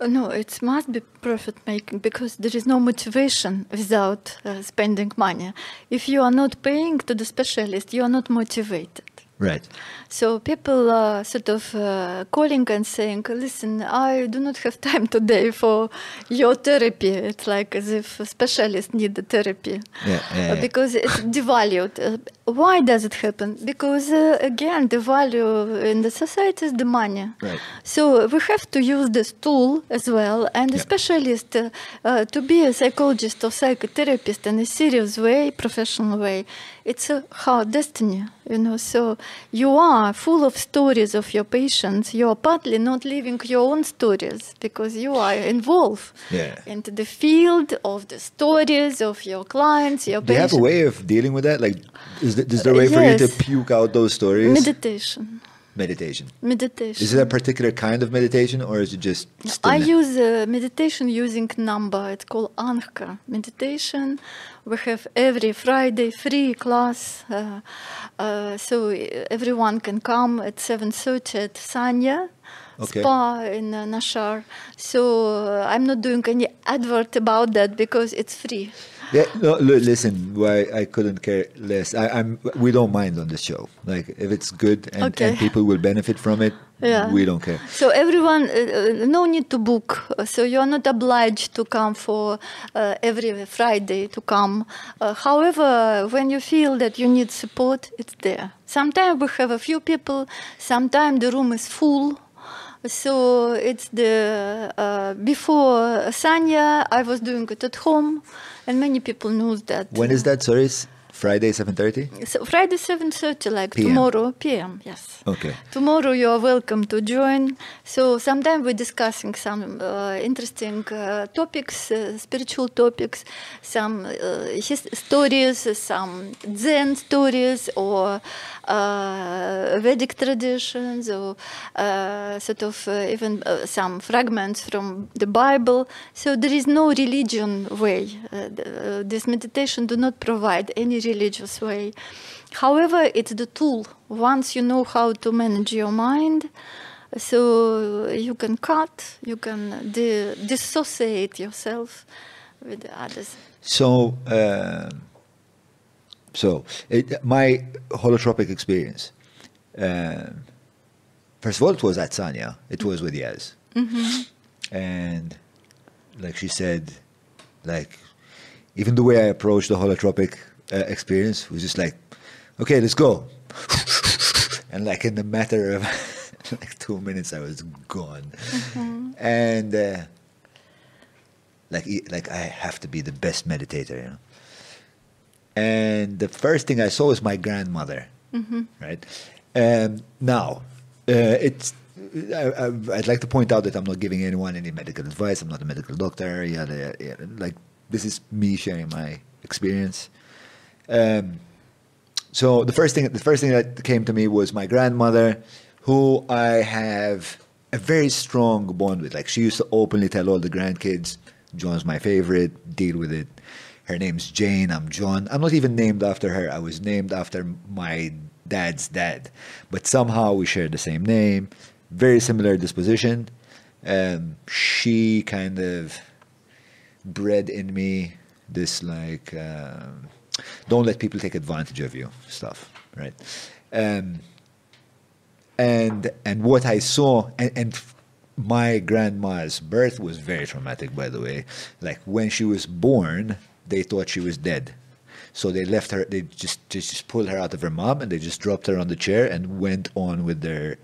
Uh, No, it must be profit making because there is no motivation without uh, spending money. If you are not paying to the specialist, you are not motivated. Right. So people are sort of uh, calling and saying, "Listen, I do not have time today for your therapy." It's like as if a specialist need the therapy Yeah, yeah, Uh, yeah. because it's devalued. Why does it happen? Because uh, again, the value in the society is the money. Right. So we have to use this tool as well, and a Yeah. specialist uh, uh, to be a psychologist or psychotherapist in a serious way, professional way. It's a hard destiny, you know. So you are full of stories of your patients. You are partly not living your own stories because you are involved Yeah. into the field of the stories of your clients, your Do you have patients. a way of dealing with that? Like, is, is there a way for you to puke out those stories? Meditation. meditation. Meditation. Is it a particular kind of meditation, or is it just? I use uh, meditation using number. It's called Anka meditation. We have every Friday free class, uh, uh, so everyone can come at seven thirty at Sanya. Okay. Spa in uh, Naxxar. So uh, I'm not doing any advert about that because it's free. Yeah, no, listen, why I couldn't care less. I, I'm. We don't mind on this show. Like, if it's good and, Okay. and people will benefit from it, Yeah. we don't care. So everyone, uh, uh, no need to book. So you are not obliged to come for uh, every Friday to come. Uh, however, when you feel that you need support, it's there. Sometimes we have a few people. Sometimes the room is full. So it's the uh, before Sanya, I was doing it at home, and many people know that. When is that? Sorry, Friday, seven thirty. So Friday seven thirty, like PM. tomorrow PM. Yes. Okay. Tomorrow you are welcome to join. So sometimes we're discussing some uh, interesting uh, topics, uh, spiritual topics, some uh, stories, some Zen stories, or uh, Vedic traditions, or uh, sort of uh, even uh, some fragments from the Bible. So there is no religion way. Uh, uh, this meditation do not provide any religious way. However, it's the tool. Once you know how to manage your mind, so you can cut, you can di- dissociate yourself with the others. So, um so it, my holotropic experience. Um, first of all, it was at Sanya. It was with Yaz, and like she said, like even the way I approached the holotropic uh, experience was just like, okay, let's go, and like in the matter of like two minutes, I was gone, and. Uh, like like I have to be the best meditator, you know. And the first thing I saw was my grandmother, right? Um, now, uh, it's I, I, I'd like to point out that I'm not giving anyone any medical advice. I'm not a medical doctor. Yada, yada, yada. Like this is me sharing my experience. Um, so the first thing the first thing that came to me was my grandmother, who I have a very strong bond with. Like she used to openly tell all the grandkids, "John's my favorite. Deal with it." Her name's Jane. I'm John. I'm not even named after her. I was named after my dad's dad, but somehow we share the same name. Very similar disposition. Um, she kind of bred in me this like um, don't let people take advantage of you stuff right um, and and what i saw and, and my grandma's birth was very traumatic by the way like when she was born they thought she was dead so they left her they just just, just pulled her out of her mom and they just dropped her on the chair and went on with their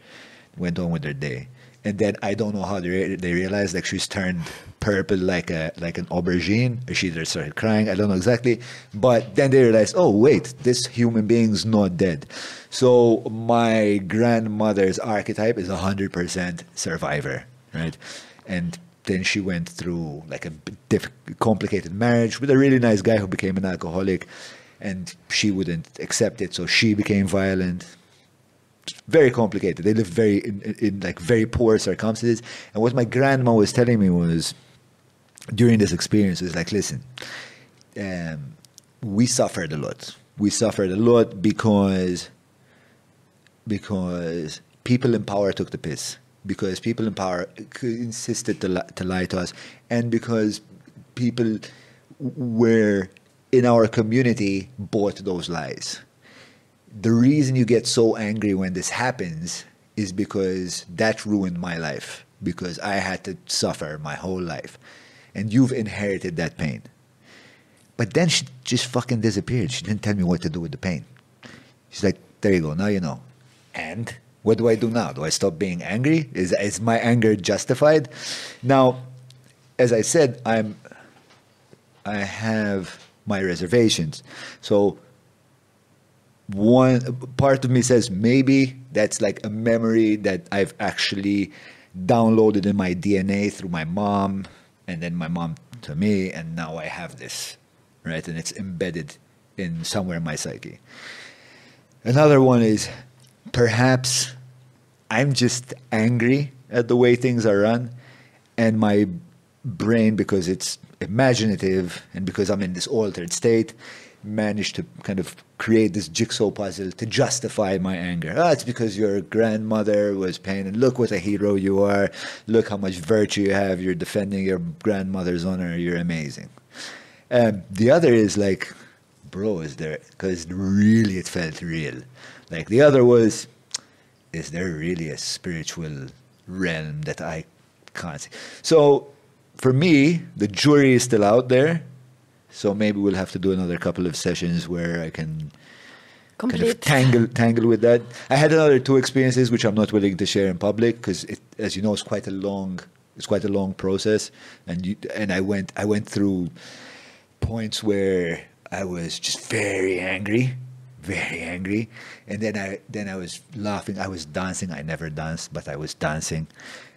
went on with their day and then I don't know how they, they realized like she's turned purple like a like an aubergine. She either started crying. I don't know exactly, but then they realized, oh wait, this human being's not dead. So my grandmother's archetype is hundred percent survivor, right? And then she went through like a complicated marriage with a really nice guy who became an alcoholic, and she wouldn't accept it, so she became violent very complicated. They lived very in, in, like very poor circumstances. And what my grandma was telling me was during this experience was like, listen, um, we suffered a lot. We suffered a lot because because people in power took the piss. Because people in power insisted to, li- to lie to us, and because people were in our community bought those lies the reason you get so angry when this happens is because that ruined my life because I had to suffer my whole life and you've inherited that pain. But then she just fucking disappeared. She didn't tell me what to do with the pain. She's like, there you go. Now you know. And what do I do now? Do I stop being angry? Is is my anger justified? Now, as I said, I'm I have my reservations. So one part of me says maybe that's like a memory that I've actually downloaded in my DNA through my mom and then my mom to me and now I have this right and it's embedded in somewhere in my psyche another one is perhaps I'm just angry at the way things are run and my brain because it's imaginative and because I'm in this altered state managed to kind of create this jigsaw puzzle to justify my anger. Ah, it's because your grandmother was pain, and look what a hero you are. Look how much virtue you have. You're defending your grandmother's honor. You're amazing. Um, the other is like, bro, is there? Because really, it felt real. Like the other was, is there really a spiritual realm that I can't see? So for me, the jury is still out there. So maybe we'll have to do another couple of sessions where I can kind of tangle tangle with that. I had another two experiences which I'm not willing to share in public because, as you know, it's quite a long it's quite a long process, and you, and I went I went through points where I was just very angry, very angry, and then I then I was laughing. I was dancing. I never danced, but I was dancing,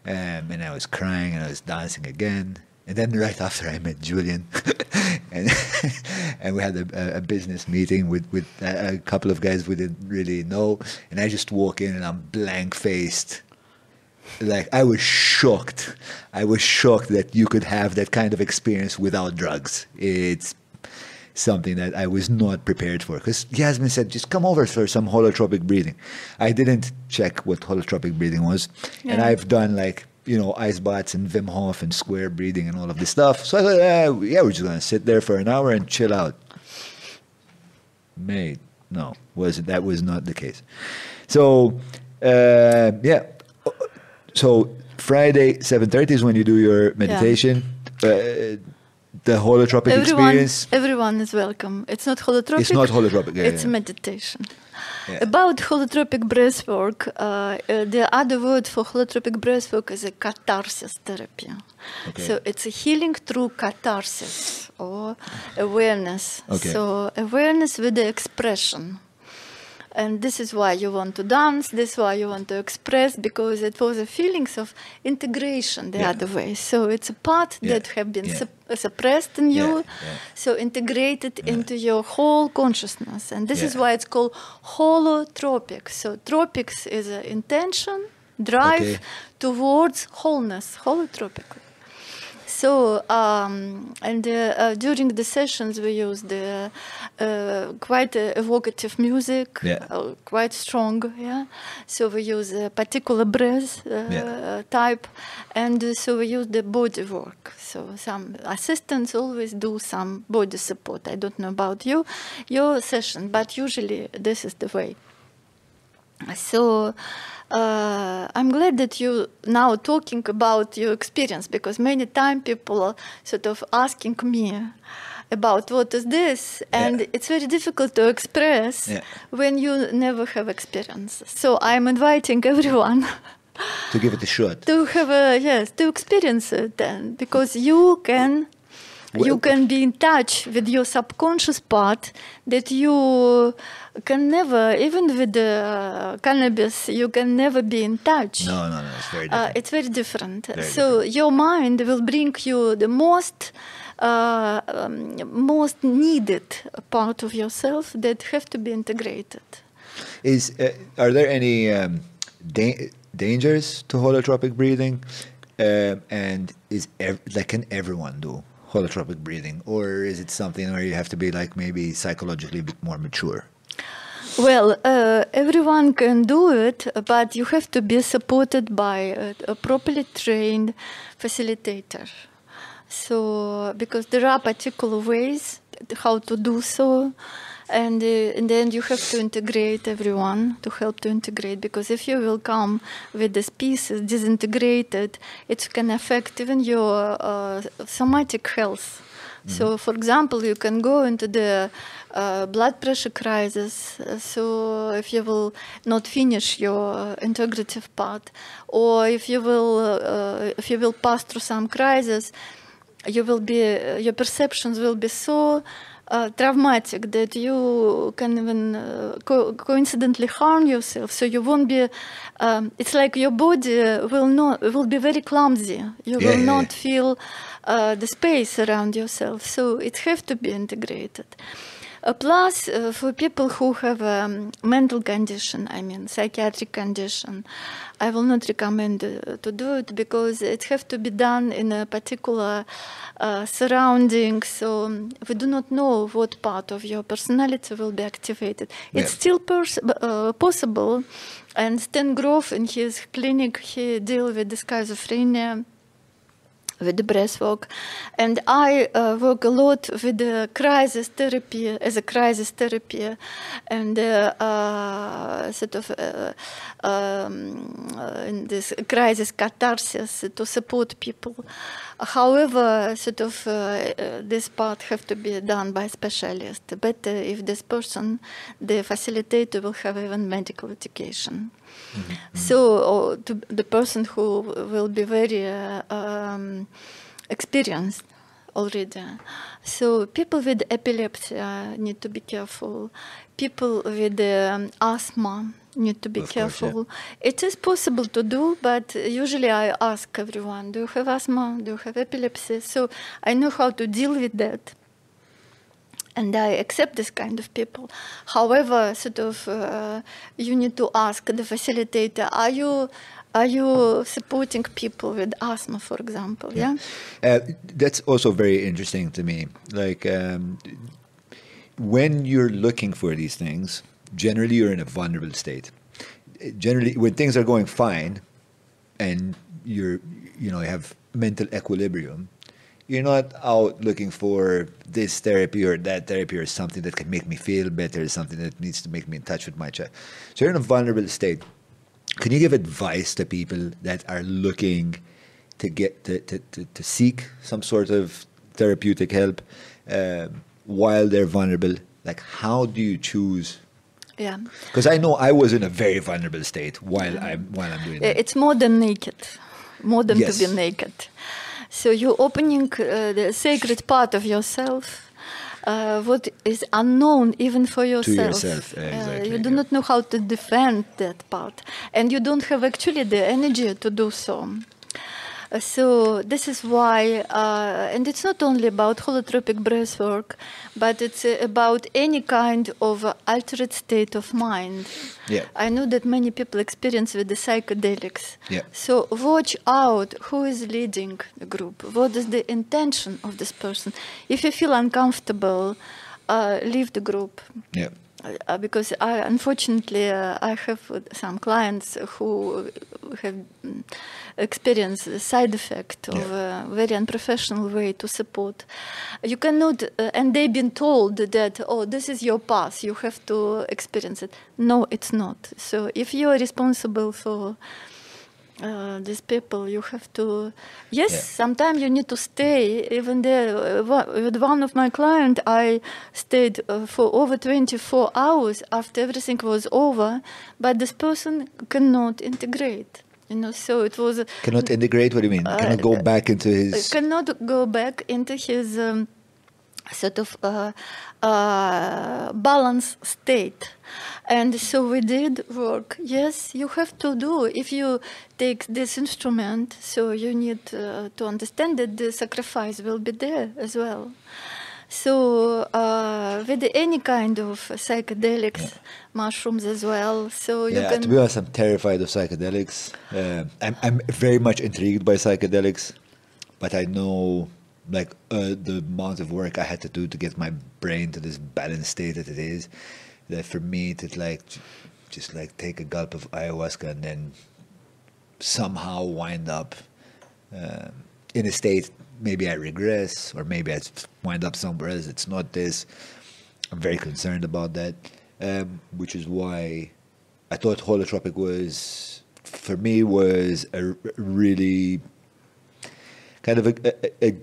um, and I was crying, and I was dancing again. And then right after I met Julian, and and we had a, a business meeting with with a, a couple of guys we didn't really know, and I just walk in and I'm blank faced like I was shocked. I was shocked that you could have that kind of experience without drugs. It's something that I was not prepared for. Because Yasmin said, just come over for some holotropic breathing. I didn't check what holotropic breathing was. And I've done like, you know, ice baths and Wim Hof and square breathing and all of this stuff. So I thought, eh, yeah, we're just going to sit there for an hour and chill out. Mate, no, was that was not the case. So, uh, yeah. So Friday, seven thirty is when you do your meditation. Uh, the holotropic Everyone, experience. everyone is welcome. It's not holotropic. It's not holotropic. Yeah, it's yeah. meditation. Yeah. About holotropic breath work, uh, uh, the other word for holotropic breath work is a catharsis therapy. Okay. So it's a healing through catharsis or awareness. Okay. So awareness with the expression. And this is why you want to dance, this is why you want to express, because it was a feelings of integration the Yeah. other way. So it's a part Yeah, that have been yeah. sup- suppressed in you, so integrated into your whole consciousness. And this is why it's called holotropic. So tropics is an intention, drive Okay. towards wholeness, holotropic. So, um, and uh, uh, during the sessions, we use the uh, quite uh, evocative music, Yeah. quite strong, yeah. So we use a particular breath Yeah. type, and so we use the body work. So some assistants always do some body support. I don't know about you, your session, but usually this is the way. So uh, I'm glad that you now talking about your experience because many time people are sort of asking me about what is this and Yeah. it's very difficult to express Yeah. when you never have experience. So I'm inviting everyone to give it a shot. to have a yes to experience it then because you can you can be in touch with your subconscious part that you can never even with the uh, cannabis you can never be in touch No, no, no. It's very uh, different. it's very different. Very so your mind will bring you the most uh, um, most needed part of yourself that have to be integrated. Is uh, are there any um, da- dangers to holotropic breathing? Um and is ev- like can everyone do holotropic breathing, or is it something where you have to be like maybe psychologically a bit more mature? Well, uh, everyone can do it, but you have to be supported by a, a properly trained facilitator. So, because there are particular ways how to do so, and, uh, and then you have to integrate everyone to help to integrate. Because if you will come with these pieces disintegrated, it can affect even your uh, somatic health. So, for example, you can go into the uh, blood pressure crisis. So, if you will not finish your integrative part, or if you will, uh, if you will pass through some crisis, you will be uh, your perceptions will be so uh, traumatic that you can even uh, co- coincidentally harm yourself so you won't be um, it's like your body will not will be very clumsy you Yeah, will yeah, not yeah. feel uh, the space around yourself so it have to be integrated plus, uh, for people who have a um, mental condition, I mean psychiatric condition, I will not recommend uh, to do it because it have to be done in a particular uh, surrounding. So um, we do not know what part of your personality will be activated. It's still pers- uh, possible. And Stan Grof in his clinic, he deal with schizophrenia with the breath work. And I uh, work a lot with the crisis therapy as a crisis therapy and uh, uh, sort of uh, um, uh, in this crisis catharsis to support people. However, sort of uh, this part have to be done by specialist. Better if this person, the facilitator, will have even medical education. So or to the person who will be very uh, um, experienced already. So people with epilepsy uh, need to be careful. People with um, asthma need to be Of course, yeah. careful. It is possible to do, but usually I ask everyone, "Do you have asthma? Do you have epilepsy?" So I know how to deal with that and I accept this kind of people. However, sort of, uh, you need to ask the facilitator: Are you are you supporting people with asthma, for example? Yeah. Uh, that's also very interesting to me. Like um, when you're looking for these things, generally you're in a vulnerable state. Generally, when things are going fine, and you're you know you have mental equilibrium, you're not out looking for this therapy or that therapy or something that can make me feel better, something that needs to make me in touch with my child. So you're in a vulnerable state. Can you give advice to people that are looking to get to, to, to, to seek some sort of therapeutic help um, while they're vulnerable? Like, how do you choose? Yeah. Because I know I was in a very vulnerable state while I'm while I'm doing Uh, that. It's more than naked, more than Yes. to be naked. So you're opening uh, the sacred part of yourself. Uh, what is unknown even for yourself. yourself, Uh, exactly, you do yeah. not know how to defend that part, and you don't have actually the energy to do so. Uh, So this is why, uh, and it's not only about holotropic breathwork, but it's uh, about any kind of uh, altered state of mind. Yeah. I know that many people experience with the psychedelics. Yeah. So watch out who is leading the group. What is the intention of this person? If you feel uncomfortable, uh, leave the group. Yeah. Uh, because I, unfortunately, uh, I have some clients who have mm, experienced the side effect of a very unprofessional way to support. You cannot, uh, and they've been told that, oh, this is your path, you have to experience it. No, it's not. So if you are responsible for uh, these people, you have to. Yes, Yeah. sometimes you need to stay. Even there, uh, with one of my clients, I stayed uh, for over 24 hours after everything was over, but this person cannot integrate. You know, so it was. Cannot integrate. What do you mean? Cannot go uh, back into uh, his. cannot go back into his um, sort of uh, uh, balance state. And so we did work. Yes, you have to do. If you take this instrument, so you need uh, to understand that the sacrifice will be there as well. So uh, with any kind of psychedelics, mushrooms as well. So you yeah, can. to be honest, I'm terrified of psychedelics. Uh, I'm, I'm very much intrigued by psychedelics, but I know like uh, the amount of work I had to do to get my brain to this balanced state that it is. That for me to like just like take a gulp of ayahuasca and then somehow wind up um, in a state maybe I regress or maybe I wind up somewhere else. It's not this. I'm very concerned about that, um, which is why I thought holotropic was for me was a really kind of a, a, a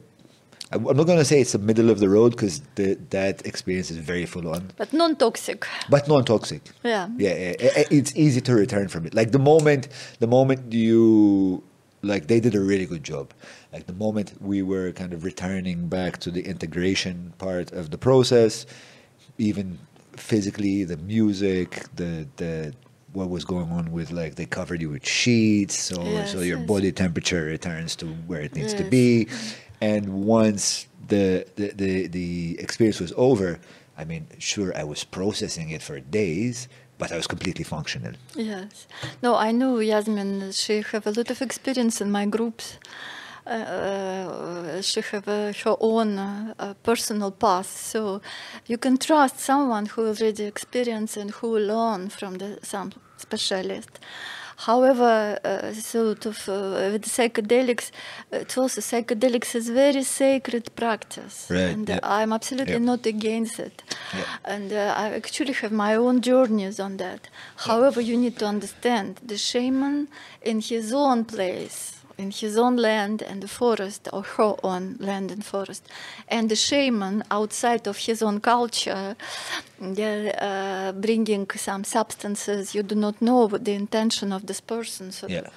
I'm not going to say it's the middle of the road because that experience is very full on, But non-toxic. but non-toxic. Yeah. Yeah, yeah, i- it's easy to return from it. Like the moment, the moment you, like they did a really good job. Like the moment we were kind of returning back to the integration part of the process, even physically, the music, the the what was going on with like they covered you with sheets, so Yes, so your yes. body temperature returns to where it needs to Yes. be, and once the, the the the experience was over, I mean, sure, I was processing it for days, but I was completely functional. Yes. No, I know Yasmin. She have a lot of experience in my groups. Uh, she have uh, her own uh, uh, personal path, so you can trust someone who already experienced and who learn from the some specialist. However, uh, sort of uh, with psychedelics, it's also psychedelics is very sacred practice, Right, and yeah. I'm absolutely Yeah. not against it. Yeah. And uh, I actually have my own journeys on that. However, you need to understand the shaman in his own place, in his own land and the forest, or her own land and forest, and the shaman outside of his own culture, uh, bringing some substances you do not know the intention of this person. So Yeah.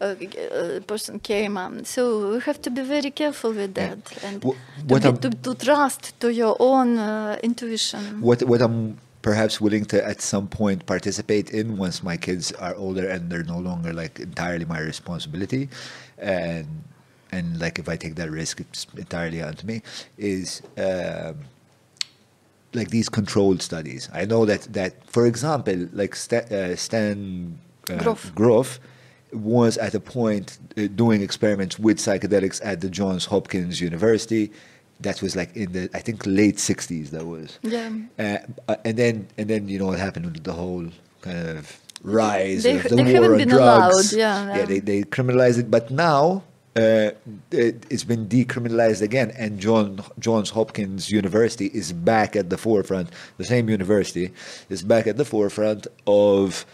uh, uh, person came um, so we have to be very careful with Yeah. that and Wh- to, what be- to, to trust to your own uh, intuition What what I'm perhaps willing to at some point participate in once my kids are older and they're no longer like entirely my responsibility, and and like if I take that risk, it's entirely onto me. Is um, like these controlled studies. I know that that for example, like Sta- uh, Stan uh, Grof. Grof was at a point uh, doing experiments with psychedelics at the Johns Hopkins University. That was like in the I think late '60s. That was. Yeah. Uh, uh, and then and then you know what happened with the whole kind of rise They- of the war on drugs. allowed, yeah, yeah. yeah. They they criminalized it, but now. Uh, it, it's been decriminalized again, and John Johns Hopkins University is back at the forefront. The same university is back at the forefront of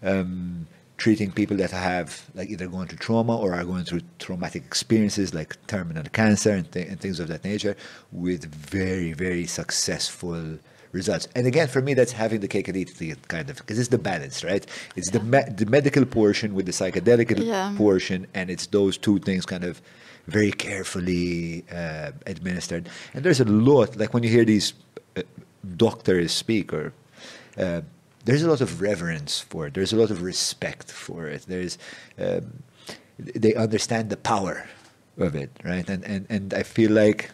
um, treating people that have like either gone through trauma or are going through traumatic experiences like terminal cancer and, th- and things of that nature with very very successful results. And again for me that's having the cake and eat it kind of because it's the balance right? It's the me- the medical portion with the psychedelic Yeah. portion and it's those two things kind of very carefully uh, administered. And there's a lot like when you hear these uh, doctors speak or uh, there's a lot of reverence for it. There's a lot of respect for it. There's um, they understand the power of it, right? And and and I feel like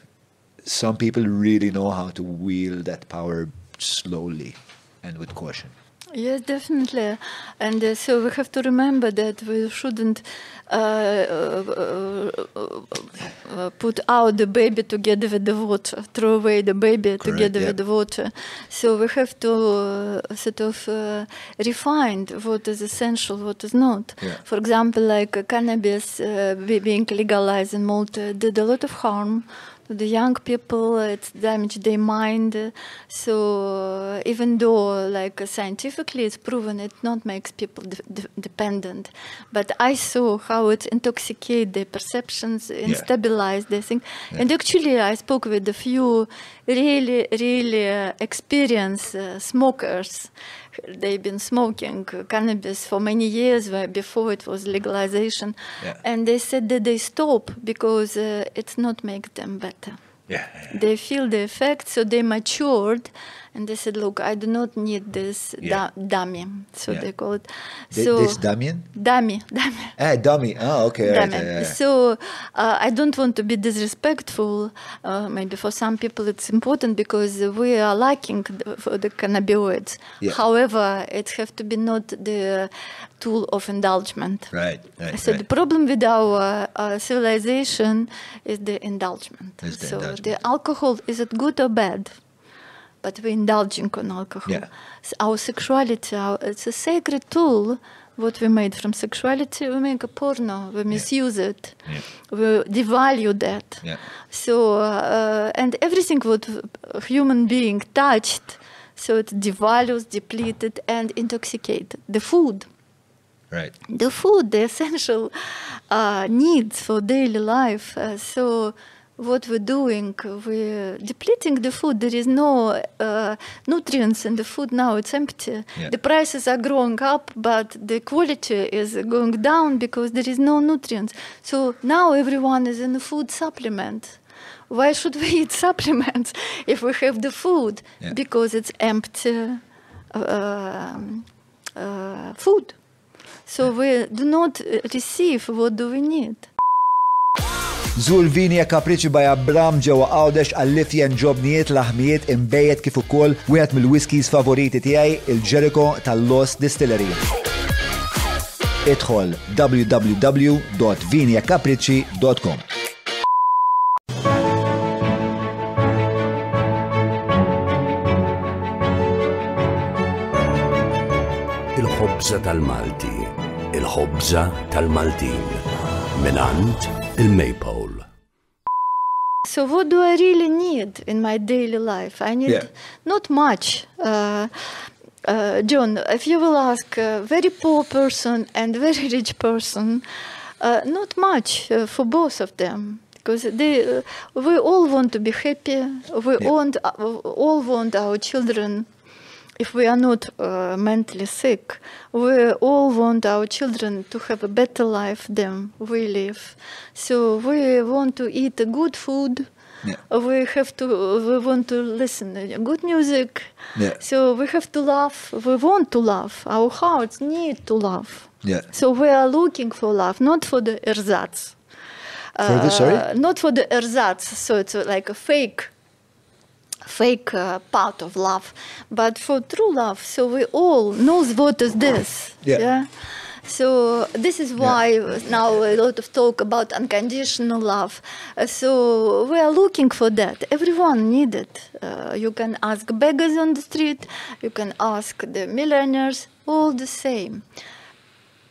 some people really know how to wield that power slowly and with caution. Yes, definitely. And uh, so we have to remember that we shouldn't uh, uh, uh, put out the baby together with the water, throw away the baby Correct, together yeah. with the water. So we have to uh, sort of uh, refine what is essential, what is not. Yeah. For example, like uh, cannabis uh, being legalized in Malta did a lot of harm to the young people. It's damaged their mind. So uh, even though, like scientifically, it's proven it not makes people de- de- dependent, but I saw how it intoxicate their perceptions, instabilize their thing. And actually, I spoke with a few really, really uh, experienced uh, smokers. They've been smoking cannabis for many years before it was legalization, Yeah. and they said that they stop because uh, it's not make them better. Yeah. They feel the effect, so they matured, and they said, "Look, I do not need this Yeah. da- dummy." So Yeah. they call it. So this Damien? dummy, dummy. Ah, dummy. Oh, okay. Right, yeah, yeah. So uh, I don't want to be disrespectful. Uh, maybe for some people it's important because we are lacking the, for the cannabinoids. However, it have to be not the tool of indulgence. Right, right, So right. the problem with our uh, civilization is the indulgence. So indulgence. the alcohol is it good or bad? But we're indulging on alcohol. Yeah. So our sexuality, our, it's a sacred tool. What we made from sexuality, we make a porno, we misuse it, Yeah. we devalue that. Yeah. So uh, and everything what human being touched, so it devalues, depleted, and intoxicated. The food, Right. the food, the essential uh, needs for daily life. Uh, so what we're doing, we're depleting the food. There is no uh, nutrients in the food now. It's empty. Yeah. The prices are growing up, but the quality is going down because there is no nutrients. So now everyone is in a food supplement. Why should we eat supplements if we have the food? Yeah. Because it's empty um, uh, food. So we do not uh, receive what do we need. Zur e kapriċi by Abram ġewwa Għawdex għallifjen ġobnijiet laħmijiet imbejjed kif ukoll wieħed mill-whiskies favoriti tiegħi il-Jericho tal-Los Distillery. Idħol www.vinjakapriċi.com Il-ħobza tal-Malti, il-ħobza tal-Maltin. Minant il-Maypole. So what do I really need in my daily life? I need Yeah. not much. Uh, uh, John, if you will ask a very poor person and very rich person, uh, not much uh, for both of them. Because they, uh, we all want to be happy. We Yeah. want, uh, all want our children if we are not uh, mentally sick, we all want our children to have a better life than we live. So we want to eat good food. Yeah. We have to. We want to listen to good music. Yeah. So we have to laugh. We want to laugh. Our hearts need to laugh. Yeah. So we are looking for love, not for the ersatz. For the- sorry? Uh, Not for the ersatz. So it's like a fake fake uh, part of love, but for true love. So we all knows what is this. Yeah. So this is why now a lot of talk about unconditional love. Uh, so we are looking for that. Everyone need it. Uh, you can ask beggars on the street. You can ask the millionaires. All the same.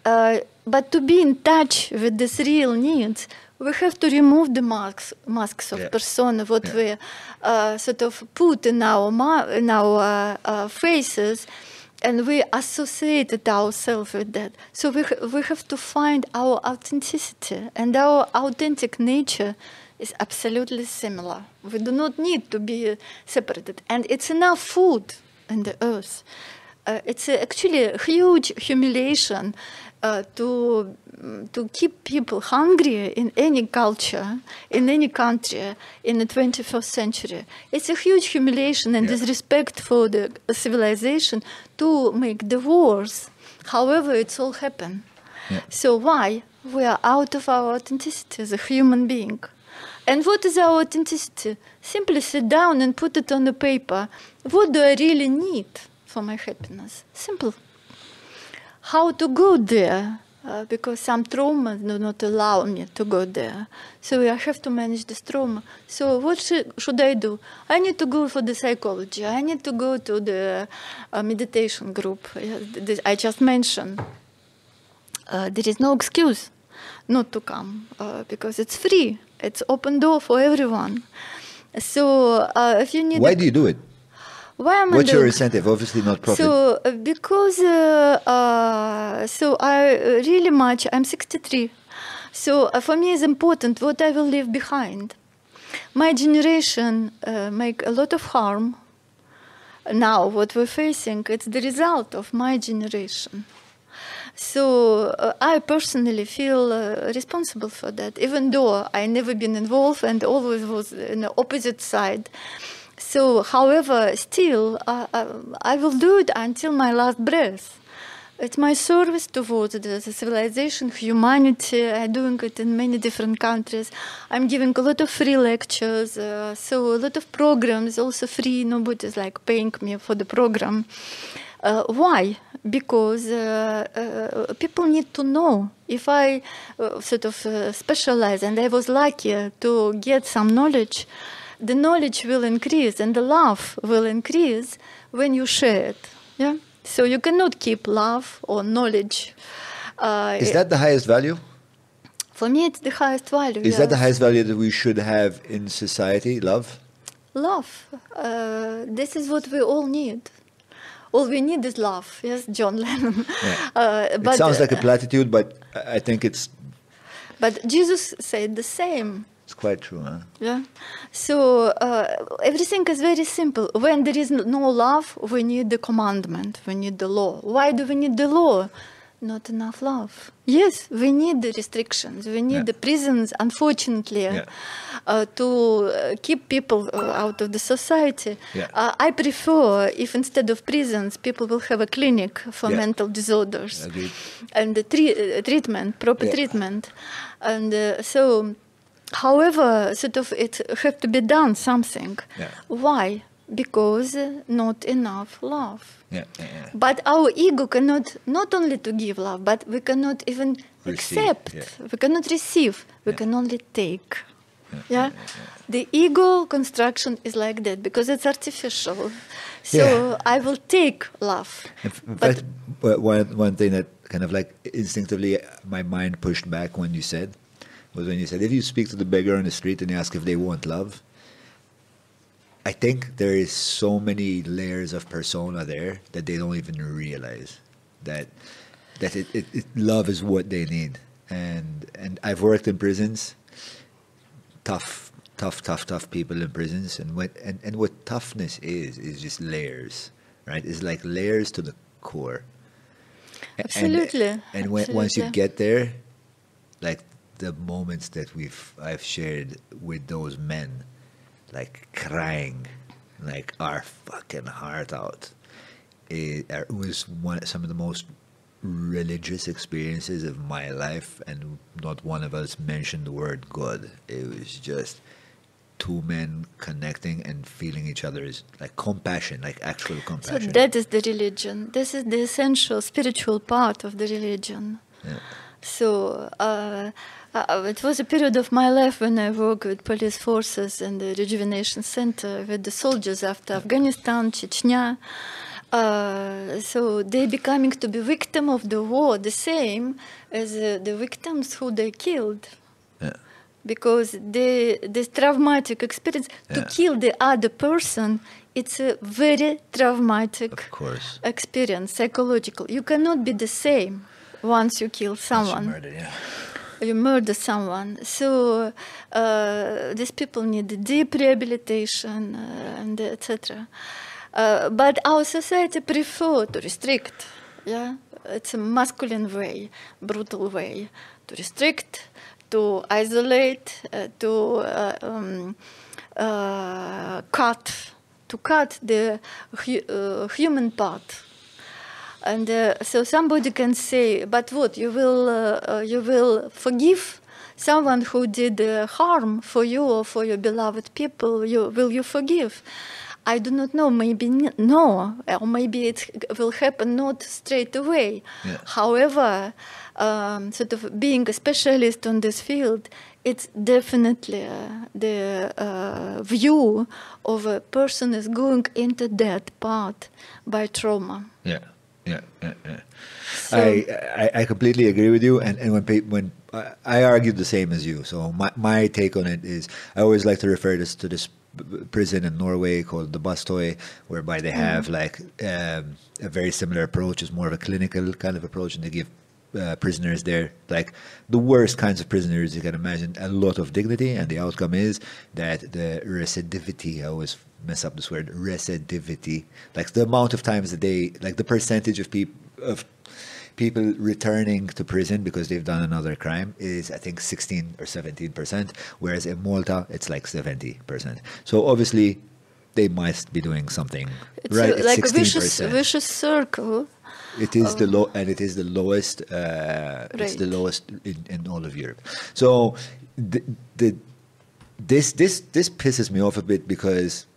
Uh, but to be in touch with these real needs, we have to remove the masks, masks of Yeah. persona, what Yeah. we uh, sort of put in our, ma- in our uh, uh, faces, and we associated ourselves with that. So we, ha- we have to find our authenticity, and our authentic nature is absolutely similar. We do not need to be separated, and it's enough food in the earth. Uh, it's actually a huge humiliation uh, to to keep people hungry in any culture, in any country in the 21st century. It's a huge humiliation and Yeah. disrespect for the civilization to make the wars. However, it's all happened. Yeah. So why we are out of our authenticity as a human being? And what is our authenticity? Simply sit down and put it on the paper. What do I really need for my happiness? Simple. How to go there? Uh, because some traumas do not allow me to go there. So I have to manage this trauma. So what should, should I do? I need to go for the psychology. I need to go to the uh, meditation group uh, I just mentioned uh, there is no excuse not to come uh, because it's free. It's open door for everyone. So uh, if you need, Why do you do it? Why am I What's your incentive? Obviously not profit. So uh, because uh, uh, so I uh, really much I'm 63. So uh, for me it's important what I will leave behind. My generation uh, make a lot of harm. Now what we're facing it's the result of my generation. So uh, I personally feel uh, responsible for that, even though I never been involved and always was in the opposite side. So, however, still, uh, I will do it until my last breath. It's my service towards the, the civilization, humanity. I'm doing it in many different countries. I'm giving a lot of free lectures, uh, so a lot of programs also free. Nobody's like paying me for the program. Uh, why? Because uh, uh, people need to know. If I uh, sort of uh, specialize and I was lucky to get some knowledge, the knowledge will increase and the love will increase when you share it. Yeah. So you cannot keep love or knowledge. Uh, Is that the highest value? for me? It's the highest value. Is that the highest value that we should have in society? Love? Love. Uh, this is what we all need. All we need is love. Yes, John Lennon. Yeah. Uh, but it sounds like a platitude, but I think it's But Jesus said the same. It's quite true, huh? Yeah. So uh, everything is very simple. When there is no love, we need the commandment, we need the law. Why do we need the law? Not enough love. Yes, we need the restrictions. We need Yeah. the prisons, unfortunately, Yeah. uh, to uh, keep people uh, out of the society. Yeah. Uh, I prefer if instead of prisons, people will have a clinic for mental disorders Agreed. and the tre- uh, treatment, proper treatment. And uh, so, however, sort of it have to be done something. Yeah. Why? Because not enough love. Yeah, yeah. But our ego cannot not only to give love, but we cannot even Receive, accept. yeah. We cannot receive. We can only take. Yeah, the ego construction is like that because it's artificial. So. I will take love. But- fact, one, one thing that kind of like instinctively my mind pushed back when you said was when you said, if you speak to the beggar on the street and you ask if they want love, I think there is so many layers of persona there that they don't even realize that that it, it, it love is what they need. And and I've worked in prisons, tough, tough, tough, tough people in prisons, and what and, and what toughness is is just layers, right? It's like layers to the core. A- and- Absolutely, And, when, once you get there, like the moments that we've I've shared with those men, like crying, like our fucking heart out. It, it was one some of the most religious experiences of my life, and not one of us mentioned the word God. It was just two men connecting and feeling each other's like compassion, like actual compassion. So that is the religion. This is the essential spiritual part of the religion. Yeah. So uh, uh, it was a period of my life when I worked with police forces and the rejuvenation center with the soldiers after Afghanistan, Chechnya. Uh, so they becoming to be victim of the war, the same as uh, the victims who they killed Yeah. because the this traumatic experience to kill the other person it's a very traumatic experience psychological you cannot be the same once you kill someone Murder, yeah. You murder someone. So uh, these people need deep rehabilitation uh, and etc uh, but our society prefer to restrict yeah? It's a masculine way brutal way to restrict to isolate uh, to uh, um, uh, cut to cut the hu- human part and uh, so somebody can say, but what you will uh, uh, you will forgive someone who did uh, harm for you or for your beloved people? You will you forgive? I do not know. Maybe no, or maybe it will happen not straight away. Yeah. However, um, sort of being a specialist on this field, it's definitely uh, the uh, view of a person is going into that part by trauma. Yeah, yeah, yeah, yeah. So- I, I I completely agree with you, and and when pe- when I, I argued the same as you. So my my take on it is I always like to refer this to this prison in Norway called the Bastøy, whereby they have like um, a very similar approach. It's more of a clinical kind of approach, and they give. Uh, prisoners there, like the worst kinds of prisoners you can imagine, a lot of dignity, and the outcome is that the recidivity, I always mess up this word, recidivity, like the amount of times that they, like the percentage of people of people returning to prison because they've done another crime is I think 16 or 17 percent, whereas in Malta it's like 70 percent. So obviously they must be doing something It's right. a- It's like a vicious, vicious circle. it is the low, and it is the lowest. Uh, It's the lowest in, in all of Europe. So the, the this this this pisses me off a bit because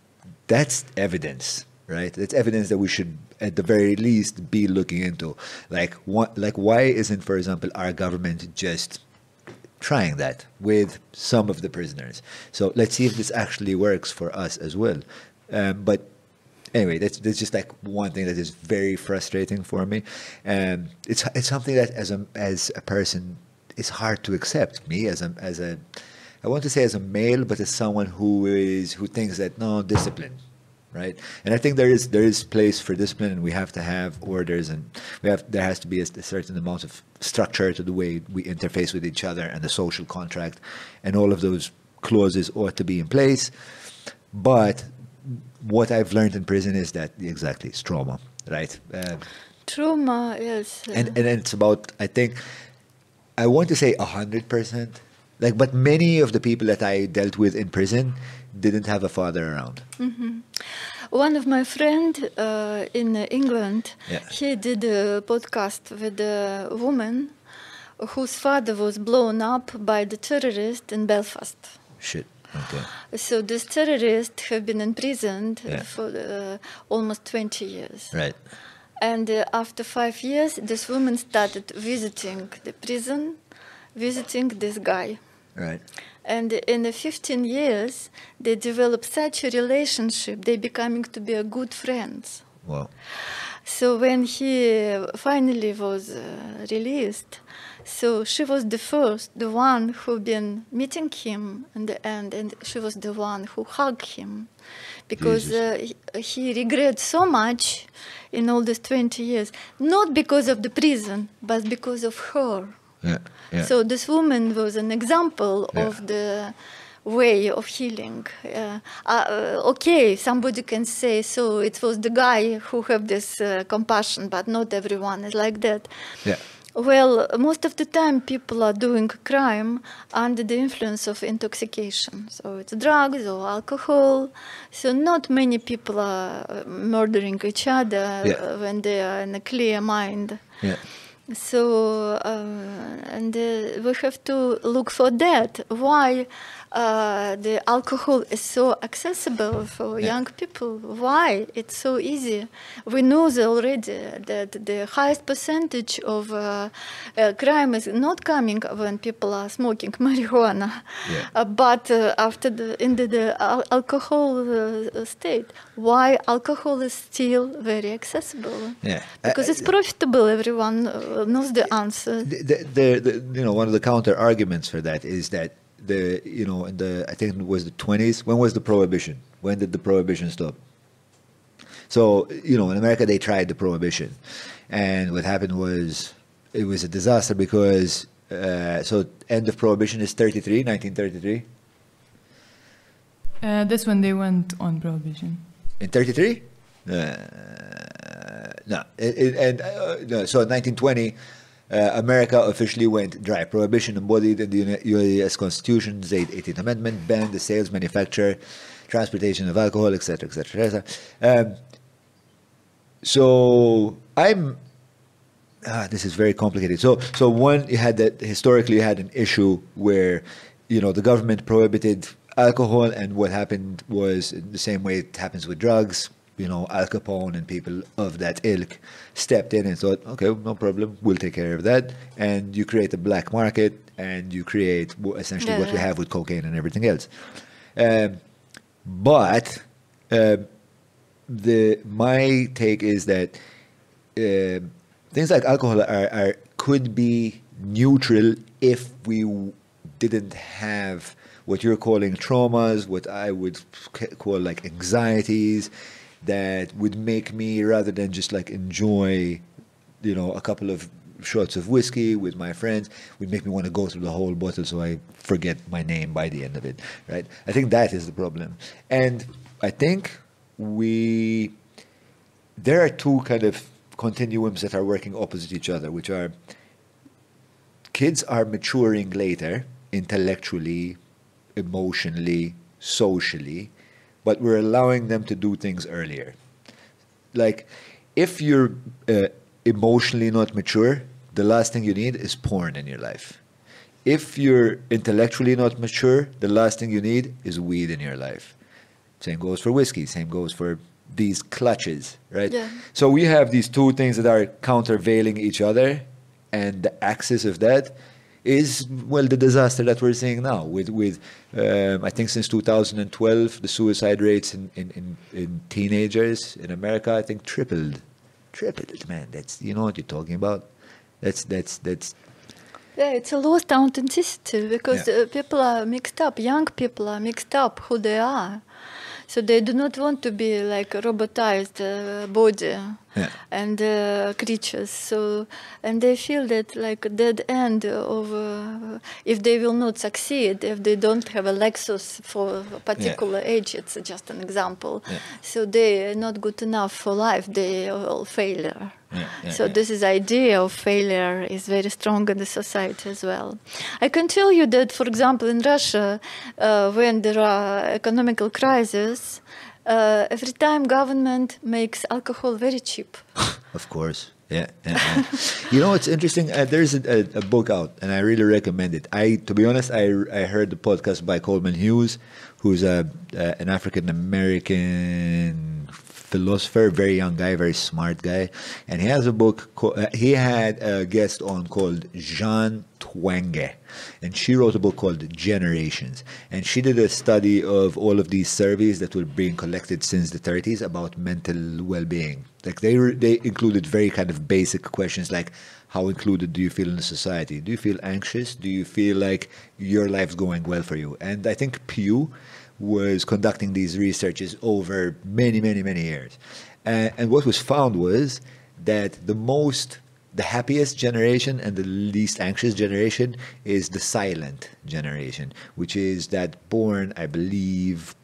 that's evidence, right? That's evidence that we should, at the very least, be looking into. Like what? Like why isn't, for example, our government just trying that with some of the prisoners? So let's see if this actually works for us as well. Um, but anyway, that's that's just like one thing that is very frustrating for me. Um, it's it's something that as a as a person, it's hard to accept. Me as a as a I want to say as a male, but as someone who is who thinks that no discipline, right? And I think there is there is place for discipline, and we have to have orders, and we have there has to be a, a certain amount of structure to the way we interface with each other and the social contract, and all of those clauses ought to be in place. But what I've learned in prison is that exactly it's trauma, right? Um, Trauma, yes. and and it's about I think I want to say a hundred percent. Like, but many of the people that I dealt with in prison didn't have a father around. One of my friend uh, in England, Yeah. he did a podcast with a woman whose father was blown up by the terrorist in Belfast. Shit. Okay. So this terrorists have been imprisoned Yeah. for uh, almost 20 years. Right. And uh, after five years, this woman started visiting the prison, visiting this guy. Right. And in the 15 years, they developed such a relationship, they becoming to be a good friends. Wow. So when he uh, finally was uh, released, so she was the first, the one who been meeting him in the end, and she was the one who hugged him, because uh, he, he regret so much in all these 20 years, not because of the prison, but because of her. Yeah. Yeah. So this woman was an example Yeah. of the way of healing. Uh, uh, okay, somebody can say, so it was the guy who have this uh, compassion, but not everyone is like that. yeah. Well, most of the time people are doing crime under the influence of intoxication. So it's drugs or alcohol. So not many people are uh, murdering each other Yeah. when they are in a clear mind. Yeah. So, uh, and uh, we have to look for that. Why uh, the alcohol is so accessible for Yeah. young people? Why it's so easy? We know already that the highest percentage of uh, uh, crime is not coming when people are smoking marijuana, Yeah. uh, but uh, after the in the, the al- alcohol uh, state. Why alcohol is still very accessible? Yeah. because it's profitable. Everyone uh, knows the answer. the, the, the, you know, one of the counter arguments for that is that the, you know, in the, I think it was the 20s, when was the prohibition? When did the prohibition stop? So, you know, in America, they tried the prohibition. And what happened was, it was a disaster because, uh, so end of prohibition is 33, 1933. Uh, that's when they went on prohibition. In 33? Uh, no. It, it, and, uh, no. So 1920, uh, America officially went dry. Prohibition embodied in the U.S. Constitution's 18th Amendment banned the sales, manufacture, transportation of alcohol, etc., etc. etc. So I'm. Ah, this is very complicated. So, so one, you had that historically you had an issue where, you know, the government prohibited alcohol, and what happened was the same way it happens with drugs. You know, Al Capone and people of that ilk stepped in and thought, okay, no problem, we'll take care of that. And you create a black market, and you create essentially what we have with cocaine and everything else. Um, but uh, the my take is that uh, things like alcohol are, are could be neutral if we didn't have what you're calling traumas, what I would call like anxieties, that would make me rather than just like enjoy, you know, a couple of shots of whiskey with my friends would make me want to go through the whole bottle so I forget my name by the end of it, right? I think that is the problem. And I think we there are two kind of continuums that are working opposite each other, which are kids are maturing later intellectually, emotionally, socially, but we're allowing them to do things earlier. Like, if you're uh, emotionally not mature, the last thing you need is porn in your life. If you're intellectually not mature, the last thing you need is weed in your life. Same goes for whiskey. Same goes for these clutches, right? Yeah. So we have these two things that are countervailing each other, and the axis of that is well the disaster that we're seeing now. With with um, I think since 2012, the suicide rates in, in, in, in teenagers in America I think tripled, tripled. Man, that's you know what you're talking about. That's that's that's Yeah, it's a lost authenticity because Yeah. uh, people are mixed up. Young people are mixed up who they are. So they do not want to be like robotized uh, body Yeah. and uh, creatures. So and they feel that like a dead end of uh, if they will not succeed, if they don't have a Lexus for a particular age. It's just an example. Yeah. So they are not good enough for life. They are all failure. Yeah, yeah, so yeah. this is idea of failure is very strong in the society as well. I can tell you that, for example, in Russia, uh, when there are economical crises, uh, every time government makes alcohol very cheap. Of course. Yeah. you know, it's interesting. Uh, there's a, a, a book out, and I really recommend it. I, to be honest, I, I heard the podcast by Coleman Hughes, who's a, uh, an African American philosopher, very young guy, very smart guy, and he has a book. Uh, he had a guest on called Jean Twenge, and she wrote a book called Generations, and she did a study of all of these surveys that were being collected since the 30s about mental well-being. Like they were, they included very kind of basic questions like how included do you feel in society? Do you feel anxious? Do you feel like your life's going well for you? And I think Pew was conducting these researches over many, many, many years. Uh, and what was found was that the most, the happiest generation and the least anxious generation is the silent generation, which is that born, I believe,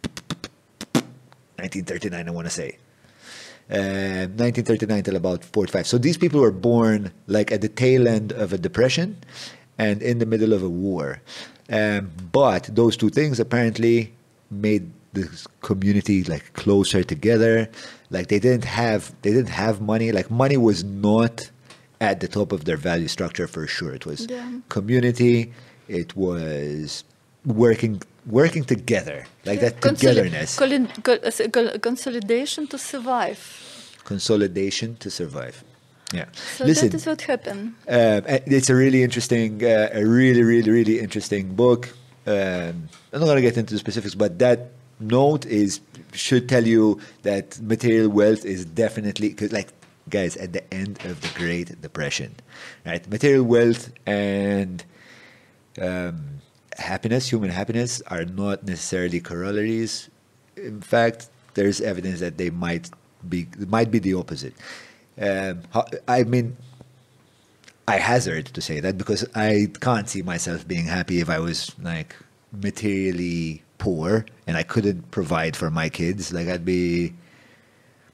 1939, I want to say. Uh, 1939 till about 45. So these people were born like at the tail end of a depression and in the middle of a war. Um, but those two things apparently made the community like closer together. Like they didn't have they didn't have money. Like money was not at the top of their value structure for sure. It was Yeah. community. It was working working together like that togetherness uh, consolidation to survive. consolidation to survive. Yeah. So Listen, that is what happened. uh, it's a really interesting, uh, a really, really, really interesting book. Um, I'm not going to get into the specifics, but that note is should tell you that material wealth is definitely because, like, guys, at the end of the Great Depression, right? Material wealth and um, happiness, human happiness, are not necessarily corollaries. In fact, there's evidence that they might be might be the opposite. Um, I mean, I hazard to say that because I can't see myself being happy if I was like materially poor and I couldn't provide for my kids. Like I'd be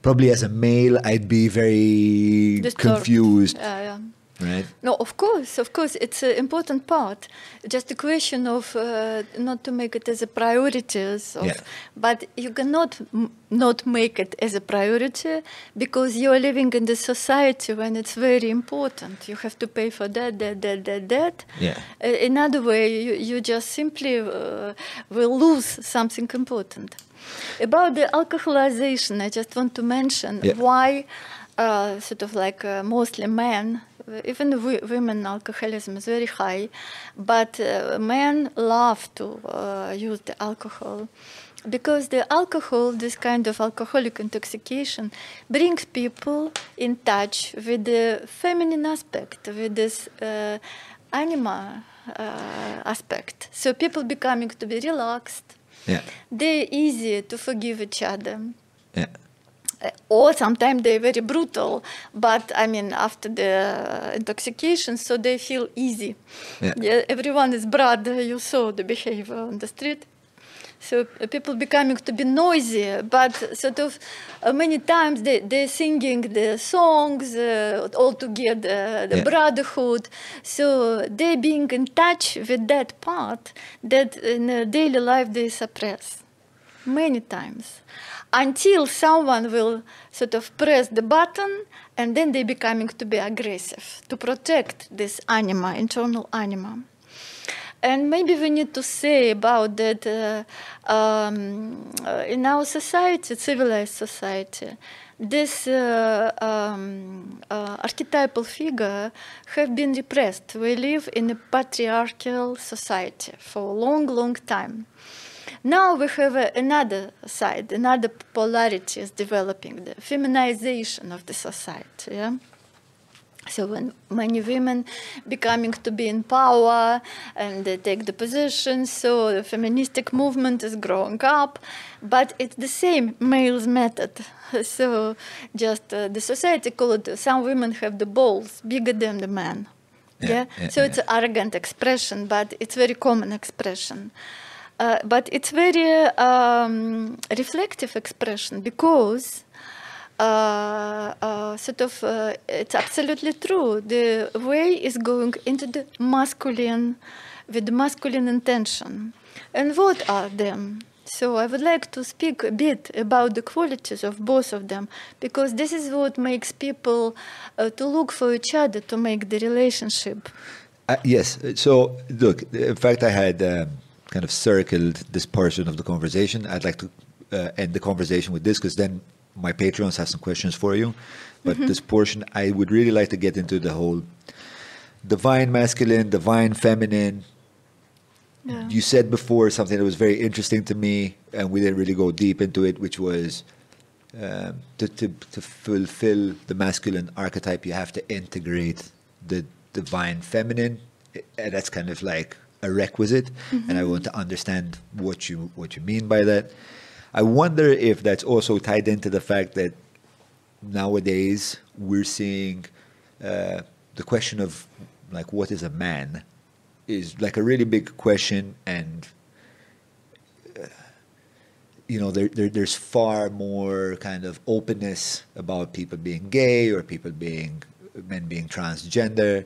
probably as a male, I'd be very Disturbed. confused, Yeah, yeah. Right? No, of course, of course, it's an important part. Just a question of uh, not to make it as a priority, of, Yeah. but you cannot m- not make it as a priority because you are living in the society when it's very important. You have to pay for that, that, that, that, that. Yeah. Uh, another way, you, you just simply uh, will lose something important. About the alcoholization, I just want to mention Yeah. why, uh, sort of like uh, mostly men, even w- women alcoholism is very high, but uh, men love to uh, use the alcohol. Because the alcohol, this kind of alcoholic intoxication, brings people in touch with the feminine aspect, with this uh, anima uh, aspect. So people becoming to be relaxed, Yeah. they're easy to forgive each other. Yeah. Uh, or sometimes they're very brutal, but I mean, after the intoxication, so they feel easy. Yeah. everyone is brother. You saw the behavior on the street. So uh, people becoming to be noisy, but sort of uh, many times they they're singing the songs uh, all together, the Yeah. brotherhood. So they being in touch with that part that in uh, daily life they suppress many times until someone will sort of press the button and then they becoming to be aggressive to protect this anima internal anima. And maybe we need to say about that uh, um, uh, in our society civilized society this uh, um, uh, archetypal figure have been repressed. We live in a patriarchal society for a long long time now we have uh, another side, another polarity is developing, the feminization of the society. Yeah? So when many women becoming to be in power and they take the positions, so the feministic movement is growing up, but it's the same male's method. So just uh, the society call it, some women have the balls bigger than the man. Yeah, Yeah, yeah, so it's an arrogant expression, but it's very common expression. Uh, but it's very um, reflective expression because uh, uh, sort of uh, it's absolutely true. The way is going into the masculine with masculine intention. And what are them? So I would like to speak a bit about the qualities of both of them because this is what makes people uh, to look for each other to make the relationship. Uh, yes. So, look, in fact, I had um, kind of circled this portion of the conversation. I'd like to uh, end the conversation with this because then my patrons have some questions for you. But this portion, I would really like to get into the whole divine masculine, divine feminine. Yeah. You said before something that was very interesting to me, and we didn't really go deep into it, which was um, to, to, to fulfill the masculine archetype, you have to integrate the divine feminine. And that's kind of like a requisite. And I want to understand what you what you mean by that. I wonder if that's also tied into the fact that nowadays we're seeing uh, the question of like what is a man is like a really big question and you know, there, there, there's far more kind of openness about people being gay or people being men being transgender,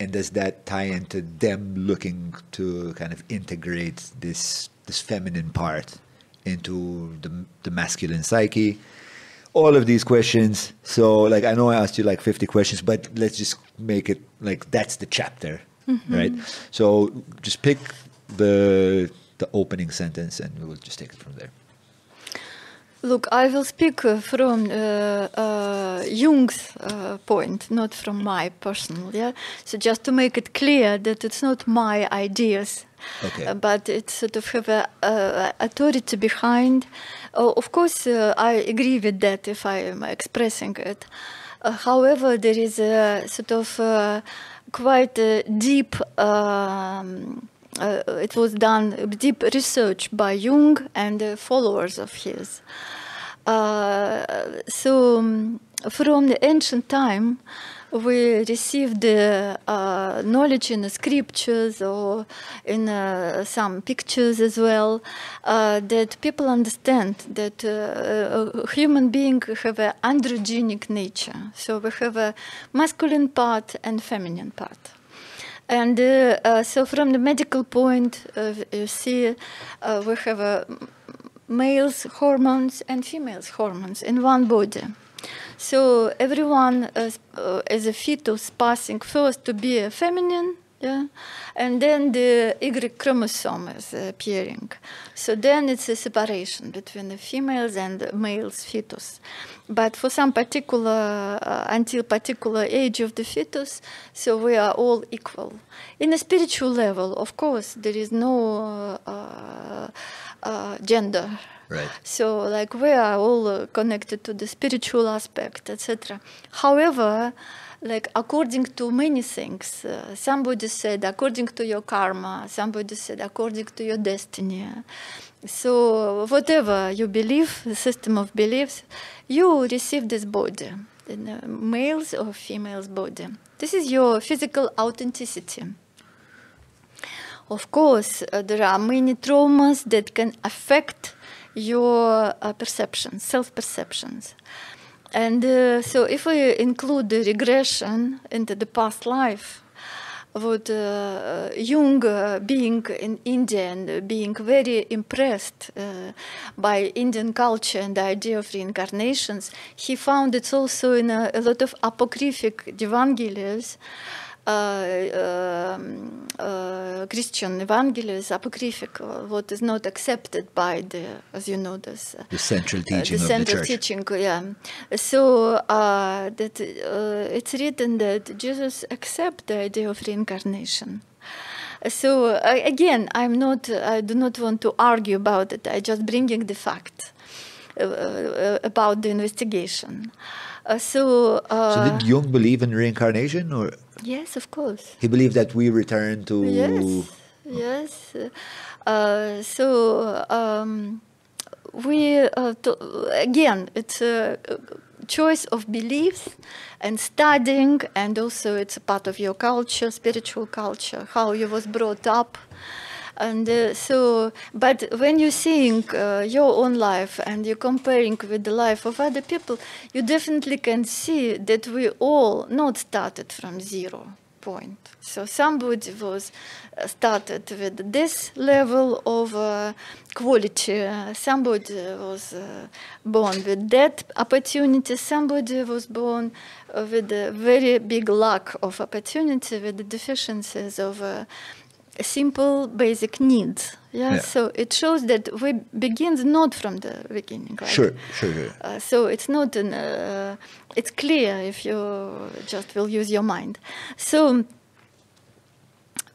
and does that tie into them looking to kind of integrate this this feminine part into the the masculine psyche? All of these questions. So, like, I know I asked you like 50 questions, but let's just make it like that's the chapter, mm-hmm. right? So, just pick the the opening sentence, and we'll just take it from there. Look, I will speak uh, from uh, uh, Jung's uh, point, not from my personal. Yeah, so just to make it clear that it's not my ideas, Okay. uh, but it's sort of have a, authority behind. Of course, uh, I agree with that if I am expressing it. Uh, however, there is a sort of uh, quite a deep. Um, it was done deep research by Jung and the followers of his. Uh, so um, from the ancient time, we received the uh, knowledge in the scriptures or in uh, some pictures as well uh, that people understand that uh, human being have an androgenic nature. So we have a masculine part and feminine part. And uh, so, from the medical point, you see, uh, we have uh, males' hormones and females' hormones in one body. So everyone uh, as a fetus passing first to be a feminine, yeah, and then the Y chromosome is appearing. So then it's a separation between the females and the males fetus. But for some particular, uh, until particular age of the fetus, so we are all equal. In a spiritual level, of course, there is no uh, uh, gender. Right. So, like, we are all uh, connected to the spiritual aspect, etc. However, like, according to many things, uh, somebody said, according to your karma, somebody said, according to your destiny. So, whatever you believe, the system of beliefs, you receive this body, male's or female's body. This is your physical authenticity. Of course, uh, there are many traumas that can affect your uh, perceptions, self perceptions. And uh, so, if we include the regression into the past life, would uh, Jung, uh, being in India and being very impressed uh, by Indian culture and the idea of reincarnations, he found it's also in a, a lot of apocryphic Evangelies. Uh, um, uh, Christian Evangelies, apocryphal, what is not accepted by the, as you know, this uh, The central uh, teaching the of central the church. teaching, yeah. So uh, that uh, it's written that Jesus accepts the idea of reincarnation. So uh, again, I'm not. I do not want to argue about it. I just bringing the fact uh, uh, about the investigation. Uh, so, uh, So did Jung believe in reincarnation, or yes, of course. he believed that we return to? Yes, yes. Uh, so um, we uh, to, again, it's a choice of beliefs and studying, and also it's a part of your culture, spiritual culture, how you was brought up. And uh, so, but when you're seeing uh, your own life and you're comparing with the life of other people, you definitely can see that we all not started from zero point. So somebody was uh, started with this level of uh, quality. Uh, somebody was uh, born with that opportunity. Somebody was born uh, with a very big lack of opportunity, with the deficiencies of uh, simple basic needs. Yeah? Yeah. So it shows that we begins not from the beginning. Like, Sure, sure, sure. uh, so it's not an, uh, it's clear if you just will use your mind. So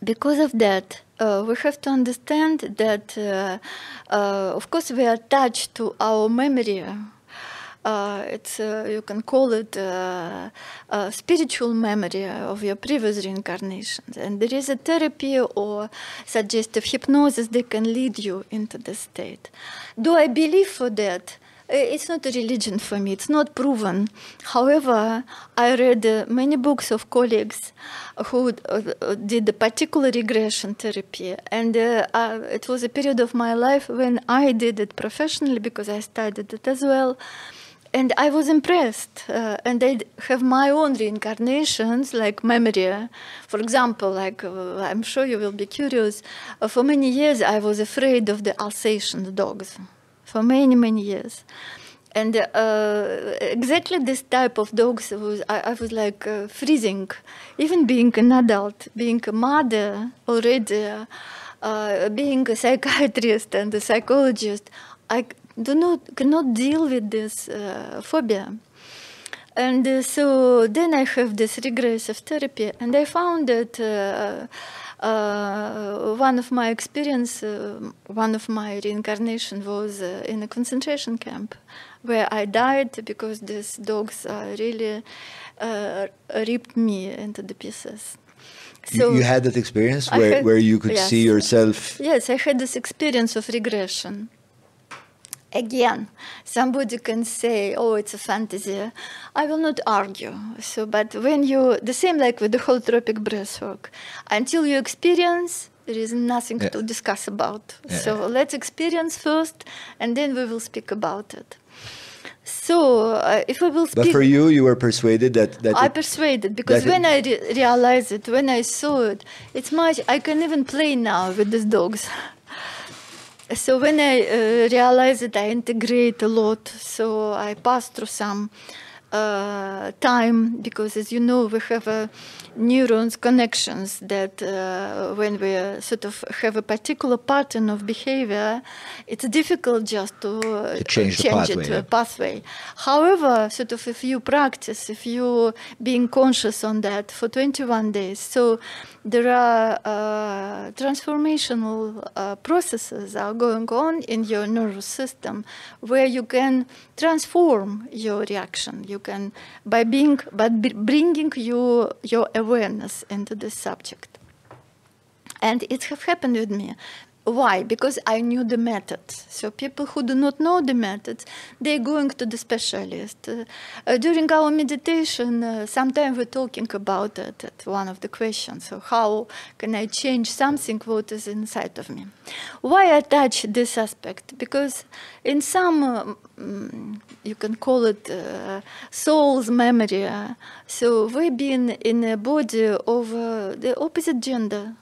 because of that, uh, we have to understand that, uh, uh, of course, we are attached to our memory. Uh, it's uh, you can call it uh, a spiritual memory of your previous reincarnations, and there is a therapy or suggestive hypnosis that can lead you into the state. Do I believe for that? Uh, It's not a religion for me. It's not proven. However, I read uh, many books of colleagues who uh, uh, did a particular regression therapy, and uh, uh, it was a period of my life when I did it professionally because I studied it as well. And I was impressed, uh, and d- have my own reincarnations, like memory. For example, like uh, I'm sure you will be curious. Uh, for many years, I was afraid of the Alsatian dogs for many many years and uh, exactly this type of dogs was i, I was like uh, freezing even being an adult being a mother already uh, being a psychiatrist and a psychologist i do not cannot deal with this uh, phobia and uh, so then I have this regressive therapy, and I found that uh, uh, one of my experience, uh, one of my reincarnation was uh, in a concentration camp, where I died because these dogs uh, really uh, ripped me into the pieces. You- you, had that experience where, had- where you could yes. see yourself. Yes, I had this experience of regression. Again, somebody can say, "Oh, it's a fantasy." I will not argue. So, but when you, the same like with the holotropic breathwork, until you experience, there is nothing Yeah. to discuss about. Yeah, so let's experience first, and then we will speak about it. So, uh, if we will speak, But for you, you were persuaded that that I it- persuaded because when I re- realized it, when I saw it, it's much. I can even play now with these dogs. so when I uh, realized it, I integrate a lot. So I pass through some uh, time because, as you know, we have uh, neurons connections that uh, when we uh, sort of have a particular pattern of behavior, it's difficult just to, uh, To change the it to yeah. a pathway. However, sort of if you practice, if you being conscious on that for 21 days, so there are uh, transformational uh, processes are going on in your nervous system where you can transform your reaction. You can by being, but bringing you your awareness into the subject. And it have happened with me. Why? Because I knew the method. So people who do not know the method, they're going to the specialist. Uh, uh, during our meditation, uh, sometimes we're talking about it at one of the questions. So how can I change something what is inside of me? Why I touch this aspect? Because in some, uh, mm, you can call it uh, soul's memory. uh, so we've been in a body of the opposite gender.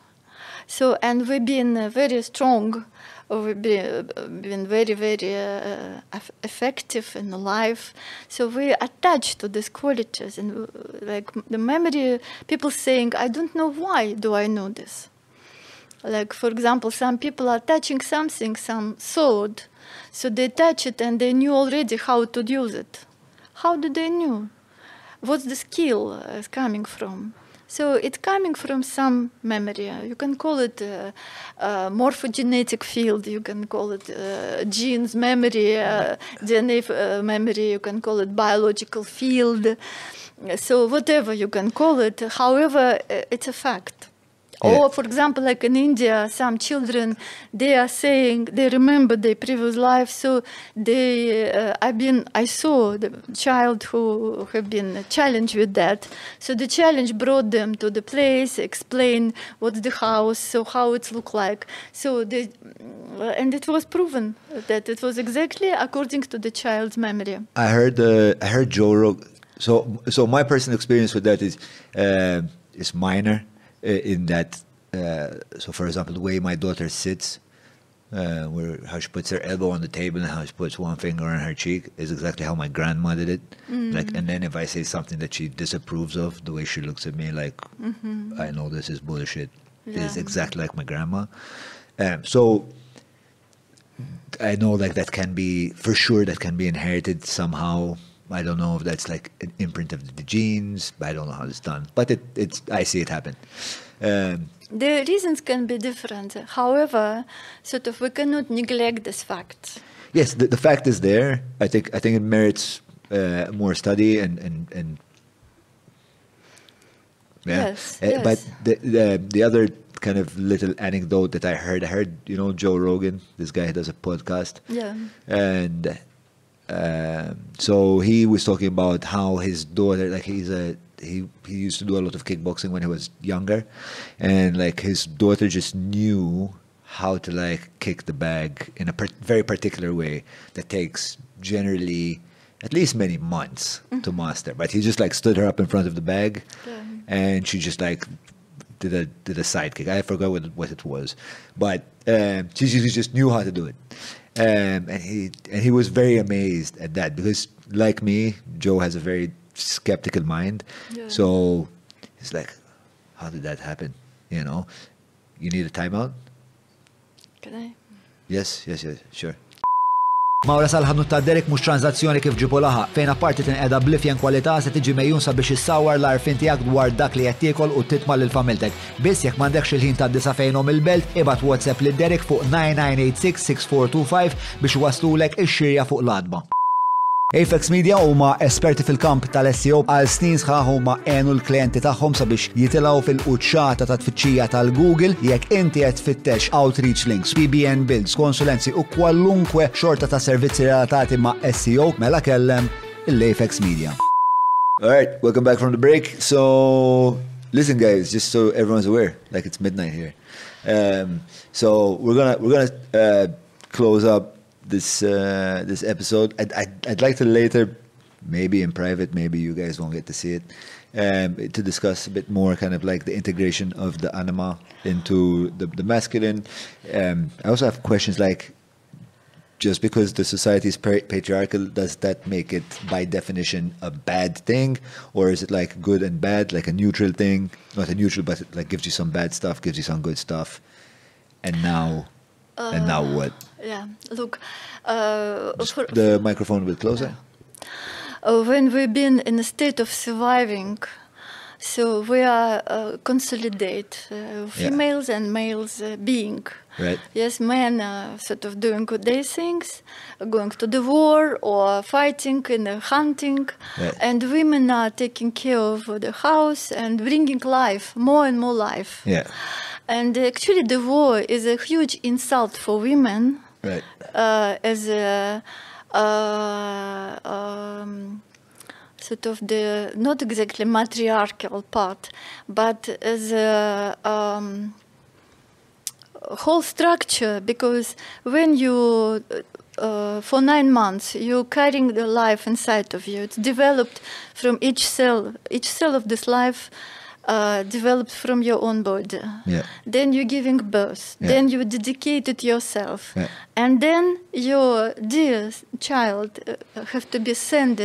So, and we've been uh, very strong, uh, we've been, uh, been very, very uh, effective in life. So we attach to these qualities, and like the memory, people saying, "I don't know why do I know this." Like for example, some people are touching something, some sword, so they touch it and they knew already how to use it. How do they know? What's the skill coming from? So it's coming from some memory. You can call it uh, uh, morphogenetic field. You can call it uh, genes memory, uh, DNA uh, memory. You can call it biological field. So whatever you can call it. However, uh, it's a fact. Yeah. Or, for example, like in India, some children they are saying they remember their previous life. So they, uh, I've been, I saw the child who have been challenged with that. So the challenge brought them to the place, explain what's the house, so how it look like. So they, uh, and it was proven that it was exactly according to the child's memory. I heard uh, I heard Joe Rogan. So so my personal experience with that is uh, is minor in that. Uh, so for example, the way my daughter sits, uh, where how she puts her elbow on the table and how she puts one finger on her cheek is exactly how my grandma did it. Like, and then if I say something that she disapproves of, the way she looks at me, like I know this is bullshit, is Yeah. exactly like my grandma. Um, so I know like that can be for sure that can be inherited somehow. I don't know if that's like an imprint of the genes. But I don't know how it's done, but it, it's I see it happen. Um, The reasons can be different. However, sort of we cannot neglect this fact. yes, the, the fact is there. I think I think it merits uh, more study and and and yeah. Yes, Uh, But the, the the other kind of little anecdote that I heard, I heard you know Joe Rogan, this guy who does a podcast. Yeah. and um, so he was talking about how his daughter like he's a he he used to do a lot of kickboxing when he was younger. And like his daughter just knew how to like kick the bag in a per- very particular way that takes generally at least many months to master. But he just like stood her up in front of the bag Yeah. and she just like did a did a sidekick. I forgot what, what it was, but um, she, she just knew how to do it, um, and he and he was very amazed at that because, like me, Joe has a very skeptical mind. Yeah. So he's like, "How did that happen?" You know, you need a timeout. Can I? Yes, yes, yes, sure. Mawra salħadnu ta' Derek mux tranzazzjoni kif ġibu laħa, fejn apparti tinqeda blifjen kwalità se tiġi mejjun sabiex issawar l-arfin tiegħek dwar dak li qed tiekol u titma' lil familtek. Biss jekk m'għandekx il-ħin ta' disa fejnhom il-belt, ibad WhatsApp lil Derek fuq 9986-6425 biex waslulek ix-xirja fuq l-adba. Apex Media huma esperti fil-kamp tal-SEO għal snin sħaħ huma għenu l-klienti tagħhom sabiex jitilgħu fil-quċċata ta' tfittxija tal-Google jekk inti qed tfittex outreach links, PBN builds, konsulenzi u kwallunkwe xorta ta' servizzi relatati ma' SEO mela kellem l-Apex Media. Alright, welcome back from the break. So, listen guys, just so everyone's aware, like it's midnight here. Um, so we're gonna we're gonna uh, close up this uh, this episode. I'd, I'd, I'd like to later, maybe in private, maybe you guys won't get to see it, um, to discuss a bit more kind of like the integration of the anima into the, the masculine. Um, I also have questions like, just because the society is patriarchal, does that make it by definition a bad thing, or is it like good and bad, like a neutral thing? Not a neutral, but it like gives you some bad stuff, gives you some good stuff, and now, and now what? Yeah. Look, uh, for, The microphone a bit closer. uh, when we've been in a state of surviving, so we are uh, consolidate uh, females and males uh, being. Right. Yes, men are sort of doing good day things, going to the war or fighting and uh, hunting, Right. and women are taking care of the house and bringing life, more and more life. Yeah. And actually, the war is a huge insult for women Right. uh, as a uh, um, sort of the not exactly matriarchal part, but as a um, whole structure. Because when you uh, for nine months you're carrying the life inside of you, it's developed from each cell. Each cell of this life. Uh, developed from your own body. Yeah. Then you're giving birth. Yeah. Then you dedicated yourself. Yeah. And then your dear child uh, have to be sent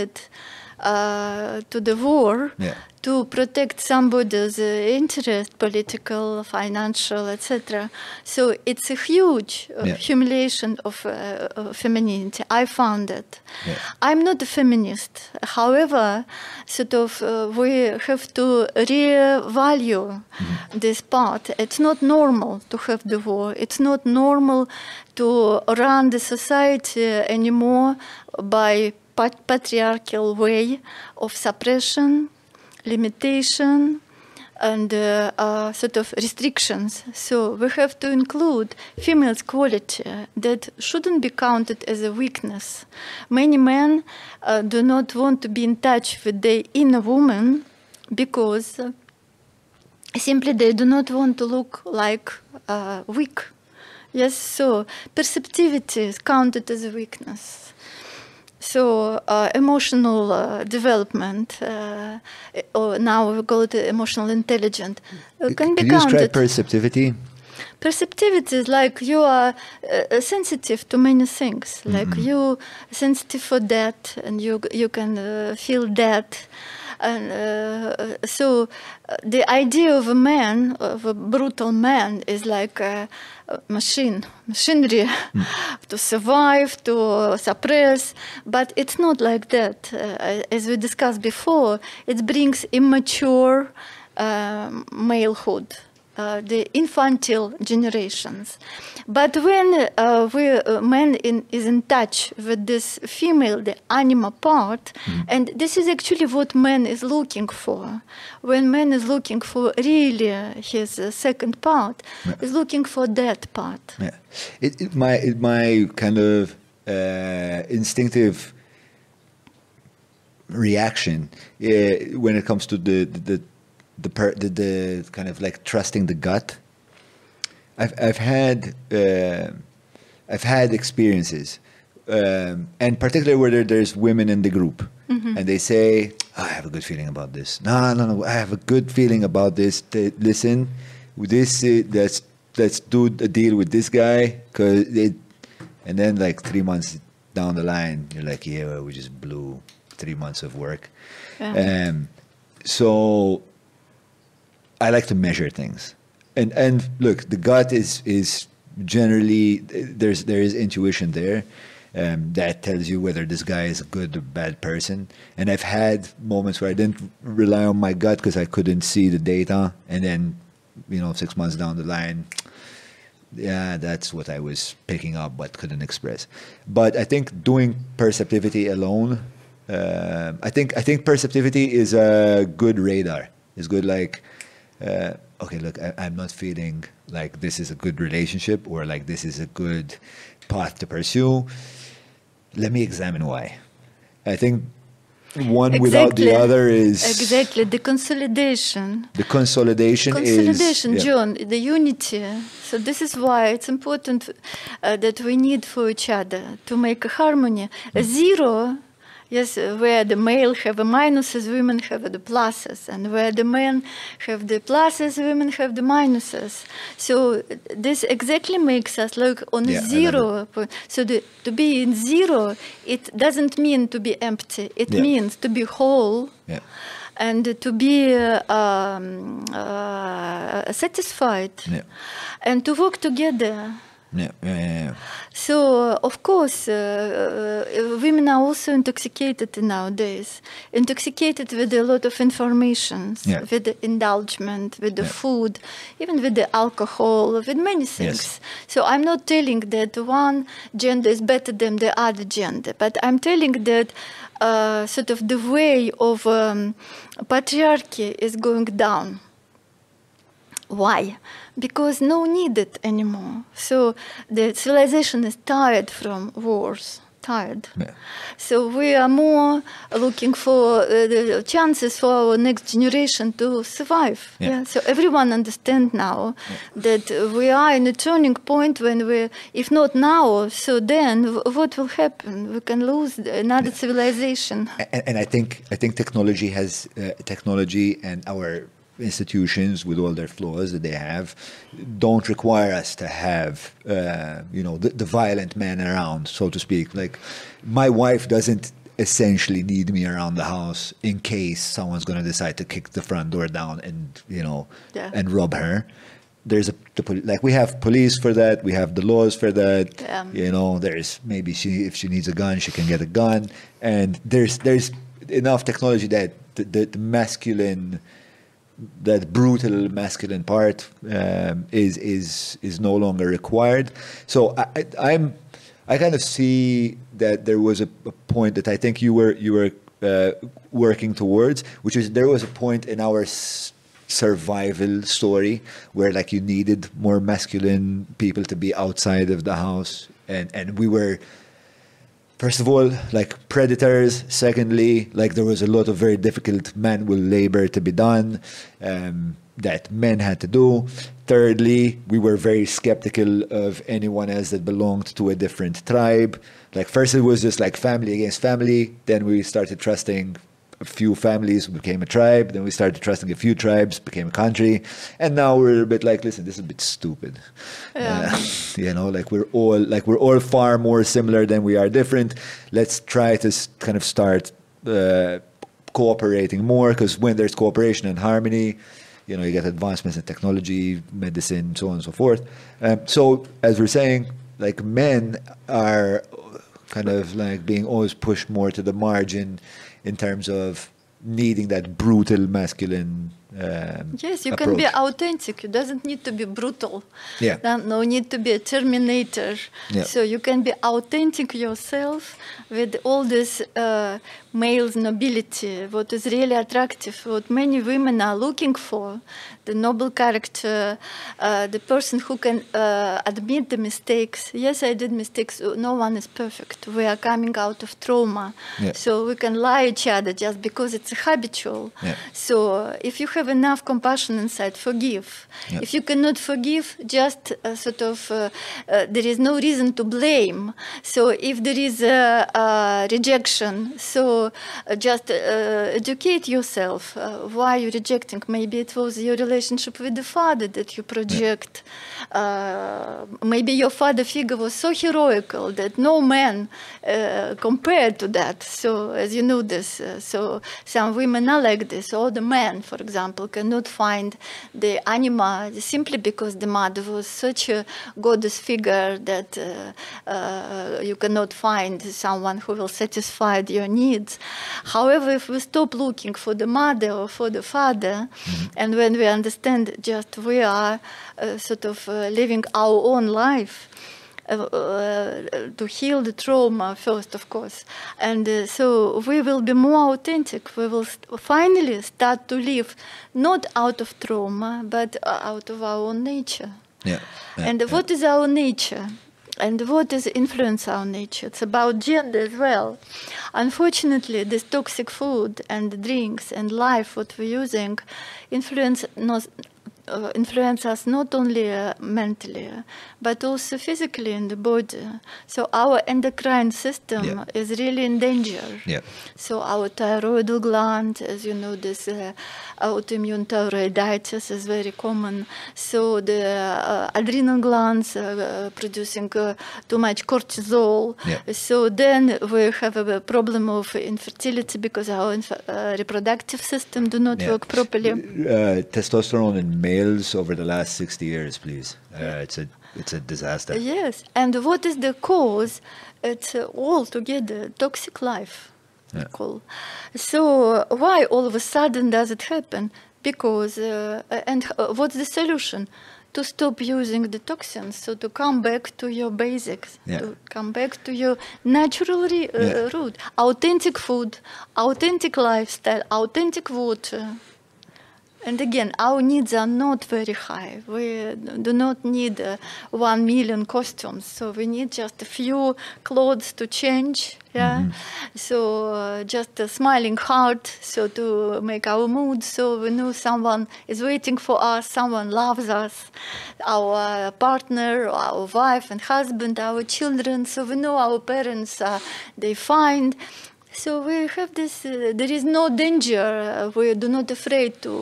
uh, to the war Yeah. to protect somebody's uh, interest, political, financial, etc. So it's a huge uh, Yeah. humiliation of uh, femininity. I found it. Yeah. I'm not a feminist. However, sort of uh, we have to revalue this part. It's not normal to have the war. It's not normal to run the society anymore by patriarchal way of suppression, limitation, and uh, uh, sort of restrictions. So we have to include females' quality that shouldn't be counted as a weakness. Many men uh, do not want to be in touch with their inner woman because simply they do not want to look like uh, weak. Yes, so perceptivity is counted as a weakness. So uh, emotional uh, development, uh, or now we call it emotional intelligence, uh, can be you describe perceptivity? Perceptivity is like you are uh, sensitive to many things. Like you sensitive for that, and you you can uh, feel that. And uh, so, uh, the idea of a man, of a brutal man, is like a, machine, machinery to survive, to suppress. But it's not like that. Uh, as we discussed before, it brings immature um malehood uh, the infantile generations. But when uh, we, uh, man in, is in touch with this female, the anima part, and this is actually what man is looking for. When man is looking for really his uh, second part, is looking for that part. Yeah. It, it, my, it, my kind of uh, instinctive reaction when it comes to the the the, the, per, the the kind of like trusting the gut. I've I've had uh, I've had experiences, um, and particularly where there, there's women in the group, and they say, "I have a good feeling about this." No, no, no. I have a good feeling about this. Th- listen, this uh, let's let's do a deal with this guy because it, and then like three months down the line, you're like, "Yeah, well, we just blew three months of work." Yeah. Um, so I like to measure things, and and look, the gut is is generally there's there is intuition there um, that tells you whether this guy is a good or bad person. And I've had moments where I didn't rely on my gut because I couldn't see the data, and then you know six months down the line. Yeah, that's what I was picking up but couldn't express. But I think doing perceptivity alone, uh, I think I think perceptivity is a good radar. It's good like, uh, okay, look, I, I'm not feeling like this is a good relationship or like this is a good path to pursue. Let me examine why. I think one without the other is Exactly, the consolidation. the consolidation, Consolidation, is yeah. John, the unity. So this is why it's important uh, that we need for each other to make a harmony. A zero, yes, where the male have the minuses, women have the pluses, and where the men have the pluses, women have the minuses. So this exactly makes us like on Yeah, I a love zero. So the, to be in zero, it doesn't mean to be empty. It Yeah. means to be whole Yeah. and to be uh, um, uh, satisfied and to work together. Yeah, yeah, yeah, yeah. So, uh, of course, uh, uh, women are also intoxicated nowadays, intoxicated with a lot of information, with the indulgence, with the food, even with the alcohol, with many things. So, I'm not telling that one gender is better than the other gender, but I'm telling that uh, sort of the way of um, patriarchy is going down. Why? Because no needed anymore. So the civilization is tired from wars, tired. Yeah. So we are more looking for uh, the chances for our next generation to survive. Yeah. So everyone understand now that we are in a turning point when we, if not now, so then what will happen? We can lose another civilization. and, and I think I think technology has uh, technology and our institutions with all their flaws that they have don't require us to have uh, you know the, the violent man around so to speak like my wife doesn't essentially need me around the house in case someone's going to decide to kick the front door down and you know Yeah. and rob her. There's a the, like we have police for that. We have the laws for that. Yeah. You know, there's maybe she if she needs a gun, she can get a gun, and there's there's enough technology that the, the, the masculine that brutal masculine part um, is is is no longer required. So I, I, I'm I kind of see that there was a, a point that I think you were you were uh, working towards, which is there was a point in our survival story where like you needed more masculine people to be outside of the house, and and we were First of all, like predators. Secondly, like there was a lot of very difficult manual labor to be done um, that men had to do. Thirdly, we were very skeptical of anyone else that belonged to a different tribe. Like first, it was just like family against family. Then we started trusting a few families, became a tribe. Then we started trusting a few tribes, became a country. And now we're a bit like, listen, this is a bit stupid. Yeah. Uh, you know like we're all like we're all far more similar than we are different let's try to s- kind of start uh, cooperating more because when there's cooperation and harmony you know you get advancements in technology medicine so on and so forth um, so as we're saying like men are kind of like being always pushed more to the margin in terms of needing that brutal masculine um, Yes, you can be authentic. You doesn't need to be brutal. Yeah. No, no need to be a terminator. Yeah. So you can be authentic yourself with all this uh, male nobility, what is really attractive, what many women are looking for, the noble character, uh, the person who can uh, admit the mistakes. Yes, I did mistakes. No one is perfect. We are coming out of trauma. Yeah. So we can lie each other just because it's habitual. Yeah. So if you have enough compassion inside, forgive. Yeah. If you cannot forgive, just uh, sort of uh, uh, there is no reason to blame. So if there is a rejection, so uh, just uh, educate yourself. Uh, why you rejecting? Maybe it was your relationship with the father that you project. Maybe your father figure was so heroical that no man compared to that. So as you know this, so some women are like this. Or the men, for example, cannot find the anima simply because the mother was such a goddess figure that uh, uh, you cannot find someone who will satisfy your needs. However, if we stop looking for the mother or for the father, and when we understand just we are uh, sort of uh, living our own life, uh, uh, to heal the trauma first, of course. And uh, so we will be more authentic. We will st- finally start to live not out of trauma, but uh, out of our own nature. yeah, yeah, and yeah. what is our nature? And what is influence our nature? It's about gender as well. Unfortunately, this toxic food and drinks and life what we're using influence nos, uh, influence us not only uh, mentally but also physically in the body. So our endocrine system Yeah. is really in danger. Yeah. So our thyroid gland, as you know, this uh, autoimmune thyroiditis is very common. So the uh, adrenal glands uh, uh, producing uh, too much cortisol. Yeah. So then we have a problem of infertility because our inf- uh, reproductive system do not Yeah. work properly. Uh, testosterone in males over the last 60 years, please. Uh, it's a it's a disaster. Yes, and what is the cause? It's uh, altogether toxic life. Yeah. Call. So why all of a sudden does it happen? Because uh, and uh, what's the solution? To stop using the toxins, so to come back to your basics, Yeah. to come back to your natural re- uh, Yeah. root, authentic food, authentic lifestyle, authentic water. And again, our needs are not very high. We do not need uh, one million costumes, so we need just a few clothes to change. Yeah, so uh, just a smiling heart, so to make our mood, so we know someone is waiting for us, someone loves us, our partner, our wife and husband, our children. So we know our parents, uh, they find. So we have this. Uh, there is no danger. Uh, we do not afraid to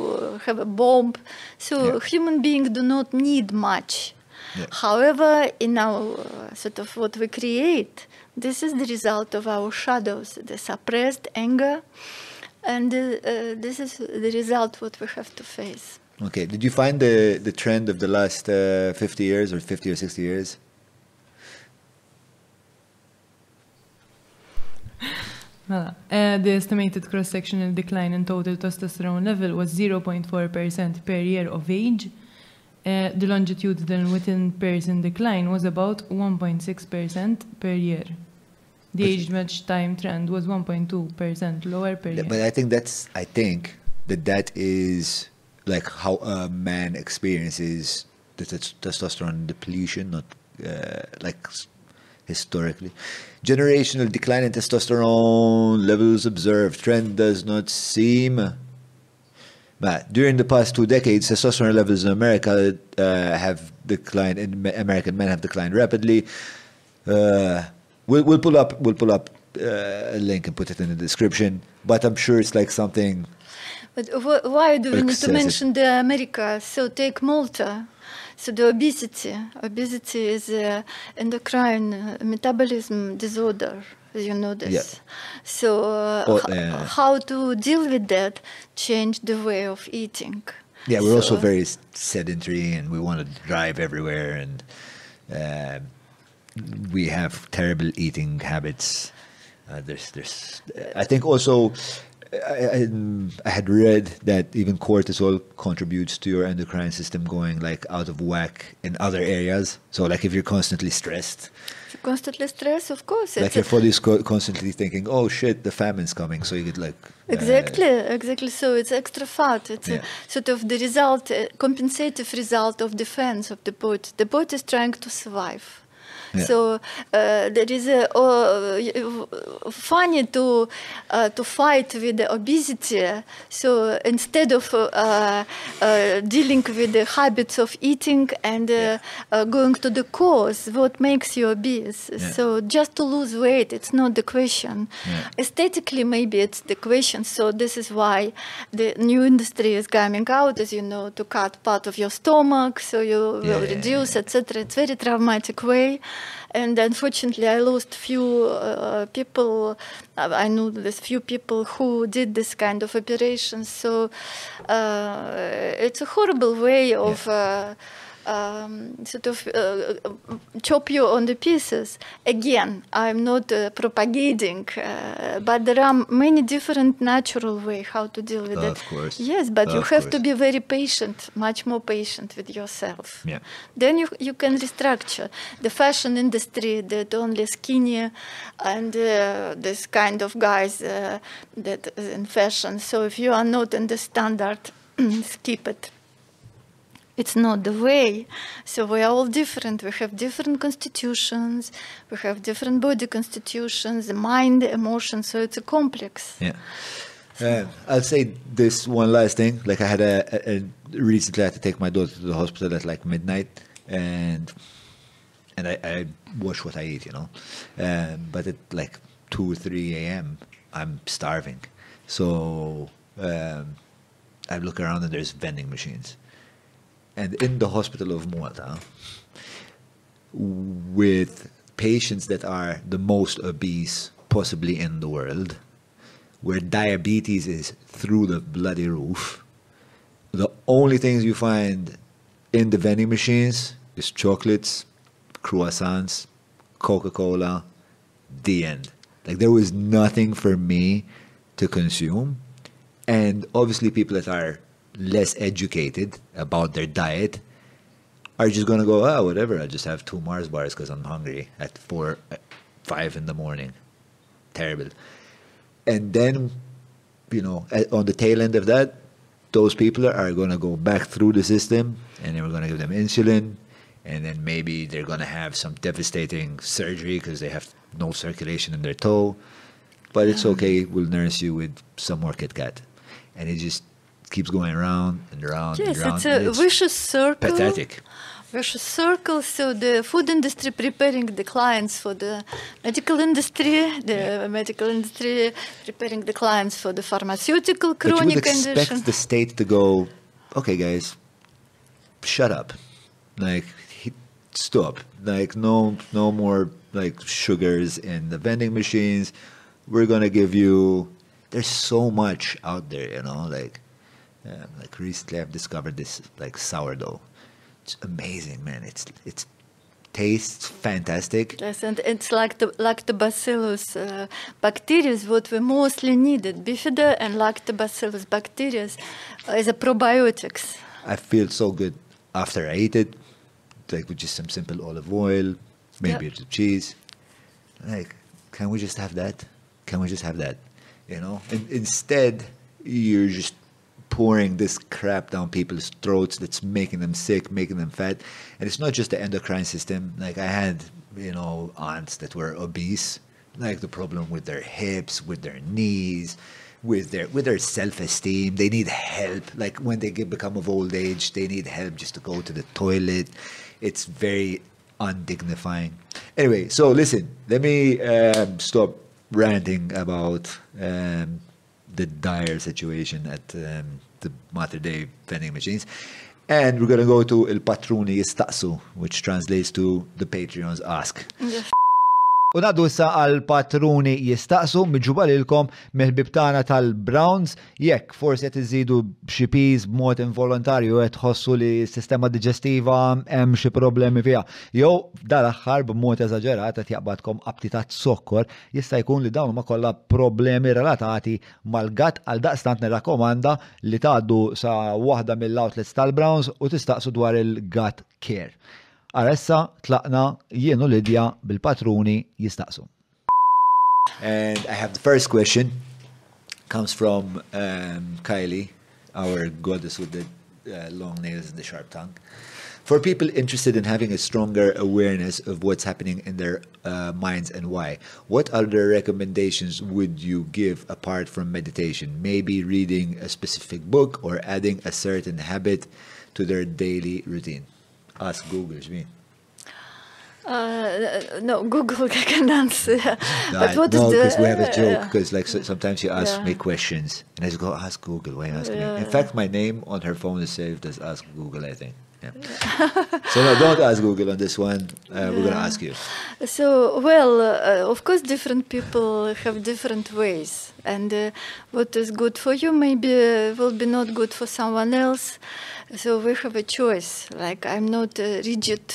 have a bomb. So Yeah. human beings do not need much. Yeah. However, in our uh, sort of what we create, this is the result of our shadows, the suppressed anger, and uh, uh, this is the result what we have to face. Okay. Did you find the the trend of the last uh, 50 years or 50 or 60 years? Mela, uh, the estimated cross-sectional decline in total testosterone level was 0.4% per year of age. Uh, the longitudinal within person decline was about 1.6% per year. The But- age match time trend was 1.2% lower per year. But I think that's I think that that is like how a man experiences the tes- testosterone depletion, not uh, like historically. Generational decline in testosterone levels observed. Trend does not seem. But during the past two decades, testosterone levels in America uh, have declined. In American men have declined rapidly. Uh, we'll, we'll pull up. We'll pull up uh, a link and put it in the description. But I'm sure it's like something. But wh- why do we need to mention the America? So take Malta. So the obesity. Obesity is a endocrine uh, metabolism disorder. You know this. Yeah. So uh, how to deal with that? Change the way of eating. Yeah, we're also very sedentary, and we want to drive everywhere, and uh, we have terrible eating habits. Uh, there's, there's. I think also, I, I, had read that even cortisol contributes to your endocrine system going like out of whack in other areas. So, like if you're constantly stressed, If you're constantly stressed, of course. like your body's co- constantly thinking, "Oh shit, the famine's coming," so you get like uh, Exactly, exactly. So it's extra fat. It's Yeah. sort of the result, uh, compensative result of defense of the body. The body is trying to survive. Yeah. So uh, there is a uh, funny to uh, to fight with the obesity. So instead of uh, uh, dealing with the habits of eating and uh, uh, going to the cause, what makes you obese? Yeah. So just to lose weight, it's not the question. Yeah. Aesthetically, maybe it's the question. So this is why the new industry is coming out, as you know, to cut part of your stomach, so you will Yeah, yeah, reduce, etc. It's very traumatic way. And unfortunately, I lost few uh, people. uh, I knew there's few people who did this kind of operations. So uh, it's a horrible way of. Uh, um, sort of uh, chop you on the pieces. Again, I'm not uh, propagating, uh, but there are many different natural way how to deal with it. Of course. Yes, but you have to be very patient, much more patient with yourself. Yeah. Then you you can restructure the fashion industry that only skinny and uh, this kind of guys uh, that is in fashion. So if you are not in the standard, skip it it's not the way. So we are all different. We have different constitutions. We have different body constitutions, the mind, emotions. So it's a complex. Yeah. Uh, I'll say this one last thing. Like I had a, a, a recently I had to take my daughter to the hospital at like midnight, and and I, I watch what I eat, you know. Um, but at like two or three a.m., I'm starving, so um, I look around and there's vending machines, and in the hospital of Malta, with patients that are the most obese possibly in the world, where diabetes is through the bloody roof, the only things you find in the vending machines is chocolates, croissants, Coca Cola, the end. Like there was nothing for me to consume. And obviously, people that are less educated about their diet are just gonna go, ah, whatever. I just have two Mars bars because I'm hungry at four, five in the morning. Terrible. And then, you know, at, on the tail end of that, those people are gonna go back through the system, and then we're gonna give them insulin, and then maybe they're gonna have some devastating surgery because they have no circulation in their toe. But it's okay. We'll nurse you with some more Kit Kat, and it just keeps going around and around Yes, and around. it's a vicious circle. pathetic. Vicious circle. So the food industry preparing the clients for the medical industry, the medical industry preparing the clients for the pharmaceutical But you would expect condition. the state to go, okay, guys, shut up. Like, stop. Like no, no more like sugars in the vending machines. We're gonna give you. There's so much out there, you know. Like, um, like recently I've discovered this like sourdough. It's amazing, man. It's it's tastes fantastic. Yes, and it's like the lactobacillus uh, bacteria, what we mostly needed. Bifida and lactobacillus bacteria is a probiotics. I feel so good after I eat it, like with just some simple olive oil, maybe some cheese. Like, can we just have that? Can we just have that? You know? And instead, you're just pouring this crap down people's throats that's making them sick, making them fat. And it's not just the endocrine system. Like, I had, you know, aunts that were obese, like the problem with their hips, with their knees, with their with their self-esteem. They need help. Like when they get become of old age they need help just to go to the toilet. It's very undignifying. Anyway so listen let me um, stop ranting about um, the dire situation at um, the mater day vending machines. And we're going to go to il patruni jistaqsu which translates to the patreons ask. U naddu issa għal patruni jistaqsu miġuba lilkom mill-bibtana tal-Browns jekk forsi qed iżidu b'xi piż b'mod involontarju qed tħossu li s-sistema digestiva hemm xi problemi fiha. Jew dal-aħħar b'mod eżaġerat qed jaqbadkom abtitat sokkor jista' jkun li dawn ma kollha problemi relatati mal-gatt għal daqstant nirrakkomanda li tgħaddu sa waħda mill-outlets tal-Browns u tistaqsu dwar il-gut care. Aressa tlaqna jienu Lidja bil-patruni jistaqsu. And I have the first question. Comes from um, Kylie, our goddess with the uh, long nails and the sharp tongue. For people interested in having a stronger awareness of what's happening in their uh, minds and why, what other recommendations would you give apart from meditation? Maybe reading a specific book or adding a certain habit to their daily routine. Ask Google, is me. Uh, no, Google can answer. but what no, because we have a joke. Because like so, sometimes she asks Yeah. me questions, and I just go ask Google. Why ask me? Yeah, In fact, my name on her phone is saved as Ask Google. I think. Yeah. so no, don't ask Google on this one. Uh, We're gonna ask you. So, well, uh, of course, different people have different ways, and uh, what is good for you maybe uh, will be not good for someone else. So we have a choice. Like I'm not a rigid,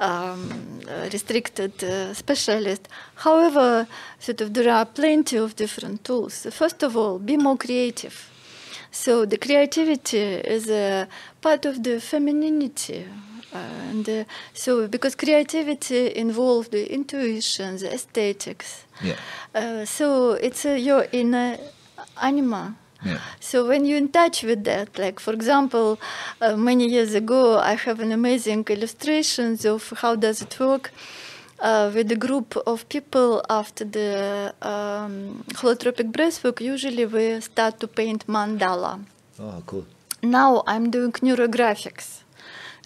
um, uh, restricted uh, specialist. However, sort of there are plenty of different tools. First of all, be more creative. So the creativity is a part of the femininity. And uh, so, because creativity involves the intuition, the aesthetics. Yeah. Uh, so it's uh, your inner anima. Yeah. So when you're in touch with that, like for example, uh, many years ago, I have an amazing illustrations of how does it work uh, with a group of people after the um, holotropic breathwork. Usually we start to paint mandala. Oh, cool. Now I'm doing neurographics.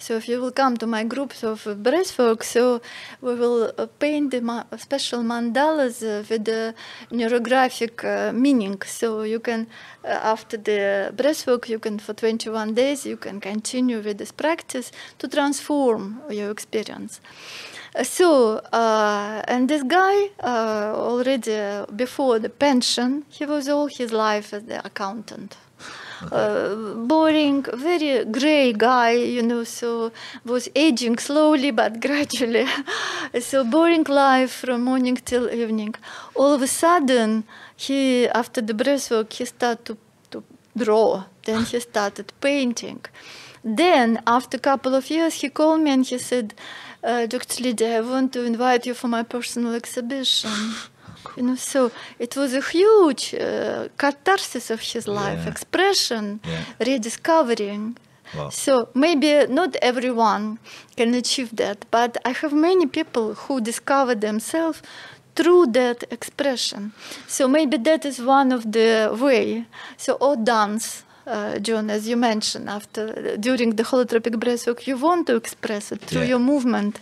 So if you will come to my groups of breathwork, so we will uh, paint the ma- special mandalas uh, with the neurographic uh, meaning. So you can, uh, after the breathwork, you can for 21 days you can continue with this practice to transform your experience. So, uh, and this guy uh, already uh, before the pension, he was all his life as the accountant uh, boring, very gray guy, you know, so was aging slowly but gradually. so boring life from morning till evening. All of a sudden, he, after the breathwork, he started to, to draw. Then he started painting. Then, after a couple of years, he called me and he said, uh, Dr. Lidia, I want to invite you for my personal exhibition. You know, so it was a huge uh, catharsis of his life, Yeah. expression, Yeah. rediscovering. Wow. So maybe not everyone can achieve that, but I have many people who discover themselves through that expression. So maybe that is one of the way. So or dance. Uh, John, as you mentioned, after during the holotropic breathwork, you want to express it through Yeah. your movement.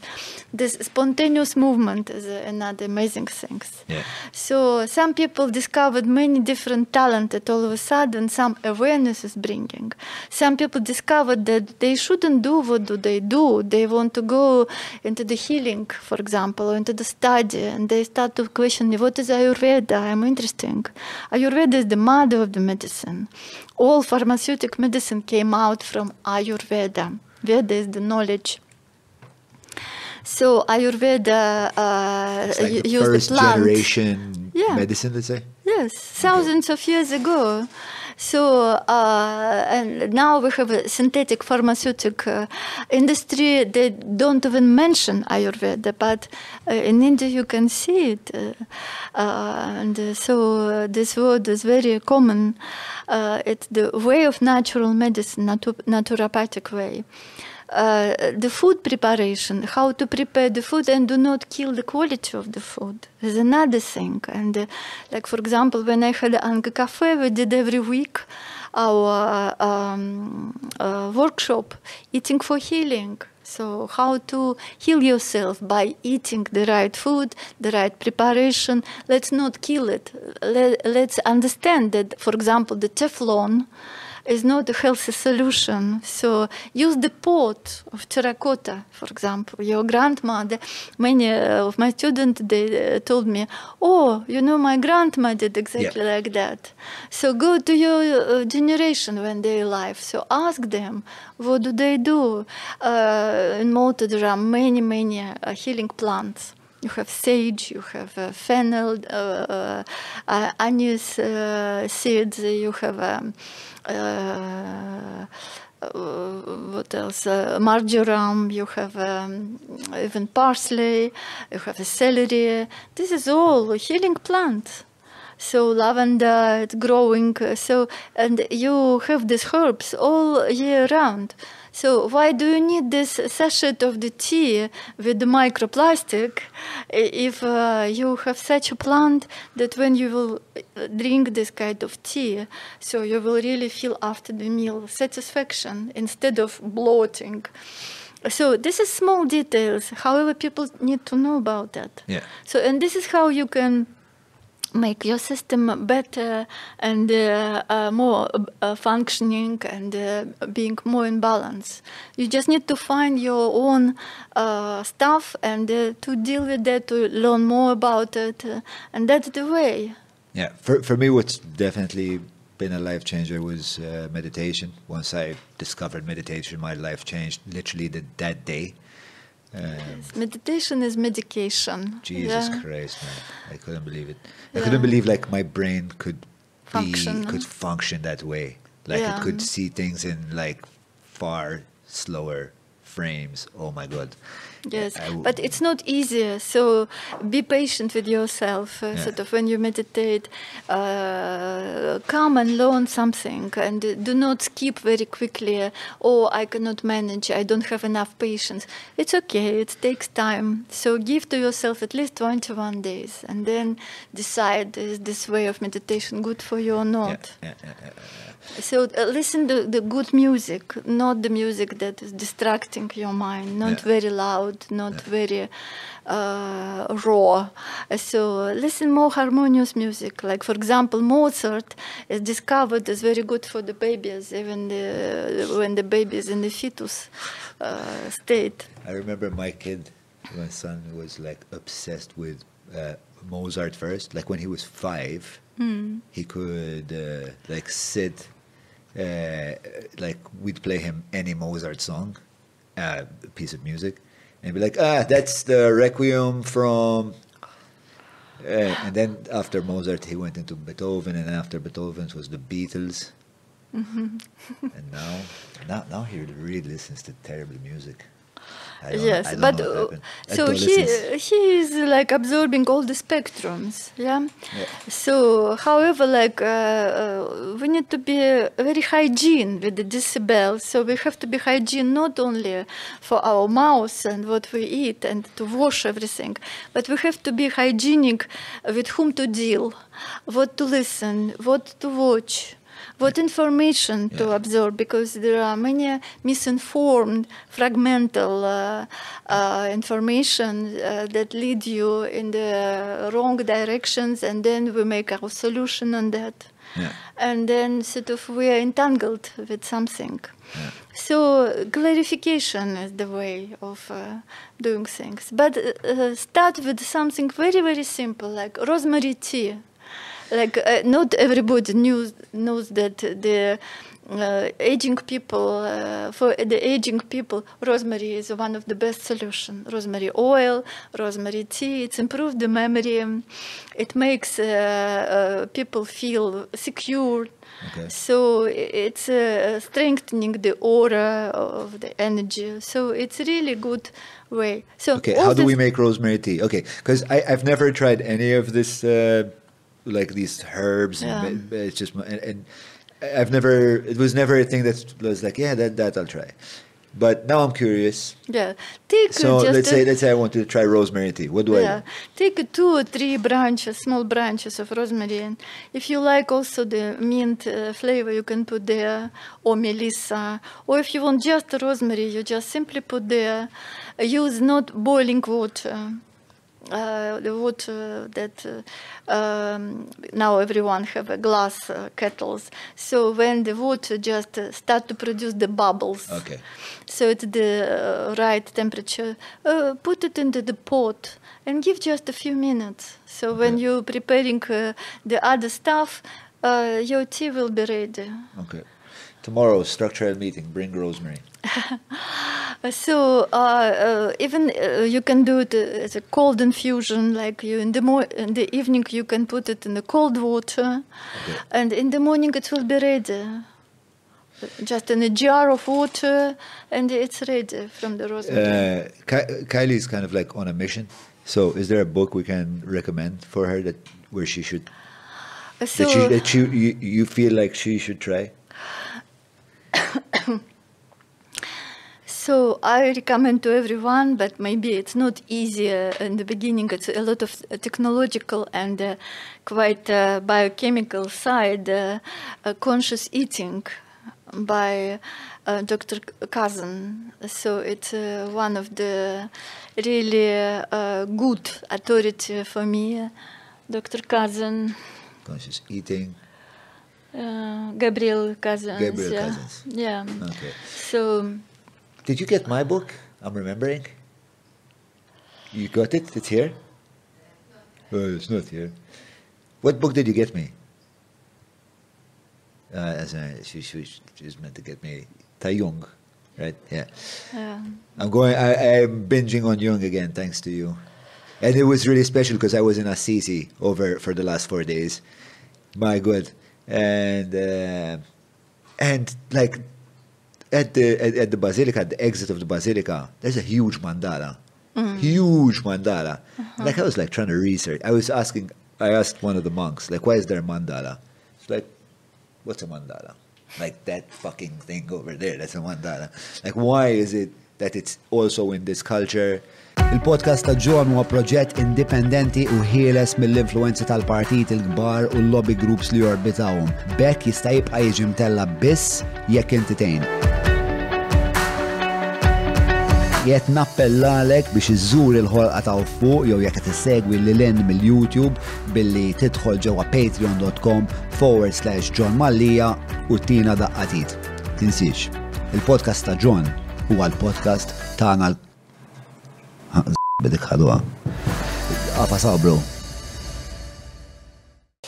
This spontaneous movement is uh, another amazing thing. Yeah. So some people discovered many different talent that all of a sudden some awareness is bringing. Some people discovered that they shouldn't do what do they do. They want to go into the healing, for example, or into the study, and they start to question what is Ayurveda? I'm interesting. Ayurveda is the mother of the medicine. All pharmaceutic medicine came out from Ayurveda. Veda is the knowledge. So Ayurveda uh, like u- the first the plant. generation Yeah. medicine, let's say. Yes, thousands of years ago. So uh, now we have a synthetic pharmaceutic uh, industry. They don't even mention Ayurveda, but uh, in India you can see it. And so this word is very common. It's the way of natural medicine, natu- naturopathic way. Uh, the food preparation, how to prepare the food and do not kill the quality of the food is another thing. And uh, like for example, when I had Anga Cafe, we did every week our um, uh, workshop, eating for healing. So how to heal yourself by eating the right food, the right preparation. Let's not kill it. Let, let's understand that, for example, the Teflon is not a healthy solution. So use the pot of terracotta, for example. Your grandmother, many uh, of my students, they uh, told me, oh, you know, my grandma did exactly like that. So go to your uh, generation when they're alive. So ask them, what do they do? Uh, in Malta, there are many, many uh, healing plants. You have sage, you have uh, fennel, uh, uh, anise seeds, you have um, what else? Uh, marjoram, you have um, even parsley, you have a celery. This is all healing plant. So lavender, it's growing. uh, So and you have these herbs all year round. So why do you need this sachet of the tea with the microplastic if uh, you have such a plant that when you will uh, drink this kind of tea, so you will really feel after the meal satisfaction instead of bloating. So this is small details. However, people need to know about that. Yeah. So and this is how you can make your system better and uh, uh, more uh, functioning and uh, being more in balance. You just need to find your own uh, stuff and uh, to deal with that, to learn more about it, and that's the way. Yeah, for for me, what's definitely been a life changer was meditation. Once I discovered meditation, my life changed literally the, that day. Um, Meditation is medication. Jesus yeah. Christ, man! I couldn't believe it. I Yeah. couldn't believe like my brain could Function, be could function that way. Like Yeah. it could see things in like far slower frames. Oh my god! Yes, but it's not easy. So be patient with yourself. Uh, Yeah. Sort of when you meditate, uh, come and learn something, and do not skip very quickly. uh, Oh, I cannot manage. I don't have enough patience. It's okay. It takes time. So give to yourself at least twenty-one days, and then decide is this way of meditation good for you or not. yeah, yeah. So uh, listen to the good music, not the music that is distracting your mind, not Yeah. very loud, not very uh, raw. Uh, So listen more harmonious music. Like for example, Mozart is discovered as very good for the babies, even the, when the baby is in the fetus uh, state. I remember my kid, my son, was like obsessed with uh, Mozart first. Like when he was five, he could uh, like sit, uh, like we'd play him any Mozart song, uh, piece of music, and be like, ah, that's the Requiem from. Uh, and then after Mozart, he went into Beethoven, and after Beethoven was the Beatles. and now, now, now he really listens to terrible music. Yes, but uh, so he he is like absorbing all the spectrums, yeah. Yeah. So, however, like uh, uh, we need to be very hygiene with the decibels. So we have to be hygiene not only for our mouths and what we eat and to wash everything, but we have to be hygienic with whom to deal, what to listen, what to watch. What information to absorb? Because there are many misinformed fragmental uh, uh, information uh, that lead you in the wrong directions and then we make our solution on that. Yeah. and then sort of we are entangled with something. So clarification is the way of uh, doing things. But uh, start with something very very simple like rosemary tea like uh, not everybody knew, knows that the uh, aging people uh, for the aging people rosemary is one of the best solution. Rosemary oil rosemary tea it's improved the memory. It makes uh, uh, people feel secure. Okay. so it's uh, strengthening the aura of the energy. So it's really good way. So Okay, how do we make rosemary tea? Okay, because I've never tried any of this, uh, like these herbs. Yeah. And, it's just, and, and I've never, it was never a thing that was like, yeah, that, that I'll try. But now I'm curious. yeah take uh, So let's say, let's say I want to try rosemary tea. What do I Yeah, do? take two or three branches, small branches of rosemary. And if you like also the mint uh, flavor, you can put there, or melissa. Or if you want just rosemary, you just simply put there. Use not boiling water. Uh, the water that uh, um, now everyone have a glass uh, kettles. So when the wood just uh, start to produce the bubbles, Okay. so it's the uh, right temperature. Uh, put it into the pot and give just a few minutes. So when you're preparing uh, the other stuff, uh, your tea will be ready. Okay. Tomorrow, structural meeting, bring rosemary. Uh, So uh, uh, even uh, you can do it uh, as a cold infusion, like you in the mo- in the evening you can put it in the cold water, Okay. and in the morning it will be ready. Just in a jar of water, and it's ready from the rosemary. Uh, Ki- Kylie's kind of like on a mission. So is there a book we can recommend for her that where she should, so that, she, that she, you, you feel like she should try? So I recommend to everyone, but maybe it's not easy in the beginning. It's a lot of technological and uh, quite uh, biochemical side. Uh, uh, conscious eating by uh, Dr. Cousens. So it's uh, one of the really uh, good authority for me. Dr. Cousens, Conscious eating. uh, Gabriel Cousens. Gabriel yeah. Cousens. Yeah. Okay. So. Did you get my book? I'm remembering. You got it? It's here? Oh, it's not here. What book did you get me? Uh, as I, she, she, she was meant to get me Tai Jung, right? Yeah. Yeah. I'm going. I, I'm binging on Jung again, thanks to you. And it was really special because I was in Assisi over for the last four days. My God, and uh, and like at the at, at the basilica, at the exit of the basilica, there's a huge mandala, huge mandala. Like I was like trying to research. I was asking. I asked one of the monks, like, why is there a mandala? It's like, what's a mandala? Like that fucking thing over there, that's a mandala. Like, why is it that it's also in this culture? Il-podcast ta' John huwa proġett indipendenti u ħieles mill-influenzi tal-partit il-kbar u l-lobby groups li jorbitawhom. Bekk jista' jibqa' jiġi mtella biss jekk inti jett nappellalek biex iżżur il-ħolqa ta' fuq jew jekk qed segwi lil end mill-YouTube billi tidħol ġewwa patreon.com forward slash John Mallija u tina daqqatit. Tinsiex, il-podcast ta' John huwa l-podcast tagħna l- bidik ħadwa. Għafa sabru.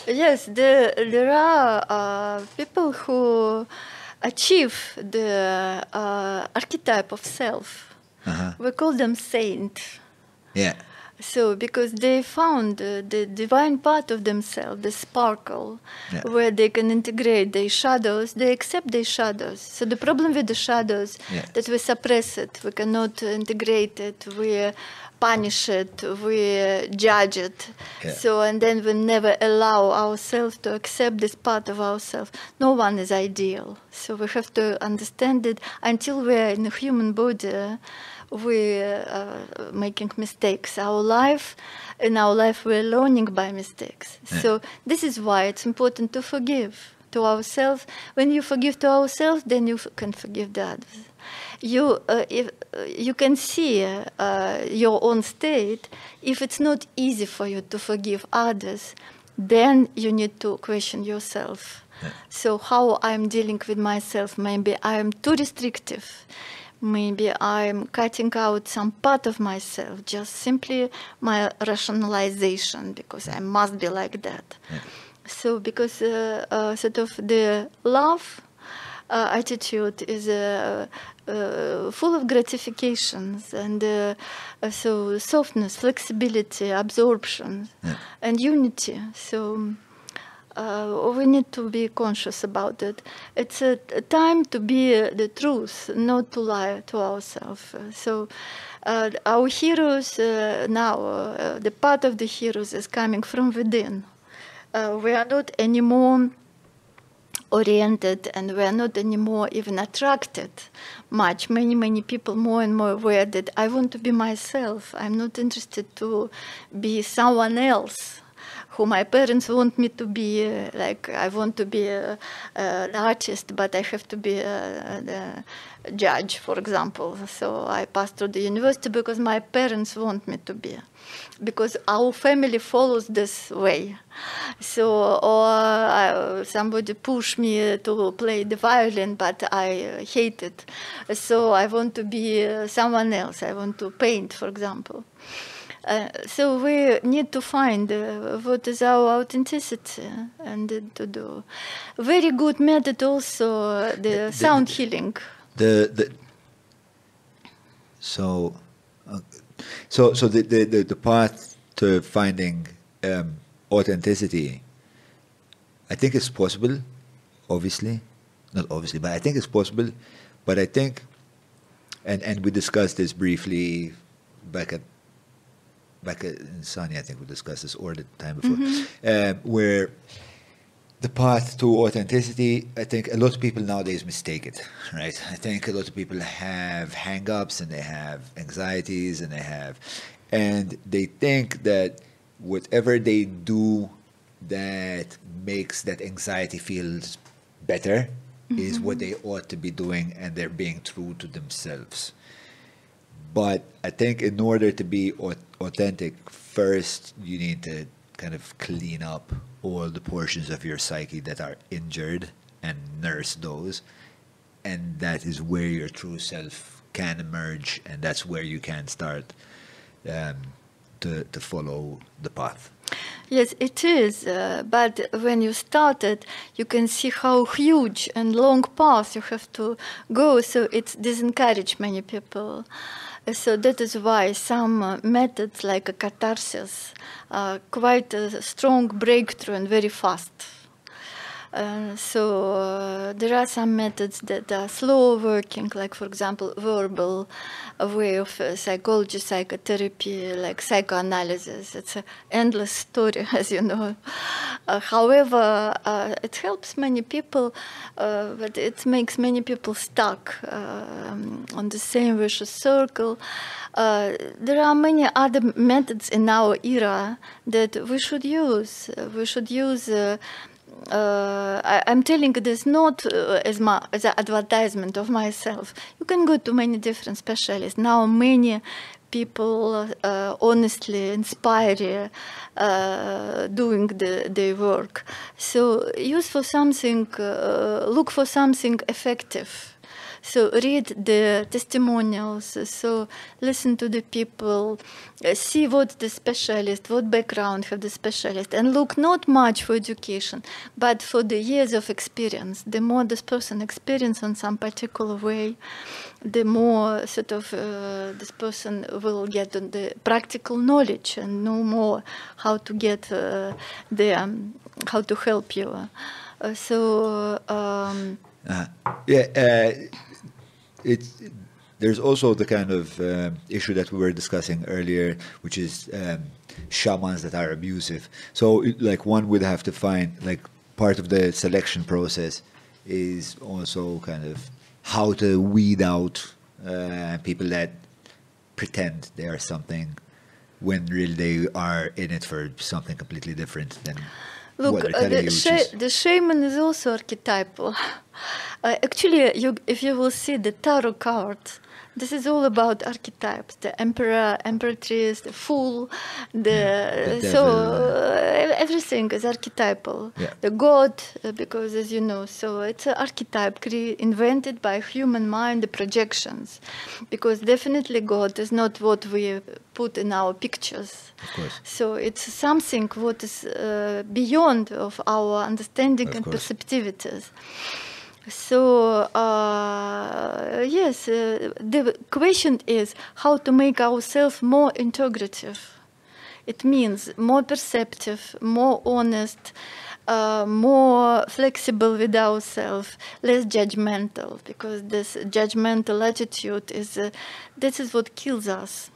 Yes, the, there are uh, people who achieve the uh, archetype of self. Uh-huh. We call them saint. Yeah. So, because they found uh, the divine part of themselves, the sparkle, Yeah. where they can integrate their shadows, they accept their shadows. So, the problem with the shadows Yeah. that we suppress it, we cannot integrate it, we punish it, we judge it. Yeah. So, and then we never allow ourselves to accept this part of ourselves. No one is ideal. So, we have to understand it until we are in a human body we're uh, making mistakes. Our life, in our life, we're learning by mistakes. So this is why it's important to forgive, to ourselves. When you forgive to ourselves, then you can forgive the others. You, uh, if, uh, you can see uh, your own state. If it's not easy for you to forgive others, then you need to question yourself. So how I'm dealing with myself? Maybe I am too restrictive. Maybe I'm cutting out some part of myself, just simply my rationalization, because I must be like that. So because uh, uh, sort of the love uh, attitude is uh, uh, full of gratifications and uh, uh, so softness, flexibility, absorption, and unity. So uh, we need to be conscious about it. It's a, time to be the truth, not to lie to ourselves. So uh, our heroes uh, now, uh, the part of the heroes is coming from within. Uh, we are not anymore oriented and we are not anymore even attracted much many many people more and more aware that i want to be myself i'm not interested to be someone else who my parents want me to be like i want to be an artist but i have to be a, a judge for example so i passed through the university because my parents want me to be because our family follows this way. So, or uh, somebody pushed me to play the violin, but I hate it. So I want to be uh, someone else. I want to paint, for example. Uh, so we need to find uh, what is our authenticity and uh, to do. Very good method also uh, the sound healing. The the so uh, so so the, the the the path to finding um, authenticity. I think it's possible. Obviously, not obviously, but I think it's possible. But I think, and and we discussed this briefly back at back in Sunny. I think we discussed this or the time before, um, where the path to authenticity, I think a lot of people nowadays mistake it, right? I think a lot of people have hang-ups and they have anxieties and they have, and they think that whatever they do that makes that anxiety feels better is what they ought to be doing and they're being true to themselves. But I think in order to be authentic, first you need to kind of clean up all the portions of your psyche that are injured and nurse those. And that is where your true self can emerge, and that's where you can start um, to, to follow the path. Yes, it is. Uh, but when you started, you can see how huge and long path you have to go. So it disencourage many people. Uh, So that is why some uh, methods like a catharsis are quite a strong breakthrough and very fast. Uh, so uh, there are some methods that are slow working, like for example, verbal way of uh, psychology, psychotherapy, like psychoanalysis. It's an endless story, as you know. Uh, however, uh, it helps many people, uh, but it makes many people stuck um, on the same vicious circle. There are many other methods in our era that we should use. We should use. Uh, I, I'm telling this not uh, as my as an advertisement of myself. You can go to many different specialists now. Many people uh, honestly inspire uh, doing the, the work. So use for something. Uh, look for something effective. So read the testimonials. So listen to the people. uh, See what the specialist, what background have the specialist, and look not much for education, but for the years of experience. The more this person experience on some particular way, the more sort of uh, this person will get the practical knowledge and know more how to get uh, the um, how to help you. Uh, so. Um, Uh, yeah, uh, it's there's also the kind of um, issue that we were discussing earlier, which is um, shamans that are abusive. So, it- like, one would have to find like part of the selection process is also kind of how to weed out uh, people that pretend they are something when really they are in it for something completely different than Look, uh, the, sha- the shaman is also archetypal. Uh, actually, you, if you will see the tarot cards, this is all about archetypes: the emperor, empress, the fool, the, the so uh, everything is archetypal. Yeah. The god, uh, because as you know, so it's an archetype cre- invented by human mind, the projections, because definitely God is not what we put in our pictures. So it's something what is uh, beyond of our understanding Of and course. perceptivities. So uh, yes, uh, the question is how to make ourselves more integrative. It means more perceptive, more honest, uh, more flexible with ourselves, less judgmental. Because this judgmental attitude is uh, this is what kills us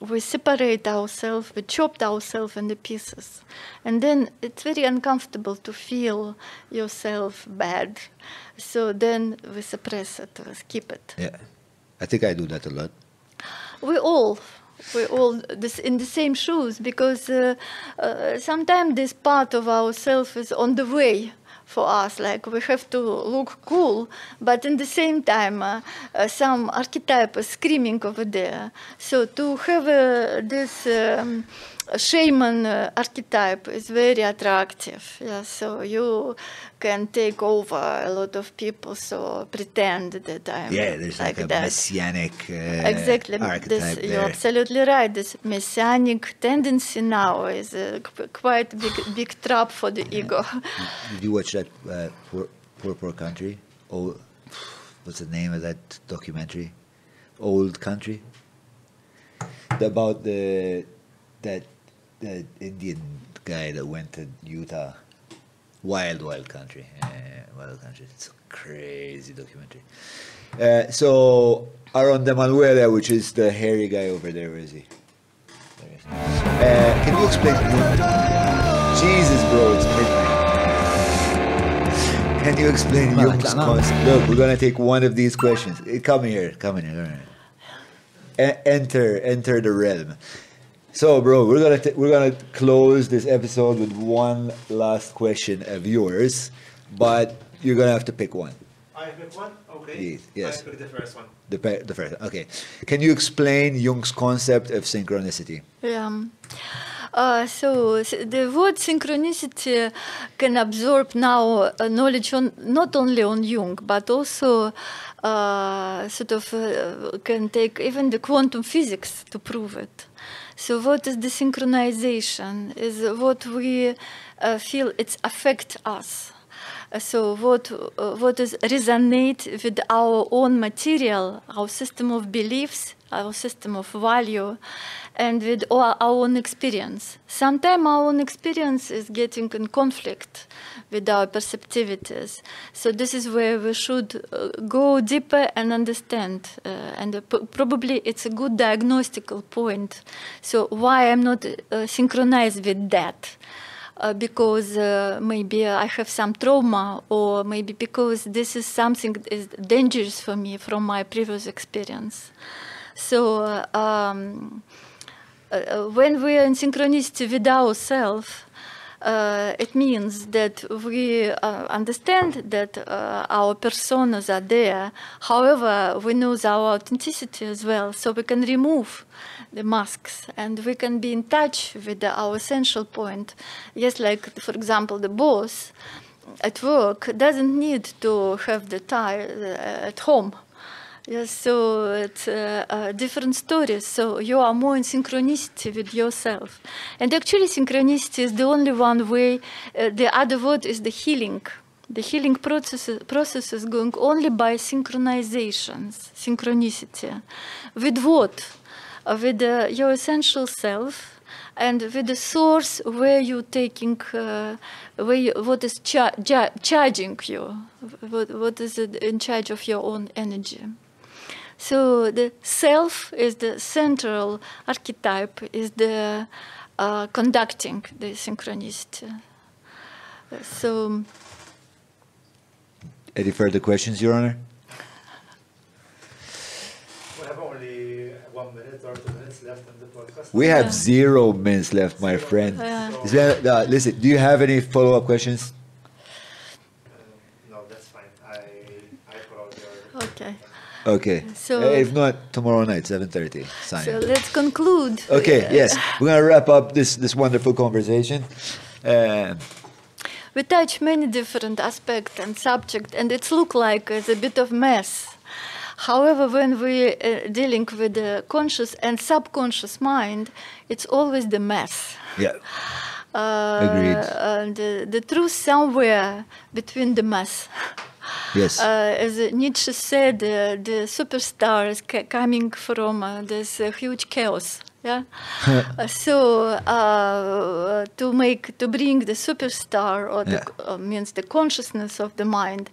we separate ourselves, we chopped ourselves into pieces. And then it's very uncomfortable to feel yourself bad. So then we suppress it, we skip it. Yeah. I think I do that a lot. We all, we all this, in the same shoes because uh, uh, sometimes this part of ourself is on the way for us. Like we have to look cool, but in the same time, uh, uh, some archetype is screaming over there. So to have uh, this. Um, shaman uh, archetype is very attractive. Yeah, so you can take over a lot of people. So pretend that I'm Yeah, there's like, a that. messianic uh, Exactly. archetype This, you're absolutely right. This messianic tendency now is a quite big, big trap for the ego. Did you watch that uh, poor, poor Poor Country? Oh, what's the name of that documentary? Old Country. About the that that Indian guy that went to Utah. Wild, wild country. Yeah, wild country. It's a crazy documentary. Uh, so Aaron De Manuela, which is the hairy guy over there, where is he? There he is. Uh, can you explain? Jesus, bro, it's midnight. Can you explain Jung's concept? Look, we're gonna take one of these questions. Eh, Come here, come in here. E- enter, enter the realm. So, bro, we're gonna t- we're gonna close this episode with one last question of yours, but you're gonna have to pick one. I pick one? Okay. Yes, yes. I pick the first one. The pe- the first. Okay. Can you explain Jung's concept of synchronicity? Yeah. Uh, so s- the word synchronicity can absorb now uh, knowledge on not only on Jung but also uh, sort of uh, can take even the quantum physics to prove it. So what is the synchronization? Is what we uh, feel it's affect us. Uh, So what uh, what is resonate with our own material, our system of beliefs, our system of value, and with our, our own experience. Sometimes our own experience is getting in conflict with our perceptivities. So this is where we should uh, go deeper and understand. Uh, and uh, probably it's a good diagnostical point. So why I'm not synchronized with that? uh, because uh, maybe I have some trauma, or maybe because this is something that is dangerous for me from my previous experience. So um, uh, uh, when we are in synchronicity with ourselves, uh, it means that we uh, understand that uh, our personas are there. However, we know our authenticity as well, so we can remove the masks and we can be in touch with our essential point. Yes, like for example, the boss at work doesn't need to have the tie uh, at home. Yes, so it's uh, uh, different stories. So you are more in synchronicity with yourself. And actually, synchronicity is the only one way. Uh, the other word is the healing. The healing process, process is going only by synchronizations, synchronicity. With what? Uh, with uh, your essential self and with the source where you're taking, uh, where you, what is cha- ja- charging you, what, what is in charge of your own energy. So the self is the central archetype, is the uh, conducting the synchronicity. Uh, So Any further questions, Your Honor? We have only one minute or two minutes left in the podcast. We have zero minutes left, my friend. Yeah. So Is there- uh, listen, do you have any follow-up questions? No, that's fine. I I put all the Okay. Okay. So- Uh, if not, tomorrow night, 7.30. Sign So let's conclude. Okay, Uh, yes. We're going to wrap up this, this wonderful conversation. Uh, We touch many different aspects and subjects, and it's look like it's a bit of mess. However, when we're uh, dealing with the conscious and subconscious mind, it's always the mess. yeah. Uh, Agreed. The, the truth somewhere between the mess. Yes. Uh, as Nietzsche said, uh, the superstar is ca- coming from uh, this huge chaos. Yeah. So uh, to make to bring the superstar or the, Yeah. means the consciousness of the mind,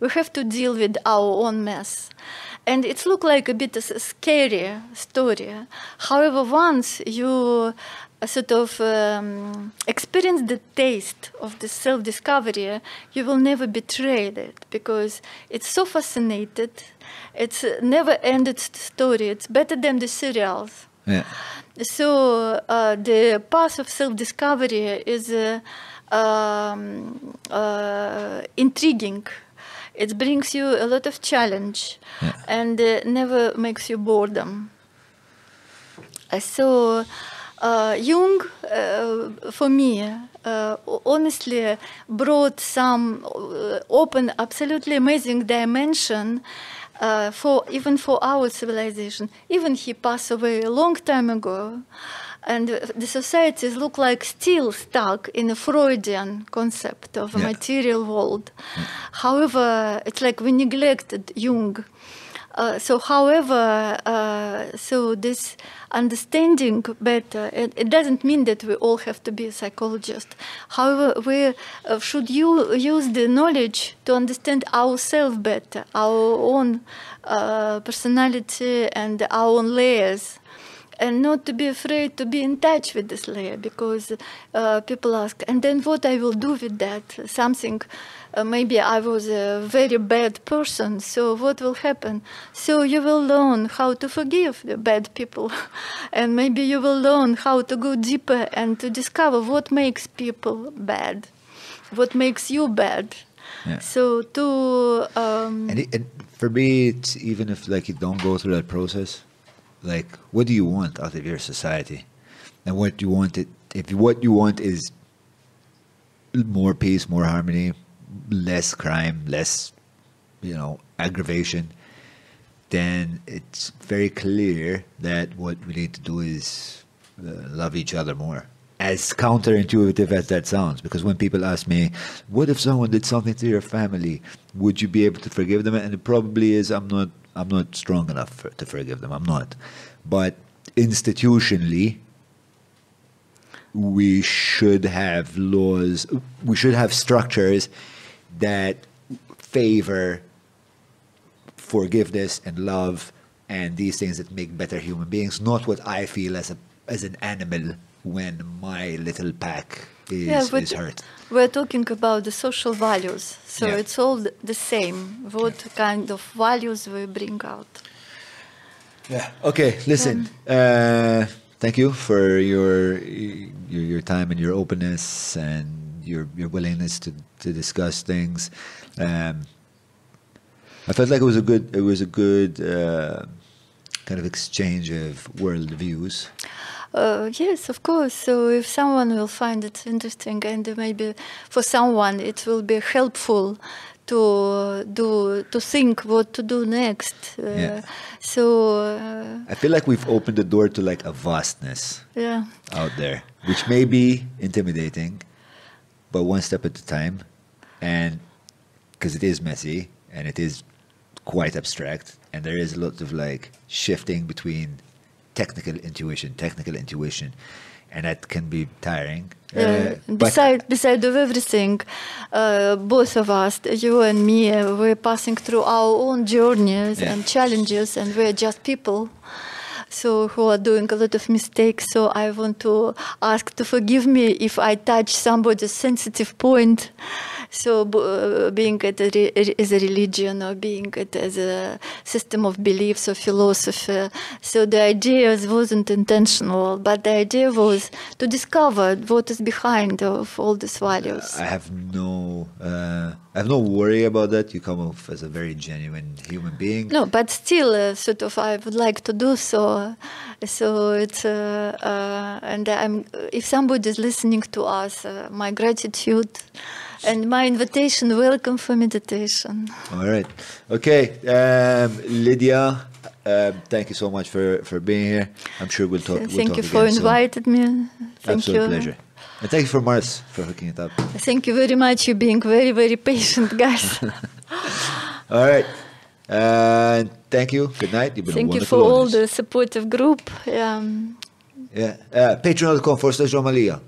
we have to deal with our own mess. And it look like a bit of a scary story. However, once you uh, sort of um, experience the taste of the self-discovery, you will never betray it because it's so fascinated. It's a never-ended story. It's better than the serials. yeah. So uh, the path of self-discovery is uh, um, uh, intriguing. It brings you a lot of challenge, and uh, never makes you boredom. Uh, so uh, Jung, uh, for me, uh, honestly brought some uh, open, absolutely amazing dimension uh, for even for our civilization. Even he passed away a long time ago, and the societies look like still stuck in a Freudian concept of a Yeah. material world. However, it's like we neglected Jung. Uh, so, however, uh, so this understanding better, it, it doesn't mean that we all have to be a psychologist. However, we uh, should u- use the knowledge to understand ourselves better, our own uh, personality and our own layers and not to be afraid to be in touch with this layer because uh, people ask and then what i will do with that something uh, maybe i was a very bad person so what will happen? So you will learn how to forgive the bad people. And maybe you will learn how to go deeper and to discover what makes people bad what makes you bad. Yeah. so to um, And, it, and for me, it's even if like you don't go through that process, like what do you want out of your society, and what you want it if what you want is more peace, more harmony, less crime, less you know aggravation, then it's very clear that what we need to do is uh, love each other more. As counterintuitive as that sounds, because when people ask me, "What if someone did something to your family? Would you be able to forgive them?" and it probably is, I'm not, I'm not strong enough for, to forgive them. I'm not, but institutionally, we should have laws. We should have structures that favor forgiveness and love and these things that make better human beings, not what I feel as a as an animal when my little pack is, Yeah, is hurt. We're talking about the social values, so Yeah. it's all the same. What kind of values we bring out? Yeah. Okay. Listen. Uh, thank you for your, your your time and your openness and your your willingness to to discuss things. Um, I felt like it was a good it was a good uh, kind of exchange of world views. Uh, yes, of course. So if someone will find it interesting, and maybe for someone it will be helpful to do to think what to do next. Uh, Yeah. So uh, I feel like we've opened the door to like a vastness yeah. out there, which may be intimidating, but one step at a time, and because it is messy and it is quite abstract, and there is a lot of like shifting between technical intuition, technical intuition, and that can be tiring. Uh, beside, beside of everything, uh, both of us, you and me, uh, we're passing through our own journeys Yeah. and challenges, and we're just people. So who are doing a lot of mistakes. So I want to ask to forgive me if I touch somebody's sensitive point. So uh, being it as a religion or being it as a system of beliefs or philosophy. So the idea wasn't intentional, but the idea was to discover what is behind of all these values. I have no, uh, I have no worry about that. You come off as a very genuine human being. No, but still, uh, sort of, I would like to do so. So it's, uh, uh, and I'm, if somebody is listening to us, uh, my gratitude and my invitation, welcome for meditation. All right. Okay. Um, Lidia, um, thank you so much for, for being here. I'm sure we'll talk. we'll Thank talk you for inviting me. Thank Absolute you. pleasure. And thank you for Mars for hooking it up. Thank you very much. You're being very, very patient, guys. All right. Uh, thank you. Good night. You've been Thank you for wonderful all audience. the supportive group. Um, Yeah. Uh, Patreon.com forward slash John Mallia.